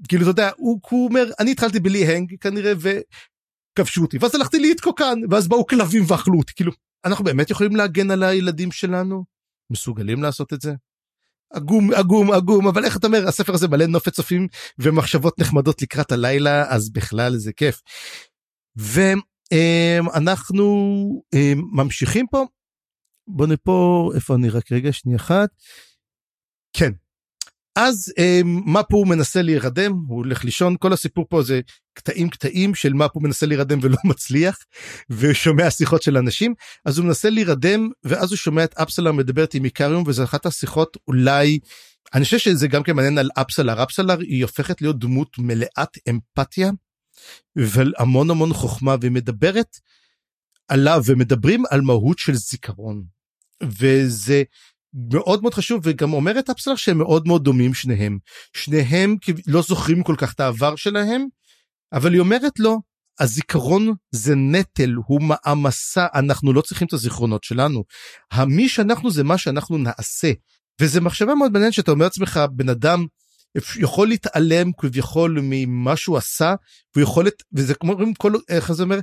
כאילו אתה יודע הוא, הוא אומר אני התחלתי בלי הנג כנראה וכבשו אותי ואז הלכתי להתקוקן ואז באו כלבים ואכלו אותי כאילו אנחנו באמת יכולים להגן על הילדים שלנו מסוגלים לעשות את זה. עגום עגום עגום אבל איך אתה אומר הספר הזה מלא נופת צופים ומחשבות נחמדות לקראת הלילה אז בכלל זה כיף. ואנחנו ממשיכים פה. בוא נפה איפה אני רק רגע שנייה אחת. כן. אז מפו הוא מנסה להירדם, הוא הולך לישון, כל הסיפור פה זה קטעים קטעים של מפו מנסה להירדם ולא מצליח, ושומע שיחות של אנשים, אז הוא מנסה להירדם, ואז הוא שומע את אפסלר מדברת עם איקריום, וזו אחת השיחות אולי, אני חושב שזה גם כן מעניין על אפסלר, אפסלר היא הופכת להיות דמות מלאת אמפתיה, והמון המון חוכמה, והיא מדברת עליו, ומדברים על מהות של זיכרון. וזה מאוד מאוד חשוב וגם אומרת אפסלר שהם מאוד מאוד דומים שניהם. שניהם לא זוכרים כל כך את העבר שלהם, אבל היא אומרת לו, הזיכרון זה נטל, הוא מעמסה, אנחנו לא צריכים את הזיכרונות שלנו. המי שאנחנו זה מה שאנחנו נעשה. וזה מחשבה מאוד מעניינת שאתה אומר לעצמך, בן אדם יכול להתעלם כביכול ממה שהוא עשה, והוא יכול, וזה כמו, איך זה אומר,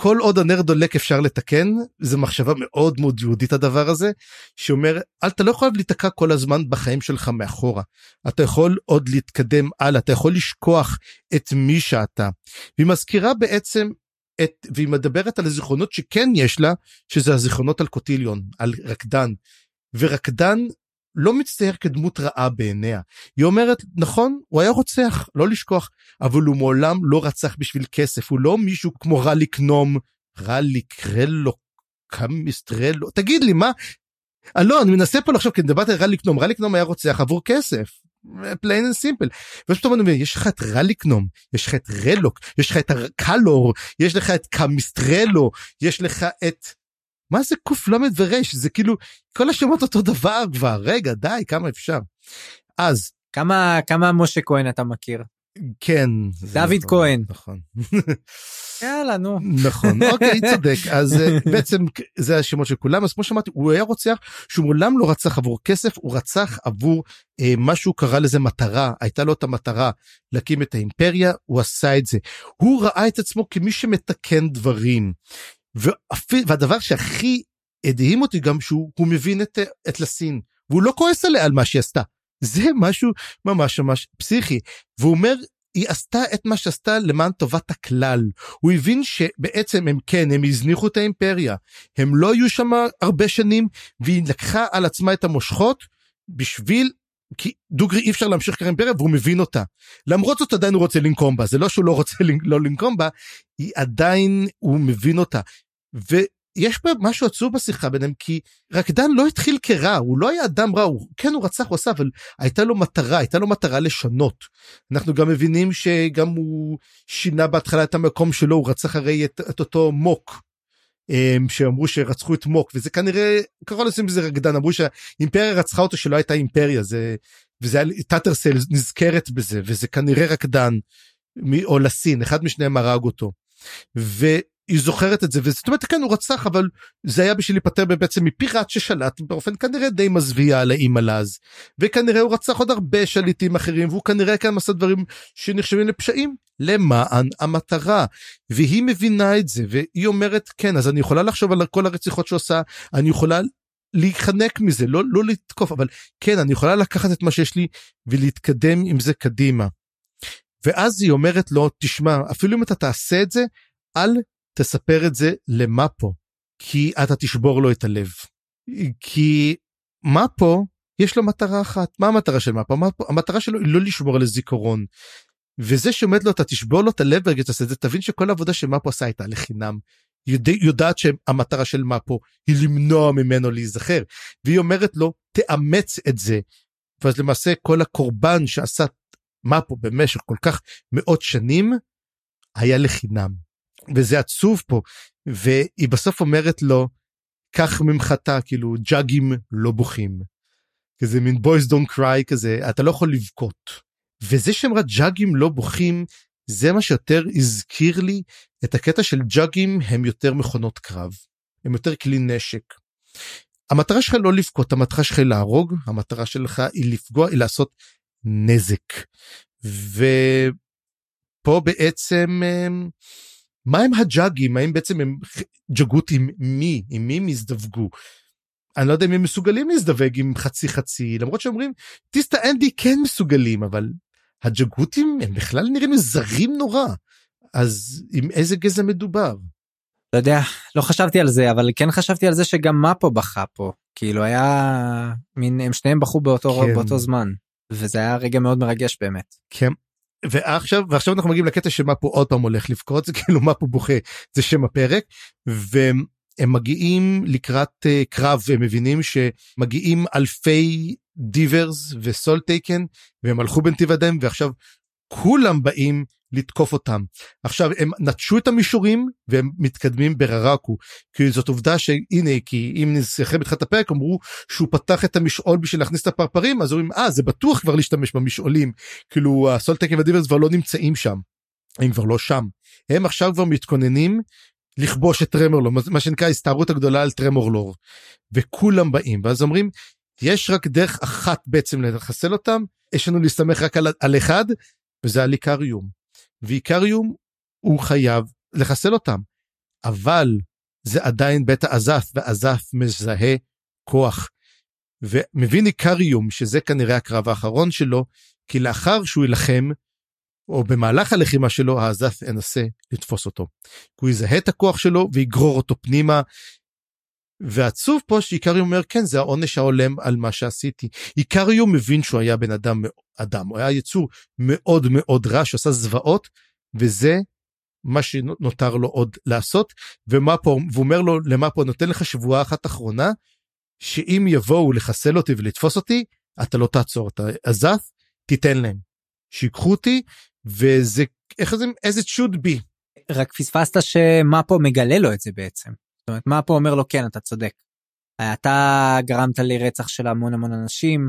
כל עוד הנר דולק אפשר לתקן זה מחשבה מאוד מאוד יהודית הדבר הזה שאומר אתה לא יכול להיתקע כל הזמן בחיים שלך מאחורה אתה יכול עוד להתקדם הלאה אתה יכול לשכוח את מי שאתה. והיא מזכירה בעצם את והיא מדברת על הזיכרונות שכן יש לה שזה הזיכרונות על קוטיליון על רקדן ורקדן לא מצטייר כדמות רעה בעיניה. היא אומרת, נכון, הוא היה רוצח, לא לשכוח, אבל הוא מעולם לא רצח בשביל כסף, הוא לא מישהו כמו רליק נום, רליק, רלו, קמיסטרלו, תגיד לי, מה? אה, לא, אני מנסה פה לחשוב, כי אני דיברתי על רליק נום, רליק נום היה רוצח עבור כסף. plain and simple. ואז פתאום אני אומר, יש לך את רליק נום, יש לך את רלוק, יש לך את הקלור, יש לך את קמיסטרלו, יש לך את מה זה קל"ד ורש? זה כאילו כל השמות אותו דבר כבר. רגע די כמה אפשר. אז כמה כמה משה כהן אתה מכיר? כן דוד נכון, כהן. נכון. יאללה נו. נכון. אוקיי צודק. אז אה, בעצם זה השמות של כולם. אז כמו שאמרתי הוא היה רוצח שהוא מעולם לא רצח עבור כסף הוא רצח עבור אה, מה שהוא קרא לזה מטרה. הייתה לו את המטרה להקים את האימפריה הוא עשה את זה. הוא ראה את עצמו כמי שמתקן דברים והדבר שהכי הדהים אותי גם שהוא מבין את, את לסין והוא לא כועס עליה על מה שהיא עשתה. זה משהו ממש ממש פסיכי והוא אומר היא עשתה את מה שעשתה למען טובת הכלל. הוא הבין שבעצם הם כן הם הזניחו את האימפריה הם לא היו שם הרבה שנים והיא לקחה על עצמה את המושכות בשביל כי דוגרי אי אפשר להמשיך ככה אימפריה והוא מבין אותה. למרות זאת עדיין הוא רוצה לנקום בה זה לא שהוא לא רוצה לא לנקום בה היא עדיין הוא מבין אותה ויש פה משהו עצוב בשיחה ביניהם כי רקדן לא התחיל כרע הוא לא היה אדם רע הוא כן הוא רצח הוא עשה אבל הייתה לו מטרה הייתה לו מטרה לשנות. אנחנו גם מבינים שגם הוא שינה בהתחלה את המקום שלו הוא רצח הרי את, את אותו מוק. אמ, שאמרו שרצחו את מוק וזה כנראה קרוב לשים בזה רקדן אמרו שהאימפריה רצחה אותו שלא הייתה אימפריה זה וזה היה טאטרסל נזכרת בזה וזה כנראה רקדן או לסין אחד משניהם הרג אותו. ו... היא זוכרת את זה וזאת אומרת כן הוא רצח אבל זה היה בשביל להיפטר בעצם מפיראט ששלט באופן כנראה די מזוויע על האם הלז וכנראה הוא רצח עוד הרבה שליטים אחרים והוא כנראה כאן עשה דברים שנחשבים לפשעים. למען המטרה. והיא מבינה את זה והיא אומרת כן אז אני יכולה לחשוב על כל הרציחות שעושה אני יכולה להיחנק מזה לא לא לתקוף אבל כן אני יכולה לקחת את מה שיש לי ולהתקדם עם זה קדימה. ואז היא אומרת לו תשמע אפילו אם אתה תעשה את זה אל תספר את זה למאפו, כי אתה תשבור לו את הלב. כי מאפו, יש לו מטרה אחת. מה המטרה של מאפו? המטרה שלו היא לא לשמור על הזיכרון. וזה שעומד לו, אתה תשבור לו את הלב ורגע תעשה את זה, תבין שכל העבודה שמאפו עשה הייתה לחינם. יודע, יודעת שהמטרה של מאפו היא למנוע ממנו להיזכר. והיא אומרת לו, תאמץ את זה. ואז למעשה כל הקורבן שעשה מאפו במשך כל כך מאות שנים, היה לחינם. וזה עצוב פה והיא בסוף אומרת לו קח ממחטה כאילו ג'אגים לא בוכים. כזה מין boys don't cry כזה אתה לא יכול לבכות. וזה שאמרה ג'אגים לא בוכים זה מה שיותר הזכיר לי את הקטע של ג'אגים הם יותר מכונות קרב. הם יותר כלי נשק. המטרה שלך לא לבכות המטרה שלך היא להרוג המטרה שלך היא לפגוע היא לעשות נזק. ופה בעצם מה הם הג'אגים האם בעצם הם ג'גות עם מי עם מי הם הזדווגו. אני לא יודע אם הם מסוגלים להזדווג עם חצי חצי למרות שאומרים טיסטה אנדי כן מסוגלים אבל הג'גותים הם בכלל נראים זרים נורא אז עם איזה גזע מדובר. לא יודע לא חשבתי על זה אבל כן חשבתי על זה שגם מפו בכה פה כאילו היה מין הם שניהם בכו באותו כן. באותו זמן. וזה היה רגע מאוד מרגש באמת. כן. ועכשיו ועכשיו אנחנו מגיעים לקטע שמה פה עוד פעם הולך לבכות זה כאילו מה פה בוכה זה שם הפרק והם מגיעים לקראת uh, קרב והם מבינים שמגיעים אלפי דיברס וסול טייקן והם הלכו בנתיב הדם ועכשיו כולם באים לתקוף אותם. עכשיו הם נטשו את המישורים והם מתקדמים בררקו כי זאת עובדה שהנה כי אם נזכר בתחילת הפרק אמרו שהוא פתח את המשעול בשביל להכניס את הפרפרים אז אומרים אה זה בטוח כבר להשתמש במשעולים כאילו הסולטקים והדיברס כבר לא נמצאים שם. הם כבר לא שם הם עכשיו כבר מתכוננים לכבוש את טרמורלור מה שנקרא הסתערות הגדולה על טרמורלור וכולם באים ואז אומרים יש רק דרך אחת בעצם לחסל אותם יש לנו להסתמך רק על, על אחד וזה על איקריום. ואיקריום הוא חייב לחסל אותם. אבל זה עדיין בית האזף, והאזף מזהה כוח. ומבין איקריום שזה כנראה הקרב האחרון שלו, כי לאחר שהוא יילחם, או במהלך הלחימה שלו, האזף ינסה לתפוס אותו. הוא יזהה את הכוח שלו ויגרור אותו פנימה. ועצוב פה שאיקריום אומר כן זה העונש ההולם על מה שעשיתי. איקריום מבין שהוא היה בן אדם אדם הוא היה יצור מאוד מאוד רע שעשה זוועות וזה מה שנותר לו עוד לעשות ומה פה והוא אומר לו למה פה נותן לך שבועה אחת אחרונה שאם יבואו לחסל אותי ולתפוס אותי אתה לא תעצור אתה עזף תיתן להם שיקחו אותי וזה איך זה איזה should be. רק פספסת שמה פה מגלה לו את זה בעצם. זאת אומרת מה פה אומר לו כן אתה צודק. אתה גרמת לרצח של המון המון אנשים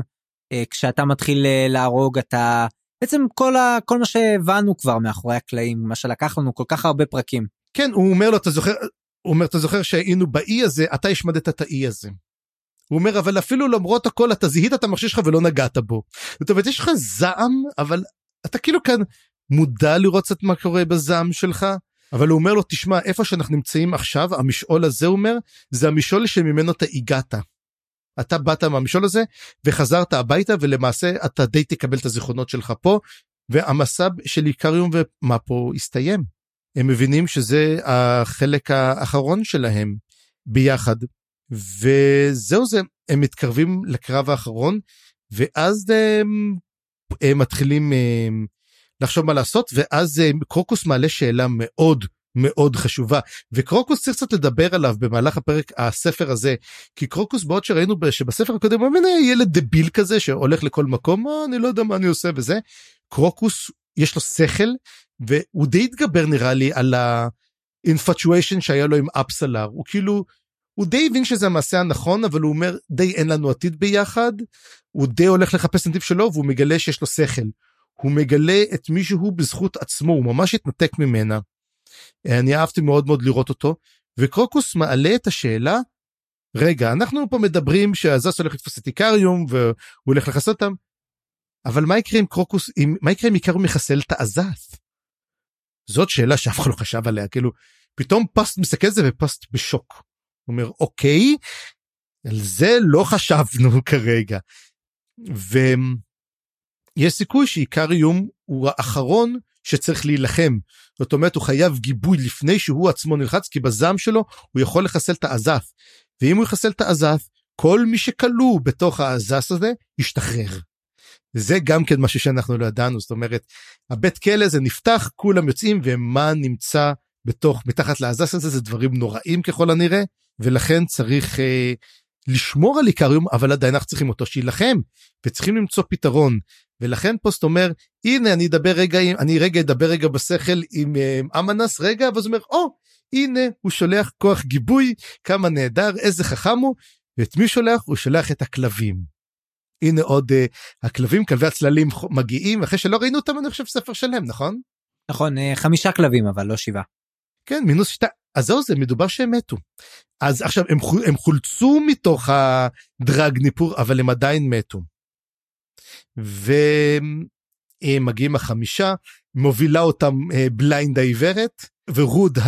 אה, כשאתה מתחיל אה, להרוג אתה בעצם כל ה... כל מה שהבנו כבר מאחורי הקלעים מה שלקח לנו כל כך הרבה פרקים. כן הוא אומר לו אתה זוכר הוא אומר אתה זוכר שהיינו באי הזה אתה השמדת את האי הזה. הוא אומר אבל אפילו למרות הכל אתה זיהית את המכשיר שלך ולא נגעת בו. זאת אומרת יש לך זעם אבל אתה כאילו כאן מודע לראות קצת מה קורה בזעם שלך אבל הוא אומר לו תשמע איפה שאנחנו נמצאים עכשיו המשעול הזה הוא אומר זה המשעול שממנו אתה הגעת. אתה באת מהמשעול הזה וחזרת הביתה ולמעשה אתה די תקבל את הזיכרונות שלך פה והמסע של איקריום ומפו הסתיים. הם מבינים שזה החלק האחרון שלהם ביחד וזהו זה הם מתקרבים לקרב האחרון ואז הם, הם מתחילים הם, לחשוב מה לעשות ואז קרוקוס מעלה שאלה מאוד מאוד חשובה. וקרוקוס צריך קצת לדבר עליו במהלך הפרק הספר הזה. כי קרוקוס בעוד שראינו שבספר הקודם הוא ילד דביל כזה שהולך לכל מקום מה, אני לא יודע מה אני עושה וזה. קרוקוס יש לו שכל והוא די התגבר נראה לי על האינפטואשן שהיה לו עם אפסלר הוא כאילו הוא די הבין שזה המעשה הנכון אבל הוא אומר די אין לנו עתיד ביחד הוא די הולך לחפש נתיב שלו והוא מגלה שיש לו שכל. הוא מגלה את מישהו בזכות עצמו הוא ממש התנתק ממנה. אני אהבתי מאוד מאוד לראות אותו וקרוקוס מעלה את השאלה רגע אנחנו פה מדברים שהזס הולך לתפוס את איקריום והוא הולך לחסל אותם אבל מה יקרה אם קרוקוס אם מה יקרה אם איקריום יחסל את האזס. זאת שאלה שאף אחד לא חשב עליה כאילו פתאום פסט מסתכל על זה ופסט בשוק. הוא אומר אוקיי על זה לא חשבנו כרגע. ויש סיכוי שעיקר איום הוא האחרון שצריך להילחם. זאת אומרת הוא חייב גיבוי לפני שהוא עצמו נלחץ כי בזעם שלו הוא יכול לחסל את האזף. ואם הוא יחסל את האזף כל מי שכלוא בתוך האזס הזה ישתחרר. זה גם כן משהו שאנחנו לא ידענו זאת אומרת הבית כלא הזה נפתח כולם יוצאים ומה נמצא בתוך מתחת לאזס הזה זה דברים נוראים ככל הנראה ולכן צריך אה, לשמור על איקריום אבל עדיין אנחנו צריכים אותו שיילחם וצריכים למצוא פתרון ולכן פוסט אומר הנה אני אדבר רגע אני רגע אדבר רגע בשכל עם אה, אמנס רגע ואז הוא אומר או הנה הוא שולח כוח גיבוי כמה נהדר איזה חכם הוא ואת מי שולח הוא שולח את הכלבים. הנה עוד uh, הכלבים כלבי הצללים מגיעים אחרי שלא ראינו אותם אני חושב ספר שלם נכון? נכון uh, חמישה כלבים אבל לא שבעה. כן מינוס שתי אז זהו זה מדובר שהם מתו. אז עכשיו הם, הם חולצו מתוך הדרג ניפור אבל הם עדיין מתו. ומגיעים החמישה מובילה אותם אה, בליינד העיוורת ורוד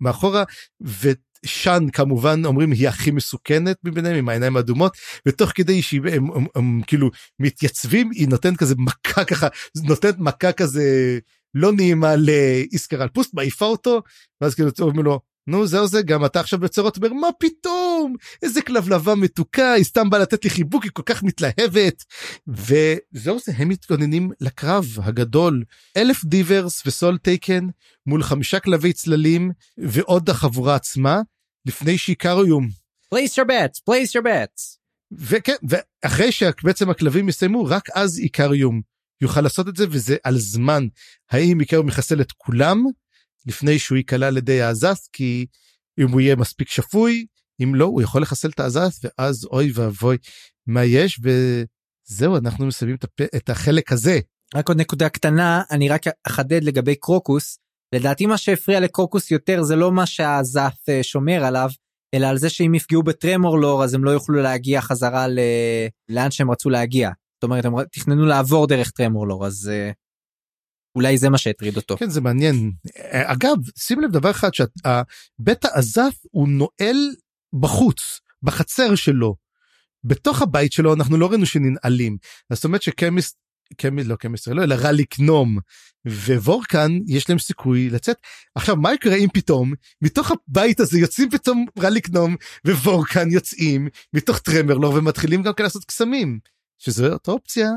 מאחורה ושאן כמובן אומרים היא הכי מסוכנת מביניהם עם העיניים האדומות ותוך כדי שהם הם, הם, הם, כאילו מתייצבים היא נותנת כזה מכה ככה נותנת מכה כזה לא נעימה לאיסקרל פוסט מעיפה אותו ואז כאילו אומרים לו נו זהו זה גם אתה עכשיו בצרות אומר מה פתאום? איזה כלבלבה מתוקה היא סתם באה לתת לי חיבוק היא כל כך מתלהבת. וזהו זה הם מתכוננים לקרב הגדול. אלף דיברס וסול טייקן מול חמישה כלבי צללים ועוד החבורה עצמה לפני שעיקר איום. place your bets place your bets. וכן ואחרי שבעצם הכלבים יסיימו רק אז עיקר איום. יוכל לעשות את זה וזה על זמן. האם עיקר מחסל את כולם לפני שהוא ייקלע על ידי כי אם הוא יהיה מספיק שפוי אם לא הוא יכול לחסל את העזת ואז אוי ואבוי מה יש וזהו אנחנו מסיימים את, הפ... את החלק הזה. רק עוד נקודה קטנה אני רק אחדד לגבי קרוקוס לדעתי מה שהפריע לקרוקוס יותר זה לא מה שהעזת אה, שומר עליו אלא על זה שאם יפגעו בטרמורלור אז הם לא יוכלו להגיע חזרה ל... לאן שהם רצו להגיע. זאת אומרת הם תכננו לעבור דרך טרמורלור אז uh, אולי זה מה שהטריד אותו. כן זה מעניין. אגב שים לב דבר אחד שבית העזף הוא נועל בחוץ בחצר שלו. בתוך הבית שלו אנחנו לא ראינו שננעלים. זאת אומרת שקמיסט קמי לא קמיסט לא אלא רליק נום ווורקן יש להם סיכוי לצאת עכשיו מה יקרה אם פתאום מתוך הבית הזה יוצאים פתאום רליק נום ווורקן יוצאים מתוך טרמרלור ומתחילים גם כן לעשות קסמים שזאת אופציה אה,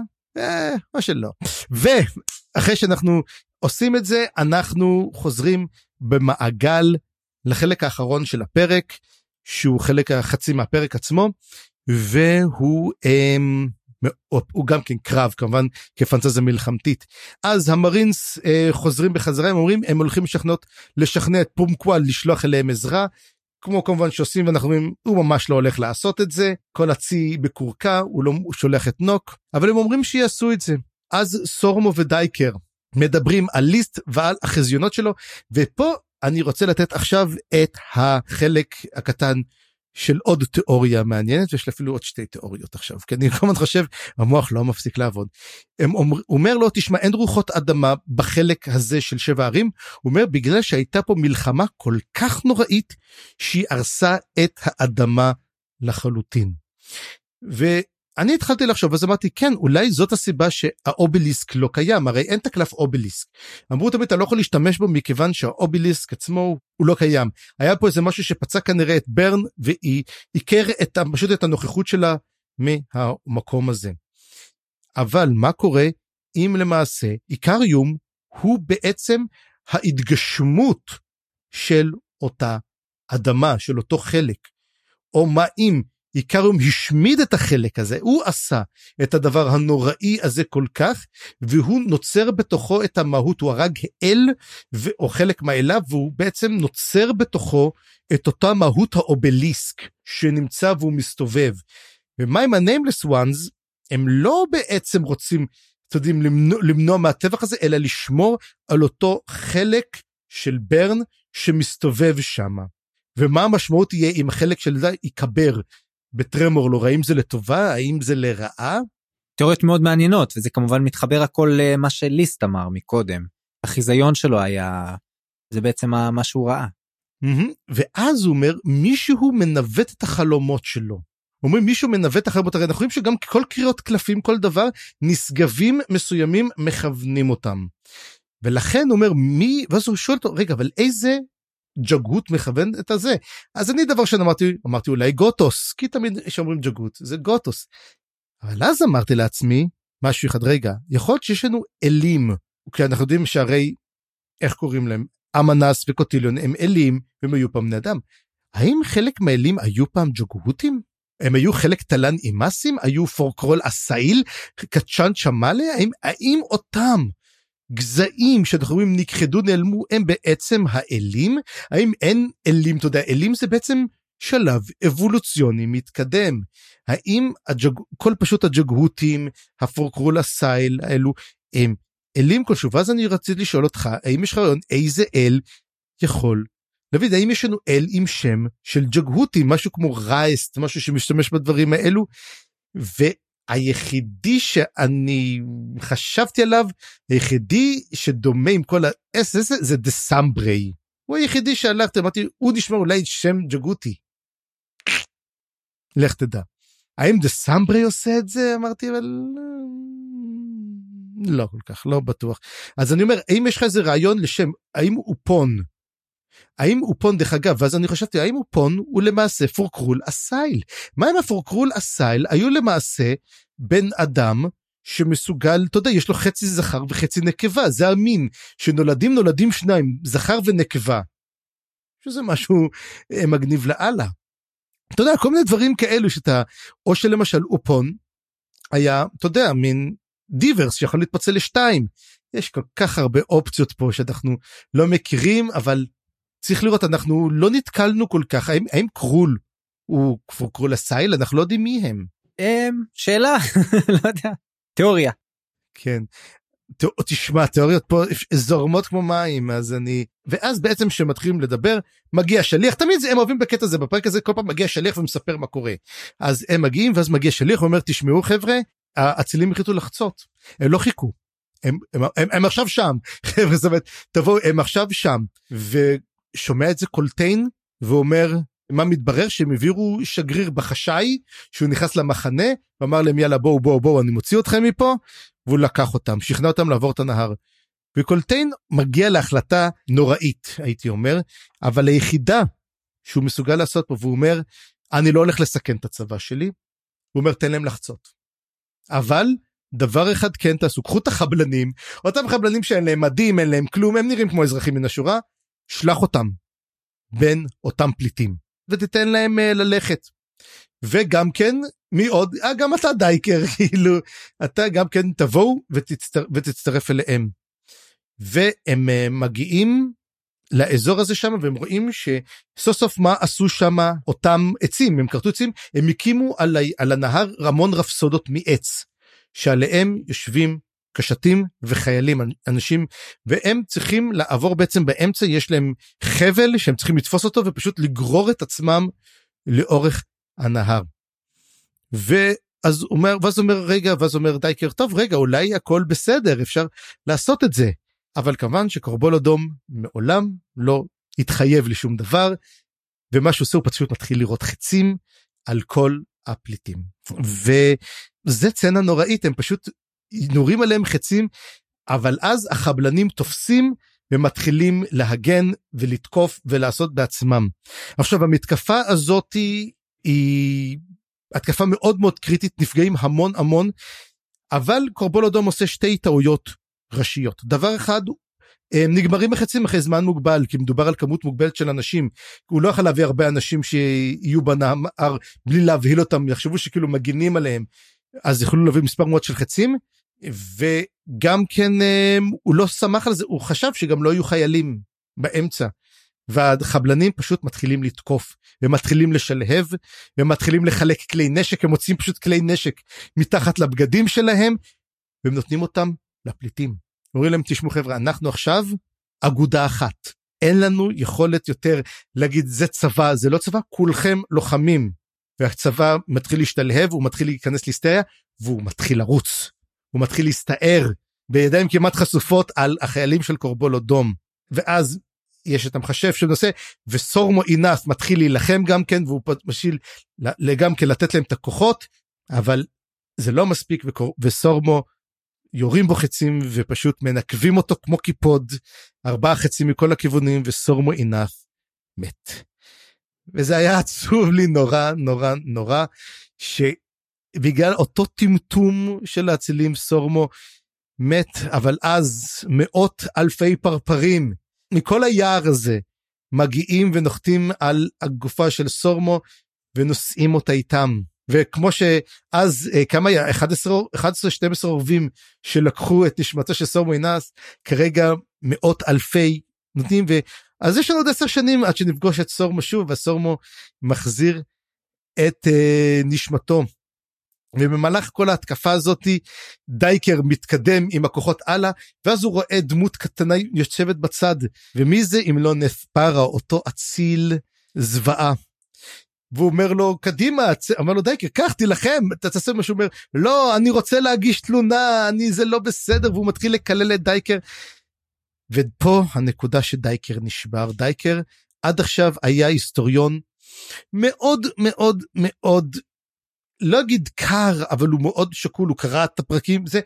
מה שלא ואחרי שאנחנו עושים את זה אנחנו חוזרים במעגל לחלק האחרון של הפרק שהוא חלק החצי מהפרק עצמו והוא. אמ, הוא גם כן קרב כמובן כפנטזיה מלחמתית אז המרינס אה, חוזרים בחזרה הם אומרים הם הולכים לשכנות לשכנע את פומקוואל לשלוח אליהם עזרה כמו כמובן שעושים ואנחנו אומרים הוא ממש לא הולך לעשות את זה כל הצי בקורקע הוא לא הוא שולח את נוק אבל הם אומרים שיעשו את זה. אז סורמו ודייקר מדברים על ליסט ועל החזיונות שלו ופה אני רוצה לתת עכשיו את החלק הקטן של עוד תיאוריה מעניינת ויש לי אפילו עוד שתי תיאוריות עכשיו כי אני כל הזמן חושב המוח לא מפסיק לעבוד. הם אומר, הוא אומר לו תשמע אין רוחות אדמה בחלק הזה של שבע ערים הוא אומר בגלל שהייתה פה מלחמה כל כך נוראית שהיא הרסה את האדמה לחלוטין. אני התחלתי לחשוב אז אמרתי כן אולי זאת הסיבה שהאובליסק לא קיים הרי אין את הקלף אובליסק. אמרו תמיד אתה לא יכול להשתמש בו מכיוון שהאובליסק עצמו הוא לא קיים. היה פה איזה משהו שפצע כנראה את ברן והיא עיקר את פשוט את הנוכחות שלה מהמקום הזה. אבל מה קורה אם למעשה איקריום הוא בעצם ההתגשמות של אותה אדמה של אותו חלק. או מה אם איקריום השמיד את החלק הזה, הוא עשה את הדבר הנוראי הזה כל כך, והוא נוצר בתוכו את המהות, הוא הרג אל או חלק מהאליו, והוא בעצם נוצר בתוכו את אותה מהות האובליסק שנמצא והוא מסתובב. ומה עם הניימלס וואנס? הם לא בעצם רוצים, אתם יודעים, למנוע, למנוע מהטבח הזה, אלא לשמור על אותו חלק של ברן שמסתובב שם. ומה המשמעות תהיה אם החלק של זה ייקבר בטרמור לא האם זה לטובה האם זה לרעה. תיאוריות מאוד מעניינות וזה כמובן מתחבר הכל למה שליסט אמר מקודם החיזיון שלו היה זה בעצם מה שהוא ראה. ואז הוא אומר מישהו מנווט את החלומות שלו. אומרים מישהו מנווט את החלומות הרי אנחנו רואים שגם כל קריאות קלפים כל דבר נשגבים מסוימים מכוונים אותם. ולכן הוא אומר מי ואז הוא שואל אותו רגע אבל איזה ג'גות מכוון את הזה אז אני דבר שאני אמרתי אמרתי אולי גוטוס כי תמיד שאומרים ג'גות זה גוטוס. אבל אז אמרתי לעצמי משהו אחד רגע יכול להיות שיש לנו אלים כי אנחנו יודעים שהרי איך קוראים להם אמנס וקוטיליון הם אלים והם היו פעם בני אדם. האם חלק מהאלים היו פעם ג'גהותים? הם היו חלק תלן אימאסים? היו פורקרול אסאיל? קצ'אן צ'מאלה? האם, האם אותם גזעים שאנחנו רואים נכחדו נעלמו הם בעצם האלים. האם אין אלים? אתה יודע אלים זה בעצם שלב אבולוציוני מתקדם. האם הג'ג... כל פשוט הג'גהותים הפורקרולה סייל האלו הם אלים כלשהו? ואז אני רציתי לשאול אותך האם יש לך רעיון איזה אל יכול? דוד האם יש לנו אל עם שם של ג'גהותים משהו כמו רייסט משהו שמשתמש בדברים האלו. היחידי שאני חשבתי עליו, היחידי שדומה עם כל האס הזה זה דה סמברי. הוא היחידי שהלכתי, אמרתי, הוא נשמע אולי שם ג'גותי. לך תדע. האם דה סמברי עושה את זה? אמרתי, אבל... לא כל כך, לא בטוח. אז אני אומר, האם יש לך איזה רעיון לשם, האם הוא פון האם אופון דרך אגב ואז אני חשבתי האם אופון הוא למעשה פורקרול אסייל מה אם הפורקרול אסייל היו למעשה בן אדם שמסוגל אתה יודע יש לו חצי זכר וחצי נקבה זה המין שנולדים נולדים שניים זכר ונקבה. שזה משהו אה, מגניב לאללה. אתה יודע כל מיני דברים כאלו שאתה או שלמשל אופון היה אתה יודע מין דיברס שיכול להתפצל לשתיים יש כל כך הרבה אופציות פה שאנחנו לא מכירים אבל צריך לראות אנחנו לא נתקלנו כל כך האם, האם קרול הוא כבר קרול הסייל אנחנו לא יודעים מי הם. אמ, שאלה לא יודע. תיאוריה. כן. תשמע תיאוריות פה זורמות כמו מים אז אני ואז בעצם שמתחילים לדבר מגיע שליח תמיד הם אוהבים בקטע הזה בפרק הזה כל פעם מגיע שליח ומספר מה קורה. אז הם מגיעים ואז מגיע שליח ואומר תשמעו חבר'ה האצילים החליטו לחצות. הם לא חיכו. הם, הם, הם, הם עכשיו שם. חבר'ה זאת אומרת תבואו הם עכשיו שם ושומע את זה קולטיין ואומר מה מתברר שהם העבירו שגריר בחשאי שהוא נכנס למחנה ואמר להם יאללה בואו בואו בואו אני מוציא אתכם מפה והוא לקח אותם שכנע אותם לעבור את הנהר. וקולטיין מגיע להחלטה נוראית הייתי אומר אבל היחידה שהוא מסוגל לעשות פה והוא אומר אני לא הולך לסכן את הצבא שלי. הוא אומר תן להם לחצות. אבל דבר אחד כן תעשו קחו את החבלנים אותם חבלנים שאין להם מדים אין להם כלום הם נראים כמו אזרחים מן השורה שלח אותם בין אותם פליטים ותיתן להם uh, ללכת. וגם כן מי עוד אה, גם אתה דייקר כאילו אתה גם כן תבואו ותצטר, ותצטרף אליהם. והם uh, מגיעים לאזור הזה שם והם רואים שסוף סוף מה עשו שם אותם עצים הם כרתו עצים הם הקימו על, על הנהר רמון רפסודות מעץ שעליהם יושבים קשתים וחיילים אנשים והם צריכים לעבור בעצם באמצע יש להם חבל שהם צריכים לתפוס אותו ופשוט לגרור את עצמם לאורך הנהר. ואז אומר ואז אומר רגע ואז אומר דייקר טוב רגע אולי הכל בסדר אפשר לעשות את זה אבל כמובן שקורבול אדום מעולם לא התחייב לשום דבר ומה שהוא עושה הוא פשוט מתחיל לראות חצים על כל הפליטים וזה צנע נוראית הם פשוט נורים עליהם חצים אבל אז החבלנים תופסים ומתחילים להגן ולתקוף ולעשות בעצמם. עכשיו המתקפה הזאתי היא התקפה מאוד מאוד קריטית נפגעים המון המון אבל קורבול אדום עושה שתי טעויות ראשיות. דבר אחד הם נגמרים החצים אחרי זמן מוגבל כי מדובר על כמות מוגבלת של אנשים. הוא לא יכול להביא הרבה אנשים שיהיו בנהר בלי להבהיל אותם יחשבו שכאילו מגינים עליהם. אז יכולו להביא מספר מאוד של חצים וגם כן הוא לא שמח על זה הוא חשב שגם לא יהיו חיילים באמצע. והחבלנים פשוט מתחילים לתקוף ומתחילים לשלהב ומתחילים לחלק כלי נשק הם מוצאים פשוט כלי נשק מתחת לבגדים שלהם והם נותנים אותם לפליטים. אומרים להם תשמעו חברה אנחנו עכשיו אגודה אחת. אין לנו יכולת יותר להגיד זה צבא זה לא צבא כולכם לוחמים. והצבא מתחיל להשתלהב הוא מתחיל להיכנס להיסטריה והוא מתחיל לרוץ הוא מתחיל להסתער בידיים כמעט חשופות על החיילים של קורבול אדום ואז יש את המחשב שנושא וסורמו אינף מתחיל להילחם גם כן והוא משאיל גם כן לתת להם את הכוחות אבל זה לא מספיק וקור... וסורמו יורים בו חצים ופשוט מנקבים אותו כמו קיפוד ארבעה חצים מכל הכיוונים וסורמו אינף מת. וזה היה עצוב לי נורא נורא נורא שבגלל אותו טמטום של האצילים סורמו מת אבל אז מאות אלפי פרפרים מכל היער הזה מגיעים ונוחתים על הגופה של סורמו ונושאים אותה איתם. וכמו שאז אה, כמה היה 11 12 אורבים שלקחו את נשמתו של סורמו אינס כרגע מאות אלפי נותנים ואז יש לנו עוד 10 שנים עד שנפגוש את סורמו שוב והסורמו מחזיר את uh, נשמתו ובמהלך כל ההתקפה הזאתי דייקר מתקדם עם הכוחות הלאה ואז הוא רואה דמות קטנה יושבת בצד ומי זה אם לא נספרה אותו אציל זוועה. והוא אומר לו קדימה אמר לו דייקר קח תילחם אתה תעשה מה שהוא אומר לא אני רוצה להגיש תלונה אני זה לא בסדר והוא מתחיל לקלל את דייקר. ופה הנקודה שדייקר נשבר דייקר עד עכשיו היה היסטוריון מאוד מאוד מאוד לא אגיד קר אבל הוא מאוד שקול הוא קרא את הפרקים זה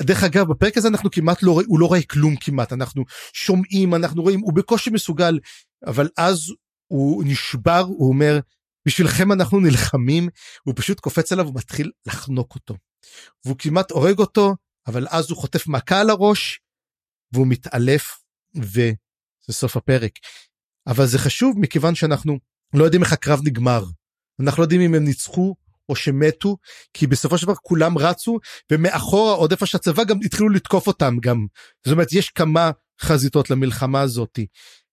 דרך אגב בפרק הזה אנחנו כמעט לא רואים הוא לא רואה כלום כמעט אנחנו שומעים אנחנו רואים הוא בקושי מסוגל אבל אז הוא נשבר, הוא אומר, בשבילכם אנחנו נלחמים, הוא פשוט קופץ עליו ומתחיל לחנוק אותו. והוא כמעט הורג אותו, אבל אז הוא חוטף מכה על הראש, והוא מתעלף, וזה סוף הפרק. אבל זה חשוב מכיוון שאנחנו לא יודעים איך הקרב נגמר. אנחנו לא יודעים אם הם ניצחו או שמתו, כי בסופו של דבר כולם רצו, ומאחורה עוד איפה שהצבא גם התחילו לתקוף אותם גם. זאת אומרת, יש כמה חזיתות למלחמה הזאתי.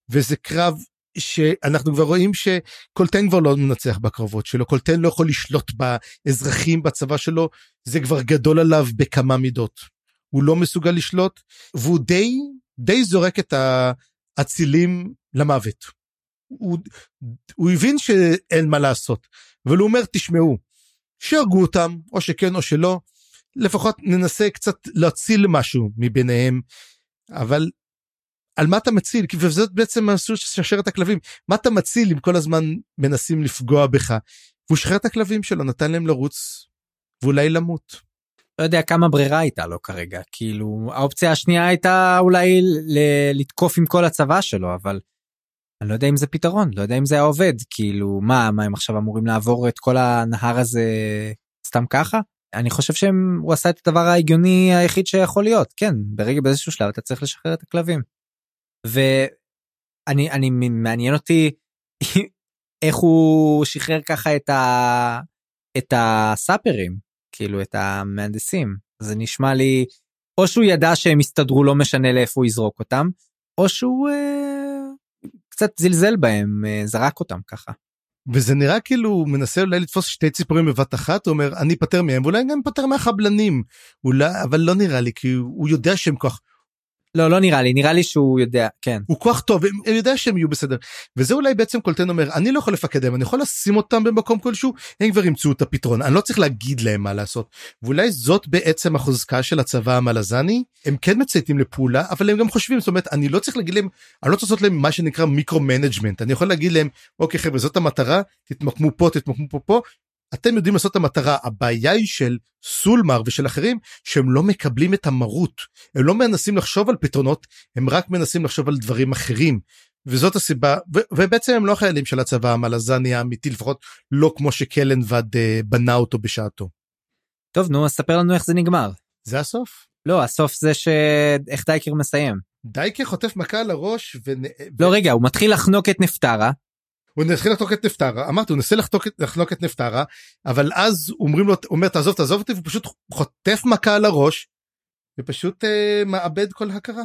וזה קרב שאנחנו כבר רואים שקולטן כבר לא מנצח בקרבות שלו, קולטן לא יכול לשלוט באזרחים בצבא שלו, זה כבר גדול עליו בכמה מידות. הוא לא מסוגל לשלוט, והוא די, די זורק את האצילים למוות. הוא, הוא הבין שאין מה לעשות, אבל הוא אומר, תשמעו, שיהרגו אותם, או שכן או שלא, לפחות ננסה קצת להציל משהו מביניהם, אבל על מה אתה מציל? וזאת בעצם מסלול של שרשרת הכלבים. מה אתה מציל אם כל הזמן מנסים לפגוע בך? והוא שחרר את הכלבים שלו, נתן להם לרוץ, ואולי למות. לא יודע כמה ברירה הייתה לו כרגע, כאילו האופציה השנייה הייתה אולי ל- לתקוף עם כל הצבא שלו, אבל אני לא יודע אם זה פתרון, לא יודע אם זה היה עובד, כאילו מה, מה הם עכשיו אמורים לעבור את כל הנהר הזה סתם ככה? אני חושב שהוא עשה את הדבר ההגיוני היחיד שיכול להיות, כן, ברגע באיזשהו שלב אתה צריך לשחרר את הכלבים. ואני אני מעניין אותי איך הוא שחרר ככה את ה... את הסאפרים כאילו את המהנדסים זה נשמע לי או שהוא ידע שהם יסתדרו לא משנה לאיפה הוא יזרוק אותם או שהוא אה, קצת זלזל בהם אה, זרק אותם ככה. וזה נראה כאילו הוא מנסה אולי לתפוס שתי ציפורים בבת אחת הוא אומר אני אפטר מהם ואולי גם אפטר מהחבלנים אולי אבל לא נראה לי כי הוא יודע שהם כוח לא לא נראה לי נראה לי שהוא יודע כן. הוא כוח טוב הוא יודע שהם יהיו בסדר. וזה אולי בעצם קולטן אומר אני לא יכול לפקד להם אני יכול לשים אותם במקום כלשהו הם כבר ימצאו את הפתרון. אני לא צריך להגיד להם מה לעשות. ואולי זאת בעצם החוזקה של הצבא המלזני. הם כן מצייתים לפעולה אבל הם גם חושבים זאת אומרת אני לא צריך להגיד להם אני לא צריך לעשות להם מה שנקרא micro management אני יכול להגיד להם אוקיי חבר'ה זאת המטרה תתמקמו פה תתמקמו פה פה אתם יודעים לעשות את המטרה הבעיה היא של סולמר ושל אחרים שהם לא מקבלים את המרות הם לא מנסים לחשוב על פתרונות הם רק מנסים לחשוב על דברים אחרים וזאת הסיבה ו- ובעצם הם לא חיילים של הצבא המלזני האמיתי לפחות לא כמו שקלנבד אה, בנה אותו בשעתו. טוב נו אז ספר לנו איך זה נגמר. זה הסוף. לא הסוף זה שאיך דייקר מסיים. דייקר חוטף מכה על הראש ו... לא רגע הוא מתחיל לחנוק את נפטרה הוא התחיל לחנוק את נפטרה אמרתי הוא נסה לחנוק, לחנוק את נפטרה אבל אז אומרים לו אומר תעזוב תעזוב אותי והוא פשוט חוטף מכה על הראש ופשוט אה, מאבד כל הכרה.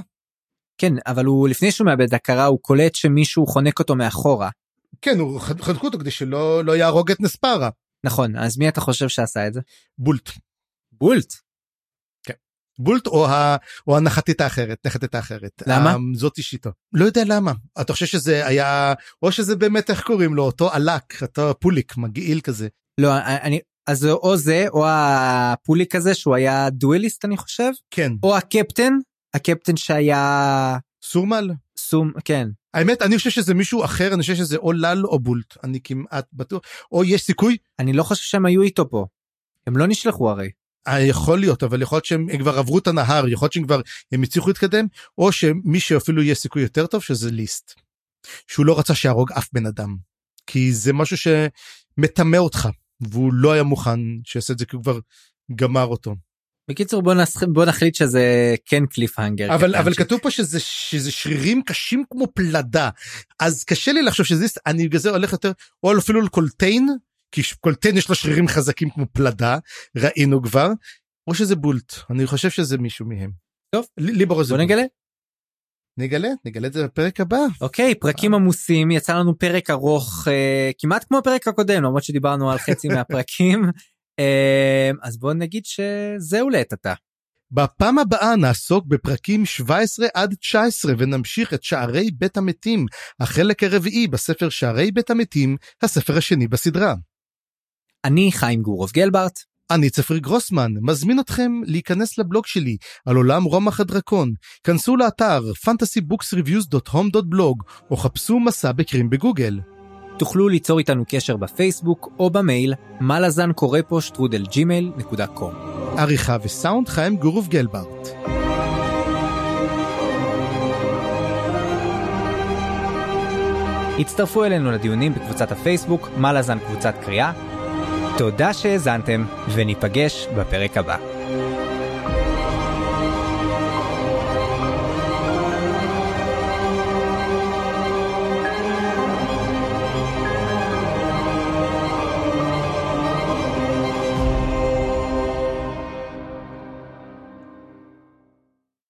כן אבל הוא לפני שהוא מאבד הכרה הוא קולט שמישהו חונק אותו מאחורה. כן הוא חנקו אותו כדי שלא לא יהרוג את נספרה. נכון אז מי אתה חושב שעשה את זה? בולט. בולט? בולט או, ה... או הנחתית האחרת, נחתית האחרת. למה? זאת אישיתו. לא יודע למה. אתה חושב שזה היה, או שזה באמת, איך קוראים לו, אותו עלק, אותו פוליק, מגעיל כזה. לא, אני, אז או זה, או הפוליק הזה שהוא היה דואליסט אני חושב. כן. או הקפטן, הקפטן שהיה... סורמל? סום, כן. האמת, אני חושב שזה מישהו אחר, אני חושב שזה או לל או בולט, אני כמעט בטוח, או יש סיכוי. אני לא חושב שהם היו איתו פה. הם לא נשלחו הרי. יכול להיות אבל יכול להיות שהם כבר עברו את הנהר יכול להיות שהם כבר הם הצליחו להתקדם או שמי שאפילו יהיה סיכוי יותר טוב שזה ליסט. שהוא לא רצה שיהרוג אף בן אדם כי זה משהו שמטמא אותך והוא לא היה מוכן שיעשה את זה כי הוא כבר גמר אותו. בקיצור בוא, נס... בוא נחליט שזה כן קליף האנגר. אבל אבל כתוב פה שזה שזה שרירים קשים כמו פלדה אז קשה לי לחשוב שזה אני בגלל זה הולך יותר או אפילו לקולטיין כי קולטן יש לו שרירים חזקים כמו פלדה ראינו כבר או שזה בולט אני חושב שזה מישהו מהם. טוב לי ברור בוא נגלה. נגלה נגלה את זה בפרק הבא. אוקיי פרקים עמוסים יצא לנו פרק ארוך אה, כמעט כמו הפרק הקודם למרות שדיברנו על חצי מהפרקים אה, אז בוא נגיד שזהו לעת עתה. בפעם הבאה נעסוק בפרקים 17 עד 19 ונמשיך את שערי בית המתים, החלק הרביעי בספר שערי בית המתים, הספר השני בסדרה. אני חיים גורוב גלברט. אני צפרי גרוסמן, מזמין אתכם להיכנס לבלוג שלי על עולם רומח הדרקון. כנסו לאתר fantasybooksreviews.home.blog או חפשו מסע בקרים בגוגל. תוכלו ליצור איתנו קשר בפייסבוק או במייל מה לזן קורא פה שטרודל ג'ימייל נקודה קום. עריכה וסאונד חיים גורוב גלברט. הצטרפו אלינו לדיונים בקבוצת הפייסבוק, מה לזן קבוצת קריאה. תודה שהאזנתם, וניפגש בפרק הבא.